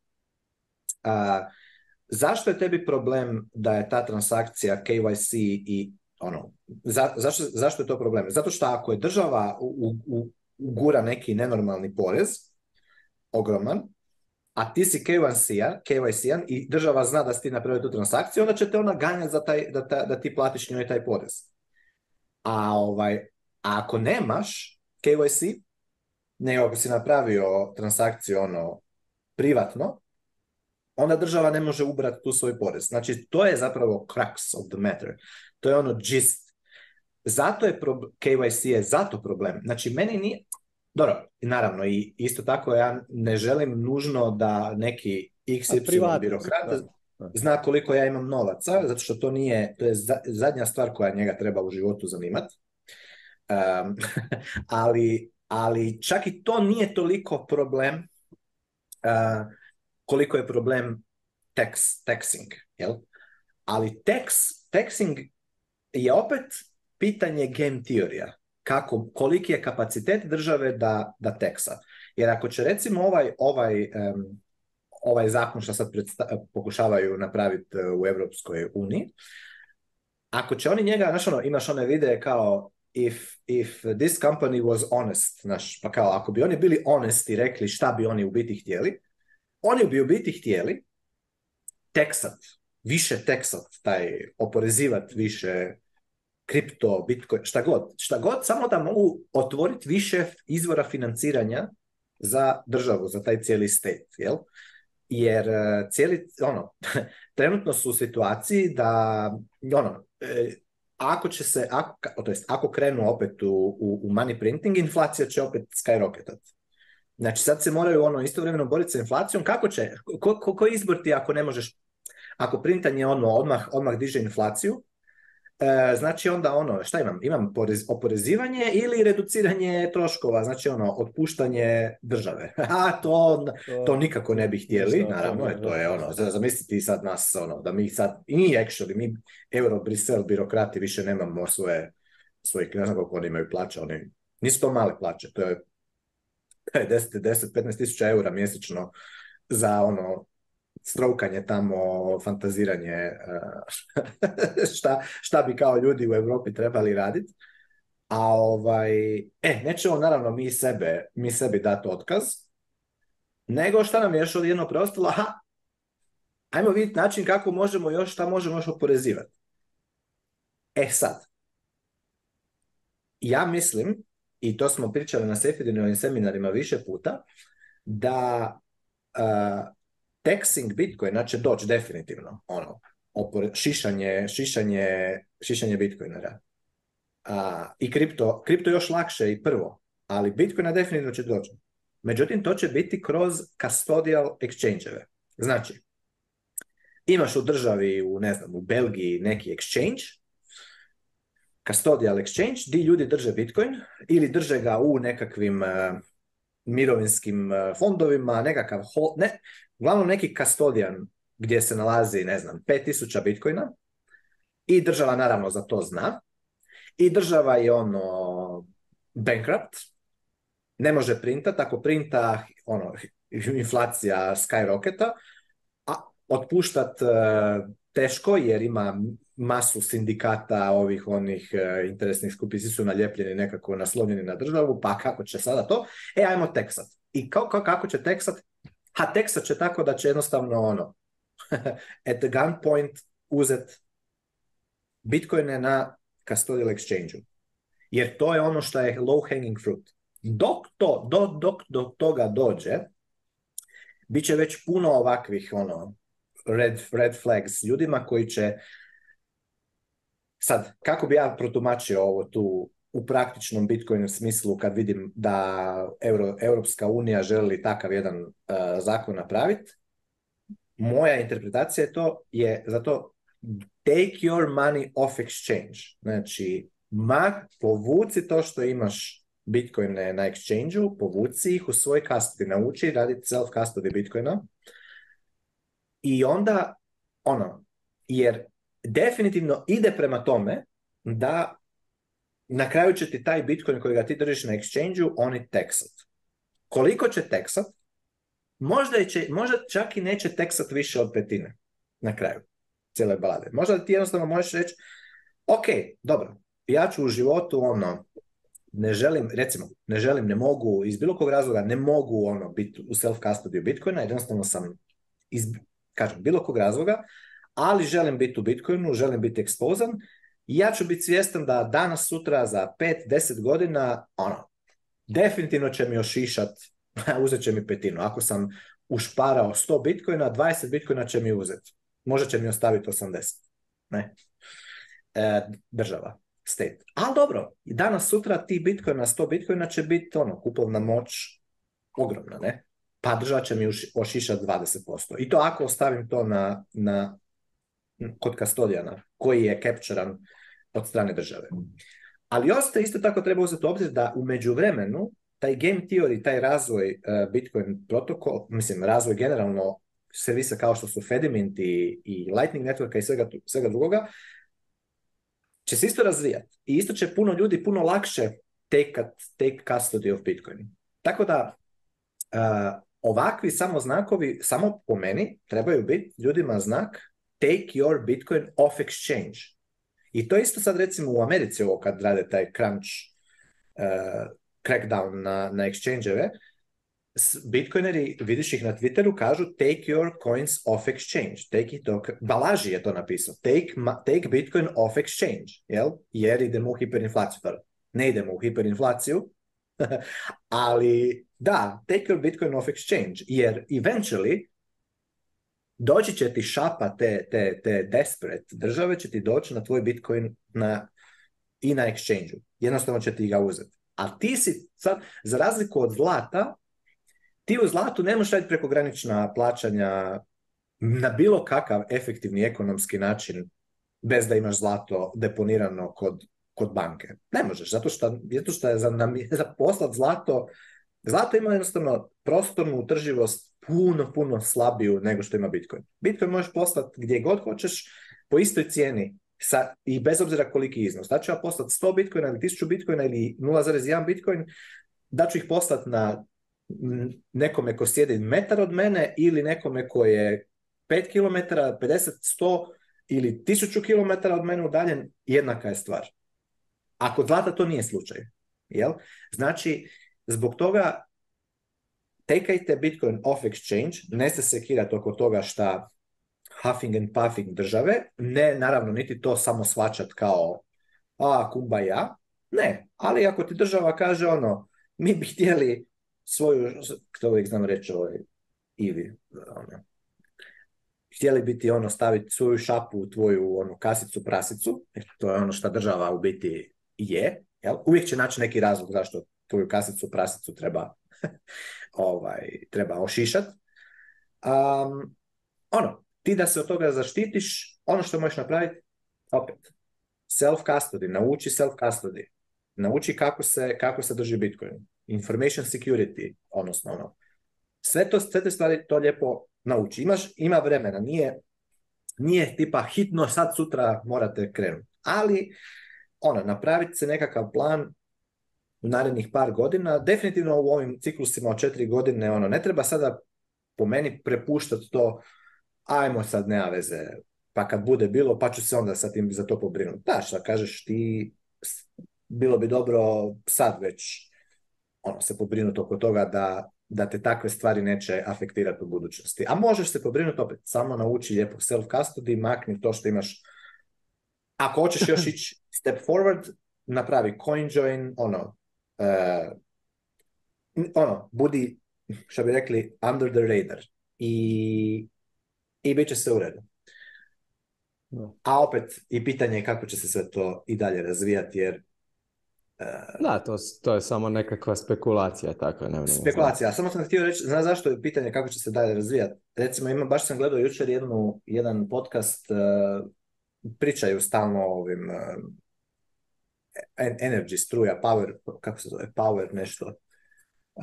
zašto je tebi problem da je ta transakcija KYC i ono, za, zašto, zašto je to problem? Zato što ako je država u, ugura neki nenormalni porez, ogroman, a ti si KYC-an i država zna da si ti napravio tu transakciju, onda će te ona ganjati za taj, da, da ti platiš njoj taj porez. A, ovaj, ako nemaš KYC, nego ako si napravio transakciju ono privatno, onda država ne može ubrati tu svoj porez. Znači, to je zapravo crux of the matter. To je ono gist. Zato je KYC je zato problem. Znači, meni nije... Dobro, naravno, i isto tako ja ne želim nužno da neki XY birokrat zna koliko ja imam novaca, zato što to nije, to je zadnja stvar koja njega treba u životu zanimati. *laughs* ali, ali čak i to nije toliko problem uh, koliko je problem tax, taxing. Jel? Ali tax, taxing je opet pitanje game teorija. Kako, koliki je kapacitet države da, da teksa. Jer ako će recimo ovaj, ovaj, ovaj zakon što sad pokušavaju napraviti e, u EU, uniji, ako će oni njega, znaš ono, imaš one videe kao if, if this company was honest, znaš, pa kao ako bi oni bili honest i rekli šta bi oni u biti htjeli, oni bi u biti htjeli teksat više teksat, taj oporezivati više kripto, bitcoin, šta god. Šta god, samo da mogu otvoriti više izvora financiranja za državu, za taj cijeli state, jel? Jer e, cijeli, ono, *laughs* trenutno su u situaciji da, ono, e, ako će se, ako, to jest, ako krenu opet u, u, money printing, inflacija će opet skyrocketat. Znači sad se moraju ono istovremeno boriti sa inflacijom, kako će, koji ko, ko izbor ti ako ne možeš ako printanje ono odmah, odmah diže inflaciju, e, znači onda ono, šta imam? Imam porez, oporezivanje ili reduciranje troškova, znači ono, otpuštanje države. *laughs* A to, to nikako ne bi htjeli, naravno, e, to je ono, zamisliti sad nas, ono, da mi sad, i actually, mi euro Brisel birokrati više nemamo svoje svojih, ne znam koliko oni imaju plaće, oni nisu to male plaće, to je 10, 10, 15 tisuća eura mjesečno za ono strokanje tamo, fantaziranje e, *laughs* šta, šta bi kao ljudi u Europi trebali raditi. A ovaj, e, nećemo naravno mi sebe, mi sebi dati otkaz, nego šta nam je još odjedno preostalo, aha, ajmo vidjeti način kako možemo još, šta možemo još oporezivati. E sad, ja mislim, i to smo pričali na Sefidinovim seminarima više puta, da e, taxing Bitcoina znači će doći definitivno, ono, opor, šišanje, šišanje, šišanje Bitcoina. Da. A, I kripto, kripto još lakše i prvo, ali Bitcoina definitivno će doći. Međutim, to će biti kroz custodial exchange Znači, imaš u državi, u, ne znam, u Belgiji neki exchange, custodial exchange, di ljudi drže Bitcoin ili drže ga u nekakvim eh, mirovinskim eh, fondovima, nekakav, hold, ne, uglavnom neki kastodijan gdje se nalazi, ne znam, 5000 bitcoina i država naravno za to zna i država je ono bankrupt, ne može printat, ako printa ono, inflacija skyrocketa, a otpuštat e, teško jer ima masu sindikata ovih onih e, interesnih skupisi su naljepljeni nekako naslonjeni na državu, pa kako će sada to? E, ajmo teksat. I kako će teksat? ha Texas će tako da će jednostavno ono, *laughs* at the gunpoint uzet bitcoine na custodial exchange-u. Jer to je ono što je low hanging fruit. Dok, to, do, dok do toga dođe, bit će već puno ovakvih ono, red, red flags ljudima koji će Sad, kako bi ja protumačio ovo tu u praktičnom Bitcoinu smislu kad vidim da Euro, Europska unija želi takav jedan e, zakon napraviti, moja interpretacija je to je zato take your money off exchange. Znači, ma, povuci to što imaš Bitcoin na exchange-u, povuci ih u svoj custody, nauči raditi self-custody Bitcoina i onda, ono, jer definitivno ide prema tome da na kraju će ti taj Bitcoin ga ti držiš na exchange oni teksat. Koliko će teksat? Možda, će, možda čak i neće teksat više od petine na kraju cijele balade. Možda ti jednostavno možeš reći, ok, dobro, ja ću u životu ono, ne želim, recimo, ne želim, ne mogu, iz bilo kog razloga ne mogu ono biti u self-custody Bitcoina, jednostavno sam, iz, kažem, bilo kog razloga, ali želim biti u Bitcoinu, želim biti ekspozan ja ću biti svjestan da danas, sutra, za 5 deset godina, ono, definitivno će mi ošišat, *laughs* uzet će mi petinu. Ako sam ušparao 100 bitcoina, 20 bitcoina će mi uzet. Možda će mi ostaviti 80. Ne. E, država, state. Ali dobro, i danas, sutra ti bitcoina, 100 bitcoina će biti ono, kupovna moć ogromna, ne? Pa država će mi ošišati 20%. I to ako ostavim to na, na kod kastodijana koji je capturan od strane države. Ali ostaje isto tako treba uzeti u obzir da u međuvremenu taj game theory, taj razvoj e, Bitcoin protokol, mislim razvoj generalno servisa kao što su Fediment i, i Lightning Networka i svega, drugoga, će se isto razvijati. I isto će puno ljudi puno lakše take, take custody of Bitcoin. Tako da uh, ovakvi samo znakovi, samo po meni, trebaju biti ljudima znak take your Bitcoin off exchange. I to isto sad recimo u Americi ovo kad rade taj crunch uh, crackdown na, na exchange-eve, bitcoineri, vidiš ih na Twitteru, kažu take your coins off exchange. Take it off... Balaži je to napisao. Take, take bitcoin off exchange. Jel? Jer idemo u hiperinflaciju. ne idemo u hiperinflaciju, *laughs* ali da, take your bitcoin off exchange. Jer eventually doći će ti šapa te, te, te desperate države, će ti doći na tvoj Bitcoin na, i na exchange Jednostavno će ti ga uzeti. A ti si sad, za razliku od zlata, ti u zlatu ne možeš raditi prekogranična plaćanja na bilo kakav efektivni ekonomski način bez da imaš zlato deponirano kod, kod banke. Ne možeš, zato što, zato što je za, za poslat zlato, zlato ima jednostavno prostornu utrživost puno, puno slabiju nego što ima Bitcoin. Bitcoin možeš postati gdje god hoćeš po istoj cijeni sa, i bez obzira koliki iznos. Da ću ja postati 100 bitcoina ili 1000 bitcoina ili 0,1 bitcoin, da ću ih poslati na nekome ko sjedi metar od mene ili nekome ko je 5 km, 50, 100 ili 1000 km od mene udaljen, jednaka je stvar. Ako zlata to nije slučaj. Jel? Znači, zbog toga tekajte Bitcoin off exchange, ne se sekirati oko toga šta huffing and puffing države, ne naravno niti to samo svačat kao a kumba ja, ne, ali ako ti država kaže ono, mi bi htjeli svoju, to uvijek znam reći ovoj Ivi, ono, htjeli biti ono staviti svoju šapu u tvoju onu kasicu prasicu, jer to je ono što država u biti je, jel? uvijek će naći neki razlog zašto tvoju kasicu prasicu treba *laughs* ovaj, treba ošišat. ono, ti da se od toga zaštitiš, ono što možeš napraviti, opet, self-custody, nauči self-custody. Nauči kako se, kako se drži Bitcoin. Information security, odnosno ono. Sve, to, sve te stvari to lijepo nauči. Imaš, ima vremena, nije, nije tipa hitno, sad sutra morate krenuti. Ali, ono, napraviti se nekakav plan u narednih par godina. Definitivno u ovim ciklusima od četiri godine ono ne treba sada po meni prepuštati to ajmo sad nema veze, pa kad bude bilo, pa ću se onda sa tim za to pobrinuti. Da, šta kažeš ti, bilo bi dobro sad već ono, se pobrinuti oko toga da, da te takve stvari neće afektirati u budućnosti. A možeš se pobrinuti opet, samo nauči lijepo self-custody, makni to što imaš. Ako hoćeš još *clears throat* ići step forward, napravi coin join, ono, E, ono, budi, što bi rekli, under the radar. I, i bit će se u redu. No. A opet i pitanje je kako će se sve to i dalje razvijati, jer... E, da, to, to je samo nekakva spekulacija, tako je. Spekulacija, samo sam htio reći, znaš zašto je pitanje kako će se dalje razvijati? Recimo, ima, baš sam gledao jučer jednu, jedan podcast, e, pričaju stalno o ovim energy struja, power, kako se zove, power nešto.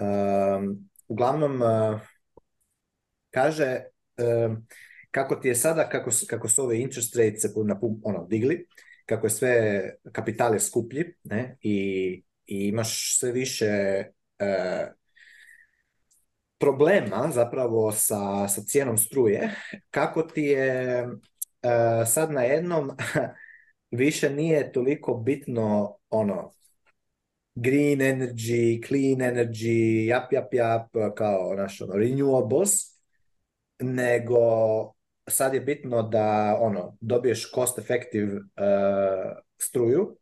Ehm, uglavnom, eh, kaže ehm, kako ti je sada, kako su, ove interest rates se ono, digli, kako je sve kapital je skuplji ne? I, imaš sve više eh, problema zapravo sa, cijenom struje, kako ti je eh, sad na jednom *laughs* više nije toliko bitno ono green energy, clean energy, jap, jap, jap, kao naš ono, renewables, nego sad je bitno da ono dobiješ cost effective eh, struju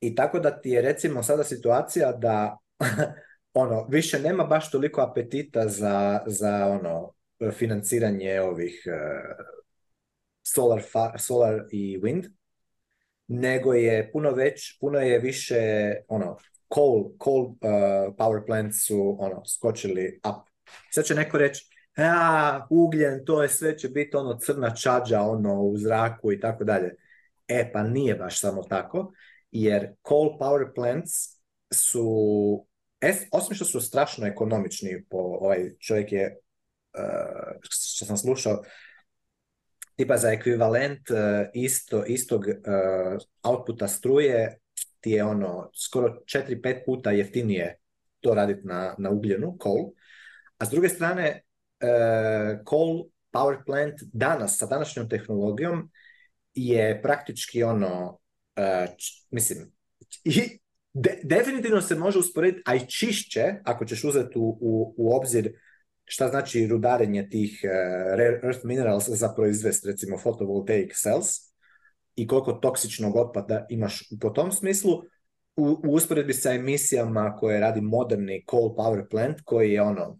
i tako da ti je recimo sada situacija da *laughs* ono više nema baš toliko apetita za, za ono financiranje ovih eh, solar, solar i wind, nego je puno već, puno je više ono, coal, coal uh, power plants su ono, skočili up. Sad će neko reći, a, ugljen, to je sve će biti ono crna čađa ono, u zraku i tako dalje. E, pa nije baš samo tako, jer coal power plants su, osim što su strašno ekonomični, po, ovaj čovjek je, uh, što sam slušao, tipa za ekvivalent e, isto, istog e, outputa struje ti je ono skoro 4-5 puta jeftinije to raditi na, na ugljenu, coal. A s druge strane, coal e, power plant danas, sa današnjom tehnologijom, je praktički ono, mislim, i definitivno se može usporediti, a i čišće, ako ćeš uzeti u, u, u obzir šta znači rudarenje tih e, rare earth minerals za proizvest recimo photovoltaic cells i koliko toksičnog otpada imaš u tom smislu u, u usporedbi sa emisijama koje radi moderni coal power plant koji je ono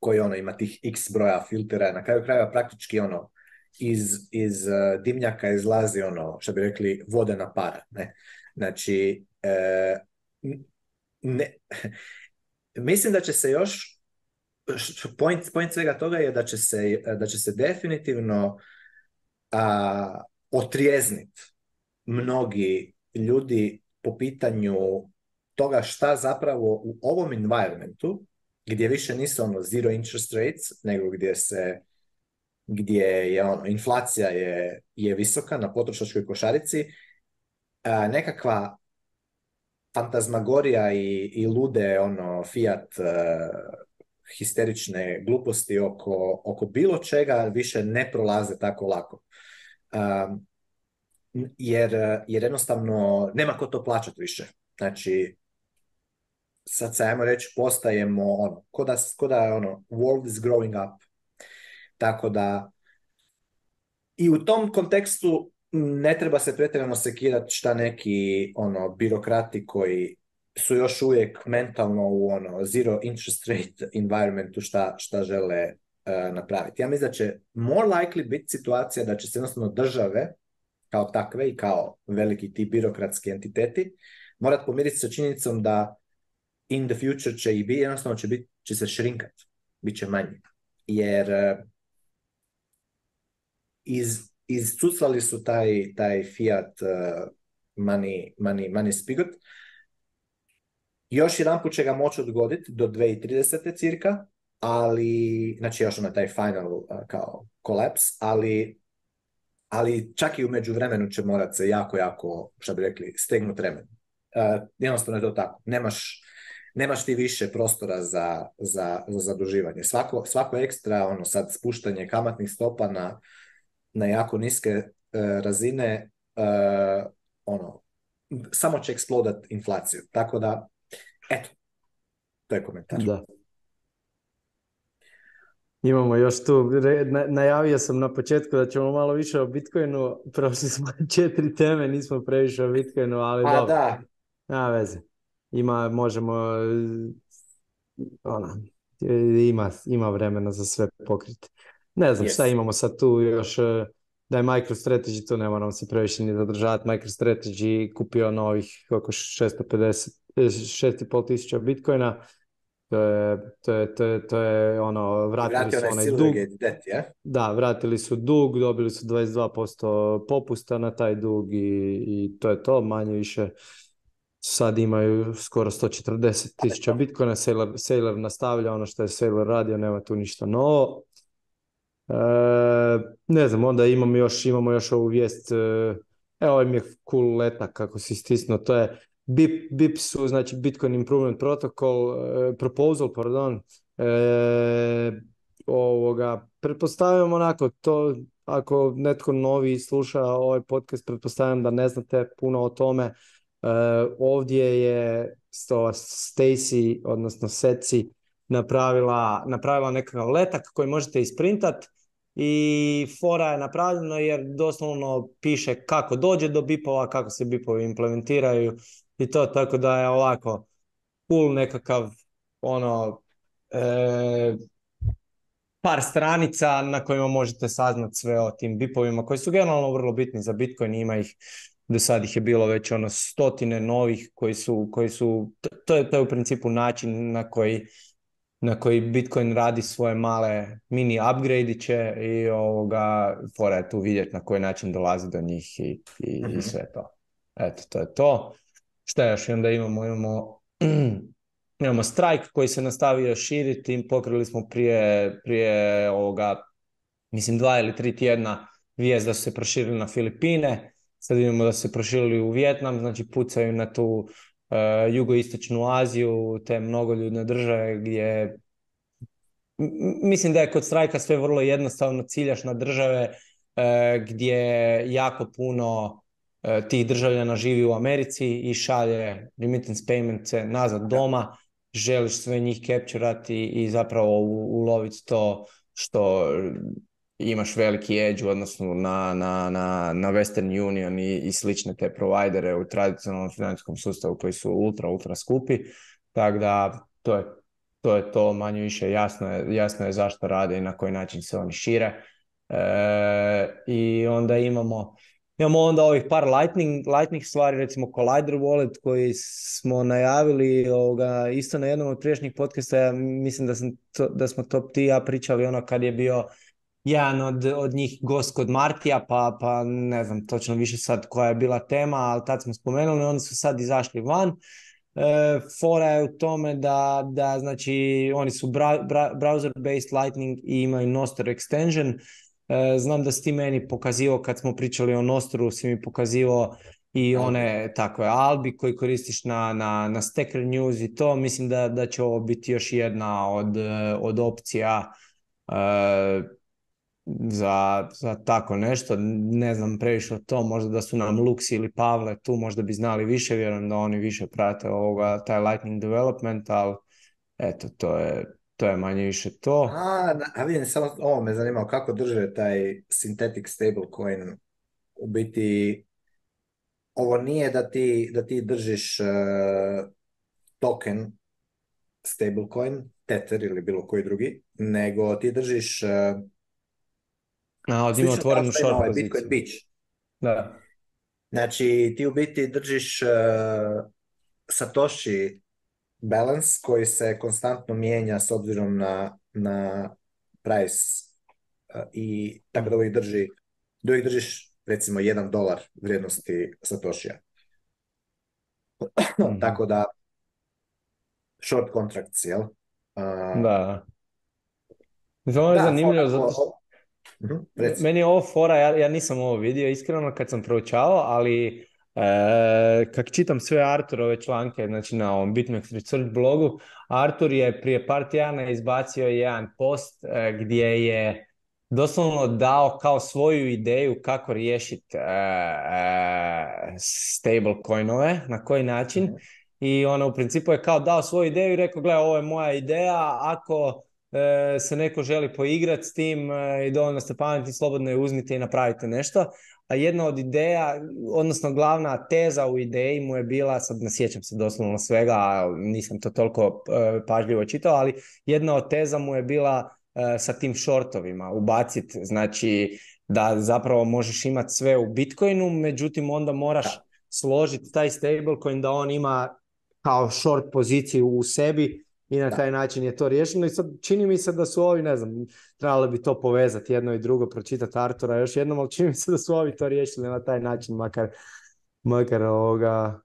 koji ono ima tih x broja filtera na kraju krajeva praktički ono iz, iz e, dimnjaka izlazi ono što bi rekli vodena para ne znači e, *laughs* mislim da će se još point, point svega toga je da će se, da će se definitivno a, mnogi ljudi po pitanju toga šta zapravo u ovom environmentu, gdje više nisu ono zero interest rates, nego gdje se gdje je ono, inflacija je, visoka na potrošačkoj košarici, nekakva fantazmagorija i, lude ono fiat histerične gluposti oko, oko bilo čega više ne prolaze tako lako. Um, jer, jednostavno nema ko to plaćati više. Znači, sad se ajmo reći, postajemo ono, ko da, ko da ono, world is growing up. Tako da, i u tom kontekstu ne treba se pretjerano sekirati šta neki ono birokrati koji su još uvijek mentalno u ono zero interest rate environmentu šta, šta žele e, napraviti. Ja mislim da će more likely biti situacija da će se jednostavno države kao takve i kao veliki ti birokratski entiteti morat pomiriti sa činjenicom da in the future će i bi, jednostavno će, bit, će se šrinkat, bit će manje. Jer uh, iz, izcucali su taj, taj fiat uh, money, money, money spigot, još jedan put će ga moći odgoditi do 2030. cirka, ali, znači još ono taj final kao kolaps, ali, ali čak i u međuvremenu će morat se jako, jako, što bi rekli, stegnut remen. jednostavno je to tako. Nemaš, nemaš ti više prostora za, za, za zaduživanje. Svako, svako ekstra, ono sad spuštanje kamatnih stopa na, na jako niske e, razine, e, ono, samo će eksplodat inflaciju. Tako da Eto, to je komentar. Da. Imamo još tu, najavio sam na početku da ćemo malo više o Bitcoinu, *laughs* prošli smo četiri teme, nismo previše o Bitcoinu, ali pa dobro. da. Nema veze. Ima, možemo, ona, ima, ima vremena za sve pokriti. Ne znam šta imamo sad tu još, e, da je MicroStrategy, tu ne moramo se previše ni zadržavati, MicroStrategy kupio novih oko 650 6,5 tisuća bitcoina, to je, to je, to je, to ono, vratili su onaj dug. Da, vratili su dug, dobili su 22% popusta na taj dug i, i to je to, manje više sad imaju skoro 140 tisuća bitcoina, Sailor, Sailor nastavlja ono što je Sailor radio, nema tu ništa novo. E, ne znam, onda imamo još, imamo još ovu vijest, evo e, ovaj je cool letak kako si stisnuo, to je BIP, su, znači Bitcoin Improvement Protocol, e, proposal, pardon, e, ovoga, pretpostavljam onako, to ako netko novi sluša ovaj podcast, pretpostavljam da ne znate puno o tome. E, ovdje je ova Stacy, odnosno Seci, napravila, napravila nekakav letak koji možete isprintat i fora je napravljena jer doslovno piše kako dođe do bipova, kako se bipovi implementiraju, i to, tako da je ovako cool nekakav ono e, par stranica na kojima možete saznati sve o tim bipovima koji su generalno vrlo bitni za Bitcoin, ima ih do sad ih je bilo već ono stotine novih koji su, koji su to, je, to je u principu način na koji na koji Bitcoin radi svoje male mini upgrade i ovoga, fora tu vidjeti na koji način dolazi do njih i, i mhm. sve to. Eto, to je to šta još i onda imamo, imamo, *clears throat* imamo strajk koji se nastavio širiti, pokrili smo prije, prije ovoga, mislim dva ili tri tjedna vijest da su se proširili na Filipine, sad vidimo da su se proširili u Vjetnam, znači pucaju na tu e, jugoistočnu Aziju, te mnogoljudne države gdje mislim da je kod strajka sve vrlo jednostavno, ciljaš na države e, gdje jako puno E, tih državljana živi u Americi i šalje remittance payment nazad doma, želiš sve njih capturati i zapravo uloviti to što imaš veliki edge odnosno na, na, na, na Western Union i, i slične te provajdere u tradicionalnom financijskom sustavu koji su ultra, ultra skupi. Tako da to je to, je to manje više jasno je, jasno je zašto rade i na koji način se oni šire. E, I onda imamo Imamo onda ovih par lightning, lightning stvari, recimo Collider Wallet koji smo najavili ovoga, isto na jednom od prijašnjih podcasta, ja mislim da, sam to, da smo top ti ja pričali ono kad je bio jedan od, od njih gost kod Martija, pa, pa ne znam točno više sad koja je bila tema, ali tad smo spomenuli, oni su sad izašli van. E, fora je u tome da, da znači, oni su bra, browser-based Lightning i imaju Noster extension, E, znam da si ti meni pokazivao kad smo pričali o Nostru, si mi pokazivao i one takve albi koji koristiš na, na, na Stacker News i to. Mislim da, da će ovo biti još jedna od, od opcija e, za, za tako nešto. Ne znam previše o to, možda da su nam Lux ili Pavle tu, možda bi znali više, vjerujem da oni više prate ovoga, taj Lightning Development, ali eto, to je to je manje više to. A, a vidim, samo ovo me zanimao, kako drže taj synthetic stablecoin u biti ovo nije da ti, da ti držiš uh, token Coin, Tether ili bilo koji drugi, nego ti držiš uh, a, od otvorenu short ovaj Da. Znači, ti u biti držiš uh, Satoshi balans koji se konstantno mijenja s obzirom na, na price eh, i tako da uvijek drži, da uvijek držiš recimo jedan dolar vrijednosti Satoshija. Mm. tako da short contract cijel. Uh, eh, da. Ono je zanimljivo, zato mhm, Meni je ovo fora, ja, ja nisam ovo vidio iskreno kad sam proučavao, ali E, kak čitam sve Arturove članke, znači na ovom Bitmex Research blogu, Artur je prije par tjedana izbacio jedan post e, gdje je doslovno dao kao svoju ideju kako riješiti e, e, stablecoinove, na koji način. Mhm. I ona u principu je kao dao svoju ideju i rekao, gle, ovo je moja ideja, ako E, se neko želi poigrati s tim e, i dovoljno ste pametni, slobodno je uzmite i napravite nešto. A jedna od ideja, odnosno glavna teza u ideji mu je bila, sad ne sjećam se doslovno svega, nisam to toliko e, pažljivo čitao, ali jedna od teza mu je bila sa tim shortovima ubaciti, znači da zapravo možeš imati sve u Bitcoinu, međutim onda moraš složiti taj stablecoin da on ima kao short poziciju u sebi i na taj način je to riješeno i sad čini mi se da su ovi, ne znam, trebalo bi to povezati jedno i drugo, pročitati Artura još jednom, ali čini mi se da su ovi to riješili na taj način, makar, makar ovoga,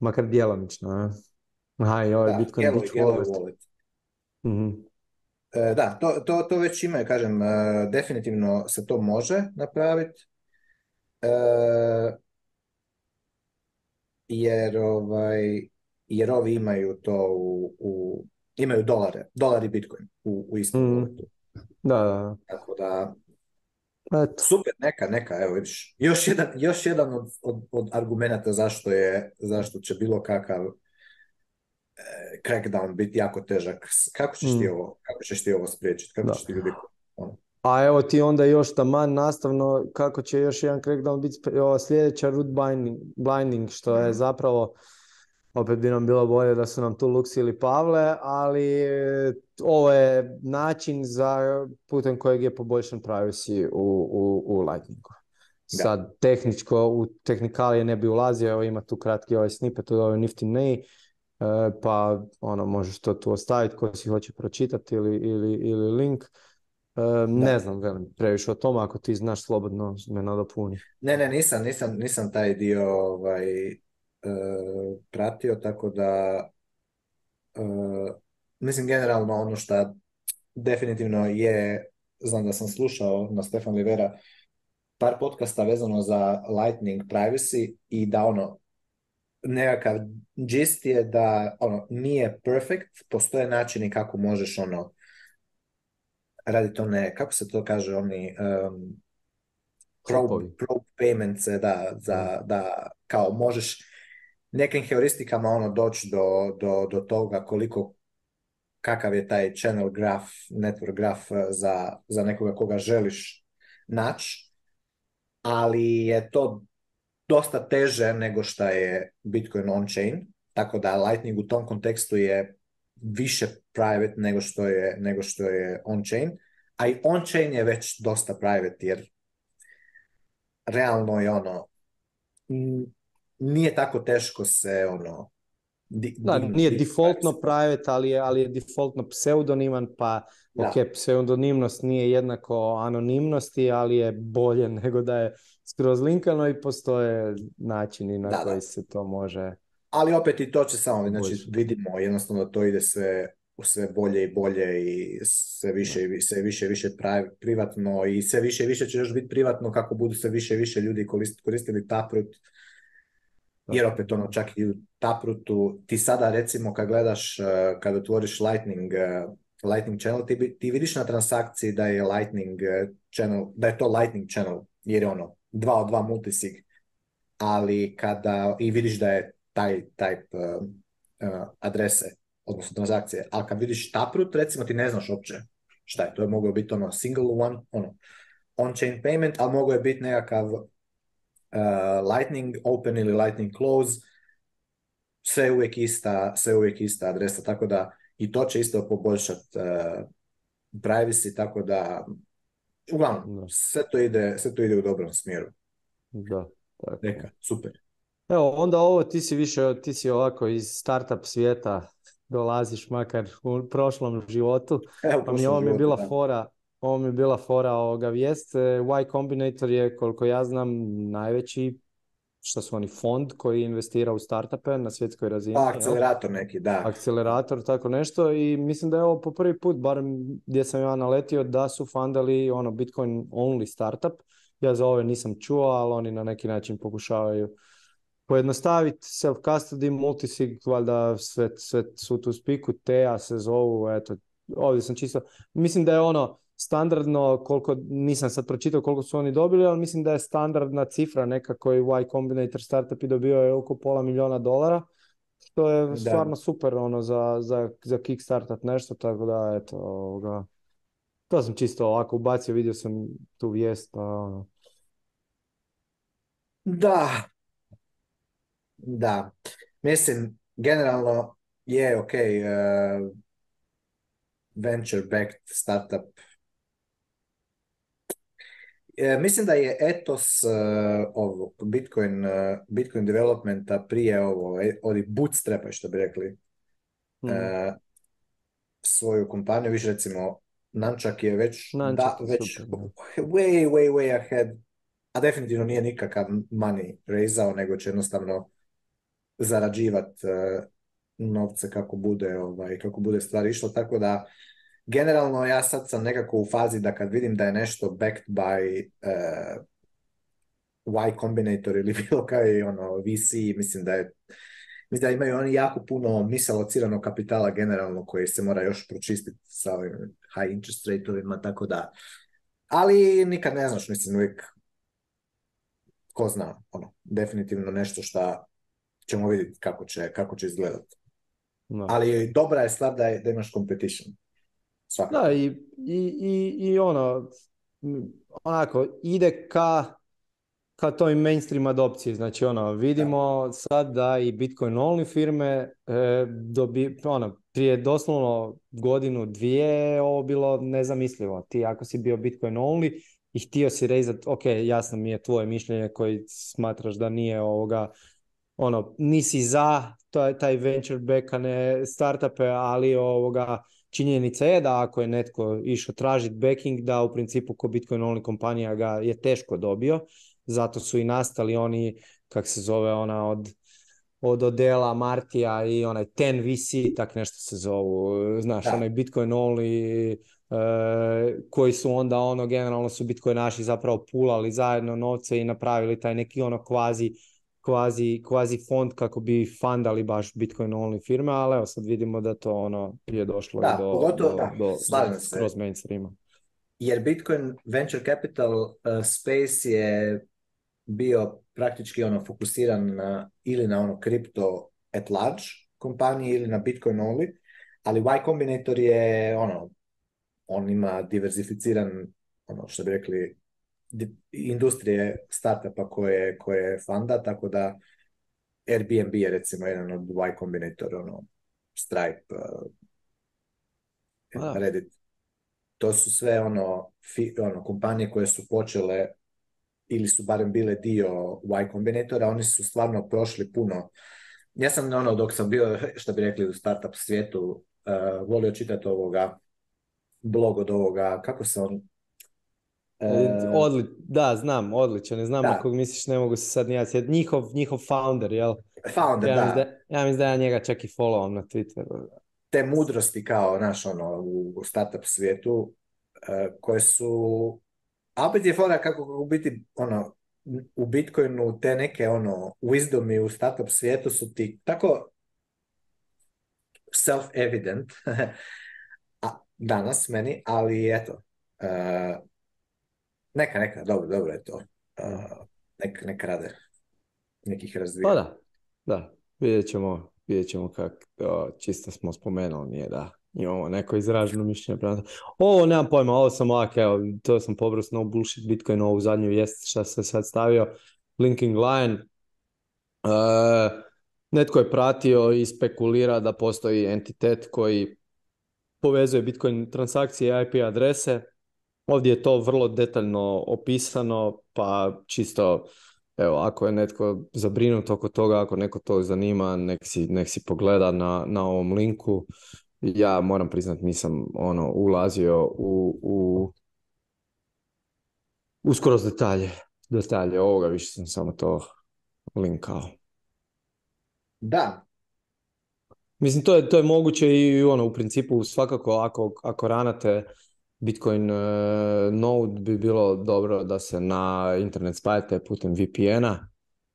makar djelomično. Aha, i ovaj da, Bitcoin mhm. e, da, to, već ima, kažem, e, definitivno se to može napraviti. E, jer ovaj, jer ovi imaju to u, u imaju dolare, dolari Bitcoin u, u istom mm. Da, da. Tako da, super, neka, neka, evo vidiš. Još jedan, još jedan od, od, od argumenta zašto, je, zašto će bilo kakav eh, crackdown biti jako težak. Kako ćeš, ti, mm. ovo, kako ćeš ti ovo spriječiti? Kako da. ćeš ti ljudi... Ono? A evo ti onda još taman nastavno kako će još jedan crackdown biti ova sljedeća root blinding što je mm. zapravo opet bi nam bilo bolje da su nam tu Lux ili Pavle, ali e, ovo je način za putem kojeg je poboljšan privacy u, u, u Lightningu. Sad, tehničko, u tehnikalije ne bi ulazio, evo ima tu kratki ovaj snippet od ovaj Nifty Nei, pa ono, možeš to tu ostaviti ko si hoće pročitati ili, ili, ili link. E, ne znam, velim, previše o tome, ako ti znaš slobodno me nadopuni. Ne, ne, nisam, nisam, nisam taj dio ovaj, E, pratio, tako da e, mislim generalno ono što definitivno je, znam da sam slušao na Stefan Livera par podcasta vezano za Lightning privacy i da ono nekakav gist je da ono nije perfect, postoje načini kako možeš ono raditi one, kako se to kaže oni um, probe, payments da, da kao možeš nekim heuristikama ono doći do, do, toga koliko kakav je taj channel graf, network graf e, za, za nekoga koga želiš naći, ali je to dosta teže nego što je Bitcoin on-chain, tako da Lightning u tom kontekstu je više private nego što je, nego što je on-chain, a i on-chain je već dosta private jer realno je ono nije tako teško se ono... da, nije defaultno private, ali je, ali je defaultno pseudoniman, pa da. ok, pseudonimnost nije jednako anonimnosti, ali je bolje *laughs* nego da je skroz linkano i postoje načini na koji se to može... Ali opet i to će samo, znači vidimo, jednostavno to ide sve sve bolje i bolje i sve više i više, više privatno i sve više i više će još biti privatno kako budu sve više i više ljudi koristili taprut jer opet ono čak i u Taprutu, ti sada recimo kad gledaš, e, kad otvoriš Lightning, e, Lightning channel, ti, vidiš na transakciji da je Lightning e, channel, da je to Lightning channel, jer je ono dva od dva multisig, ali kada i vidiš da je taj type adrese, odnosno transakcije, ali kad vidiš Taproot, recimo ti ne znaš uopće šta je, to je moglo biti ono single one, ono on-chain payment, ali mogao je biti nekakav Eh, lightning Open ili Lightning Close, sve uvijek ista, sve uvijek ista adresa, tako da i to će isto poboljšati eh, privacy, tako da uglavnom, sve to ide, sve to ide u dobrom smjeru. Da, tako. Neka, super. Evo, onda ovo, ti si više, ti si ovako iz startup svijeta, dolaziš makar u prošlom životu, pa mi ovo mi je bila fora, ovo mi je bila fora ovoga vijest. E, y Combinator je, koliko ja znam, najveći što su oni fond koji investira u startupe na svjetskoj razini. Pa, akcelerator neki, da. Akcelerator, tako nešto i mislim da je ovo po prvi put, barem gdje sam ja naletio, da su fundali ono Bitcoin only startup. Ja za ove nisam čuo, ali oni na neki način pokušavaju pojednostaviti self-custody, multisig, valjda sve, sve su tu spiku, TEA se zovu, eto, ovdje sam čisto, mislim da je ono, standardno, koliko nisam sad pročitao koliko su oni dobili, ali mislim da je standardna cifra neka koji Y Combinator startup i dobio je oko pola miliona dolara, što je stvarno super ono za, za, za kickstartat nešto, tako da eto, ovoga. to sam čisto ovako ubacio, vidio sam tu vijest, pa, ono. Da, da, mislim, generalno je ok, eh, venture-backed startup E, mislim da je etos e, Bitcoin, e, Bitcoin developmenta prije ovo, oni bootstrapa što bi rekli, uh, svoju kompaniju, više recimo Nančak je već, već way, way, way ahead, a definitivno nije nikakav money raisao, nego će jednostavno zarađivati novce kako bude, ovaj, kako bude stvar išlo, tako da generalno ja sad sam nekako u fazi da kad vidim da je nešto backed by uh, Y Combinator ili *laughs* bilo koji ono VC, mislim da je mislim da imaju oni jako puno misalociranog kapitala generalno koji se mora još pročistiti sa ovim high interest rateovima, tako da. Ali nikad ne znaš, mislim, uvijek ko zna, ono, definitivno nešto šta ćemo vidjeti kako će, kako će izgledati. Ali dobra je stvar da, je, da imaš competition. Da, i, i, i, ono, onako, ide ka, ka toj mainstream adopciji. Znači, ono, vidimo da. sad da i Bitcoin only firme e, dobi, ono, prije doslovno godinu, dvije, ovo bilo nezamislivo. Ti ako si bio Bitcoin only i htio si rezati, ok, jasno mi je tvoje mišljenje koji smatraš da nije ovoga, ono, nisi za taj, taj venture back, startupe, ali ovoga, činjenica je da ako je netko išao tražiti backing, da u principu ko Bitcoin only kompanija ga je teško dobio, zato su i nastali oni, kak se zove ona od od Odela, Martija i onaj Ten VC, tak nešto se zovu, znaš, da. onaj Bitcoin only, eh, koji su onda ono, generalno su Bitcoin naši zapravo pulali zajedno novce i napravili taj neki ono kvazi kvazi, kvazi fond kako bi fundali baš Bitcoin only firme, ali evo sad vidimo da to ono je došlo do, pogotovo, do, kroz mainstreama. Jer Bitcoin venture capital e, space je bio praktički ono fokusiran na, ili na ono kripto at large kompanije ili na Bitcoin only, ali Y Combinator je ono, on ima diversificiran ono što bi rekli industrije startupa koje, koje fanda, tako da Airbnb je recimo jedan od Y Combinator, ono, Stripe, uh, Reddit. To su sve ono, ono kompanije koje su počele ili su barem bile dio Y Combinatora, oni su stvarno prošli puno. Ja sam ono, dok sam bio, *laughs* što bi rekli, u startup svijetu, uh, volio čitati ovoga blog od ovoga, kako se on Odli, e, da, znam, odličan ne znam da. kog misliš, ne mogu se sad ni ja Njihov, njihov founder, jel? Founder, ja da. Ja mislim da ja njega čak i followam na Twitteru. Te mudrosti kao, naš ono, u startup svijetu, e, koje su... A opet je fora kako u biti, ono, u Bitcoinu te neke, ono, wisdomi u startup svijetu su ti tako self-evident *laughs* danas meni, ali eto, e, neka, neka, dobro, dobro je to. neka rade. Nekih razvija. Pa da, da. Vidjet ćemo, vidjet kak, čisto smo spomenuli, nije da imamo neko izraženo mišljenje. Ovo nemam pojma, ovo sam ovak, evo, to sam pobros no bullshit Bitcoin, ovu zadnju jest što se sad stavio, linking line. E, netko je pratio i spekulira da postoji entitet koji povezuje Bitcoin transakcije i IP adrese Ovdje je to vrlo detaljno opisano, pa čisto evo, ako je netko zabrinut oko toga, ako neko to zanima, nek si, nek pogleda na, na ovom linku. Ja moram priznat nisam ono ulazio u, u detalje, detalje ovoga, više sam samo to linkao. Da. Mislim, to je, to je moguće i ono, u principu svakako ako, ako ranate Bitcoin e, node bi bilo dobro da se na internet spajate putem VPN-a.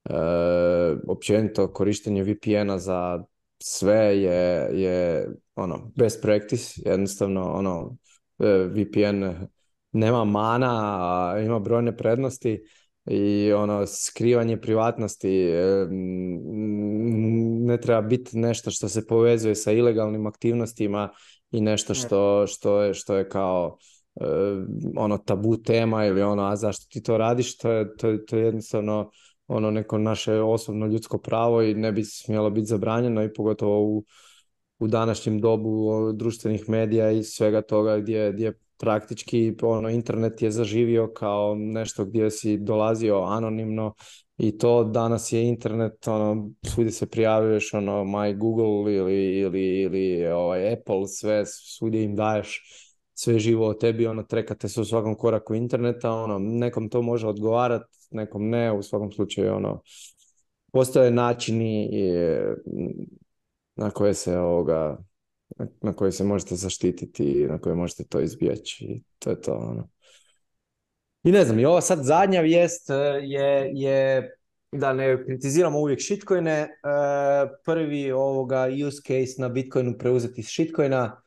E, općenito korištenje VPN-a za sve je, je ono, best practice. Jednostavno, ono, e, VPN nema mana, ima brojne prednosti i ono skrivanje privatnosti ne treba biti nešto što se povezuje sa ilegalnim aktivnostima i nešto što, što, je, što je kao e, ono tabu tema ili ono a zašto ti to radiš to je, to, to je jednostavno ono neko naše osobno ljudsko pravo i ne bi smjelo biti zabranjeno i pogotovo u, u današnjem dobu društvenih medija i svega toga gdje, gdje praktički ono, internet je zaživio kao nešto gdje si dolazio anonimno i to danas je internet, ono, svudi se prijavljuješ, ono, my Google ili, ili, ili ovaj, Apple, sve, svudi im daješ sve živo o tebi, ono, trekate se u svakom koraku interneta, ono, nekom to može odgovarati, nekom ne, u svakom slučaju, ono, postoje načini eh, na koje se ovoga na koje se možete zaštititi i na koje možete to izbjeći. I to je to ono. I ne znam, i ova sad zadnja vijest e, je, je da ne kritiziramo uvijek shitcoine. E, prvi ovoga use case na Bitcoinu preuzeti iz shitcoina,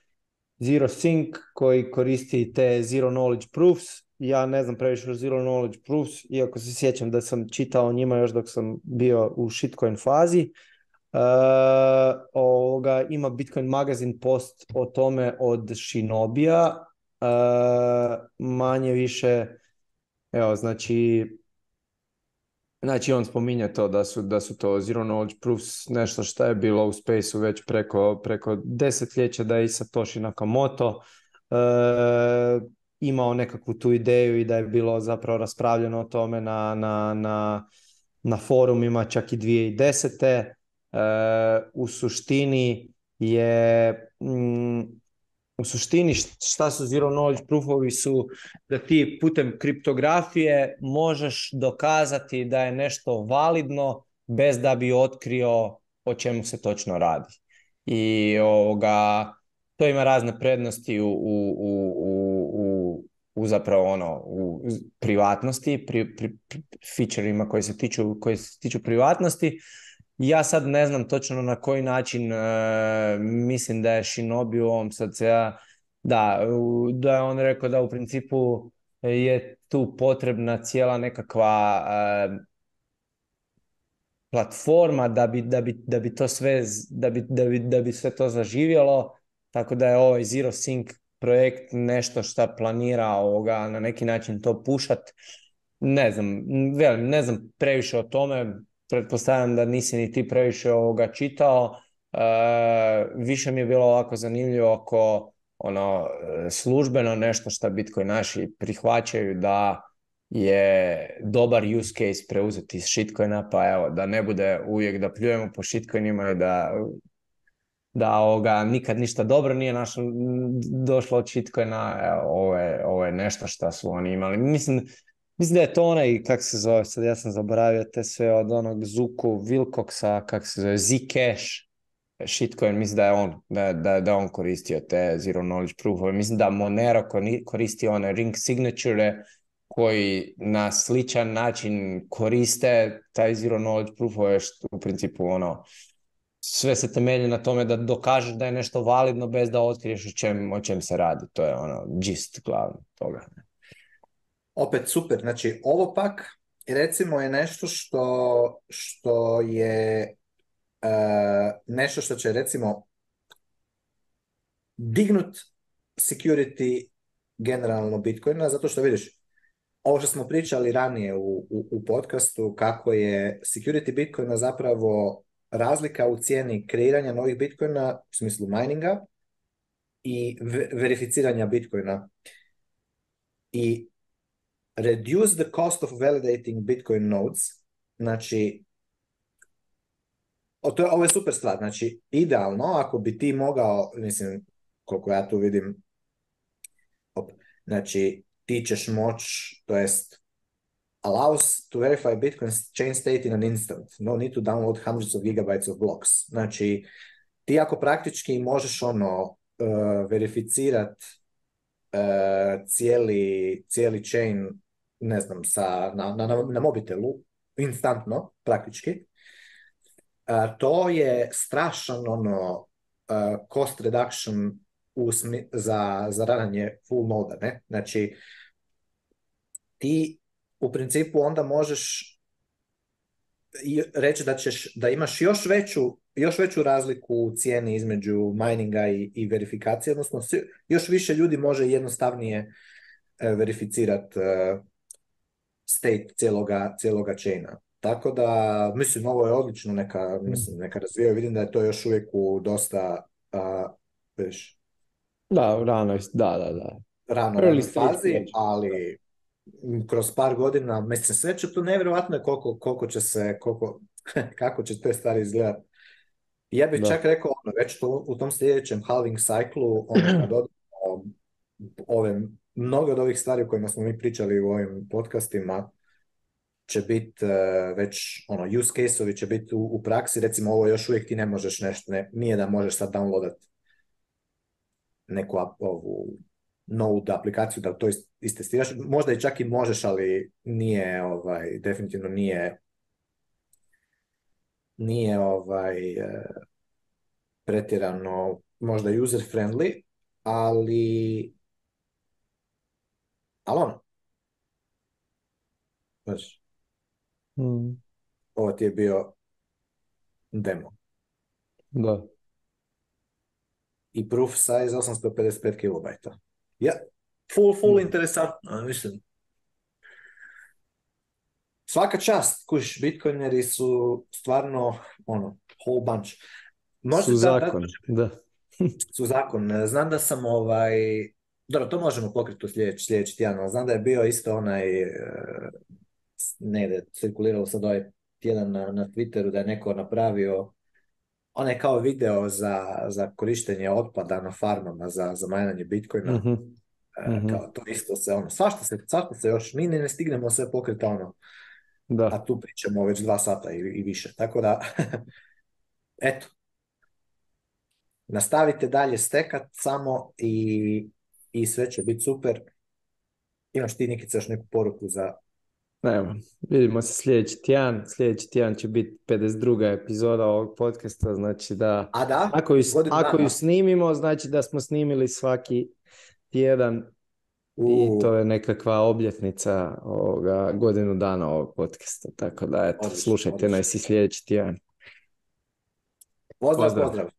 Zero Sync koji koristi te Zero Knowledge Proofs. Ja ne znam previše o Zero Knowledge Proofs, iako se sjećam da sam čitao o njima još dok sam bio u shitcoin fazi. Uh, ovoga, ima Bitcoin magazin post o tome od Shinobija. Uh, e, manje više, evo, znači, znači on spominje to da su, da su to zero knowledge proofs, nešto što je bilo u spaceu već preko, preko desetljeća, da je i Satoshi Nakamoto uh, imao nekakvu tu ideju i da je bilo zapravo raspravljeno o tome na, na, na, na forumima čak i 2010 u suštini je mm, u suštini šta su zero knowledge proofovi su da ti putem kriptografije možeš dokazati da je nešto validno bez da bi otkrio o čemu se točno radi. I ovoga, to ima razne prednosti u, u, u, u, u zapravo ono, u privatnosti, pri, pri, pri koji se tiču, koji se tiču privatnosti, ja sad ne znam točno na koji način, e, mislim da je Shinobi u ovom sad da, da je on rekao da u principu je tu potrebna cijela nekakva e, platforma da bi, da, bi, da bi to sve da bi, da, bi, da bi sve to zaživjelo tako da je ovaj Zero Sync projekt nešto što planira ovoga na neki način to pušat ne znam ne znam previše o tome pretpostavljam da nisi ni ti previše ovoga čitao. E, više mi je bilo ovako zanimljivo ako ono, službeno nešto što Bitcoin naši prihvaćaju da je dobar use case preuzeti iz shitcoina, pa evo, da ne bude uvijek da pljujemo po shitcoinima i da da ovoga, nikad ništa dobro nije našlo došlo od shitcoina, evo, ovo je, ovo je nešto što su oni imali. Mislim, Mislim da je to onaj, kak se zove, sad ja sam zaboravio te sve od onog Zuku Wilcoxa, kak se zove, Zcash, shitcoin, mislim da je on, da, da, on koristio te zero knowledge proofove. Mislim da Monero koristi one ring signature koji na sličan način koriste taj zero knowledge proofove, što u principu ono, sve se temelji na tome da dokažeš da je nešto validno bez da otkriješ o čem, o čem se radi. To je ono, gist glavno toga. Ne? opet super. Znači, ovo pak recimo je nešto što, što je e, nešto što će recimo dignut security generalno Bitcoina, zato što vidiš, ovo što smo pričali ranije u, u, u podcastu, kako je security Bitcoina zapravo razlika u cijeni kreiranja novih Bitcoina, u smislu mininga, i verificiranja Bitcoina. I reduce the cost of validating Bitcoin nodes, znači to je, ovo je super stvar, znači idealno ako bi ti mogao, mislim koliko ja tu vidim, op, znači ti ćeš moć, to jest allows to verify Bitcoin chain state in an instant, no need to download hundreds of gigabytes of blocks. Znači ti ako praktički možeš ono uh, verificirat eh, cijeli, cijeli chain ne znam, sa, na, na, na mobitelu, instantno, praktički. A, e, to je strašan ono, e, cost reduction usmi, za, za radanje full moda. Ne? Znači, ti u principu onda možeš reći da ćeš da imaš još veću još veću razliku u cijeni između mininga i, i verifikacije, odnosno još više ljudi može jednostavnije e, verificirati state cijeloga, cijeloga chaina. Tako da, mislim, ovo je odlično neka, mm. mislim, neka Vidim da je to još uvijek u dosta, a, viš, da, rano, da, da, da. Rano, rano fazi, ali kroz par godina, mislim, sve će to nevjerojatno je koliko, koliko će se, koliko, *laughs* kako će te stvari izgledati. Ja bih čak rekao, ono, već to, u tom sljedećem halving cyklu, ono, *clears throat* Mnogo od ovih stvari o kojima smo mi pričali u ovim podcastima će biti e, već, ono, use case-ovi će biti u, praksi, recimo ovo još uvijek ti ne možeš nešto, ne, nije da možeš sad downloadat neku ovu Node aplikaciju da to ist, istestiraš, možda i čak i možeš, ali nije, ovaj, definitivno nije nije ovaj e, pretjerano možda user friendly, ali ali ono, znaš, hmm. ovo ti je bio demo. Da. I proof size 855 KB. Ja, full, full mm. interesantno, mislim. Svaka čast, kuš, bitcoineri su stvarno, ono, whole bunch. Možda su zakon, da. da. *laughs* su zakon. Znam da sam ovaj, dobro, to možemo pokriti u sljedeći, sljedeći tjedan, ali znam da je bio isto onaj, e, negdje cirkuliralo sad ovaj tjedan na, na Twitteru da je neko napravio onaj kao video za, za korištenje otpada na farmama za, za majnanje bitcoina. Mm kao to isto se ono, svašta se, svašta se još, mi ne, stignemo sve pokriti ono, da. a tu pričamo već dva sata i, i više, tako da, *laughs* eto, nastavite dalje stekat samo i i sve će biti super. Imaš ti Nikica neku poruku za... Evo, vidimo se sljedeći tjedan. Sljedeći tjedan će biti 52. epizoda ovog podcasta, znači da... A da? Ako ju, ako ju snimimo, znači da smo snimili svaki tjedan i to je nekakva obljetnica ovoga, godinu dana ovog podcasta. Tako da, eto, slušajte nas i sljedeći tjedan. pozdrav. pozdrav.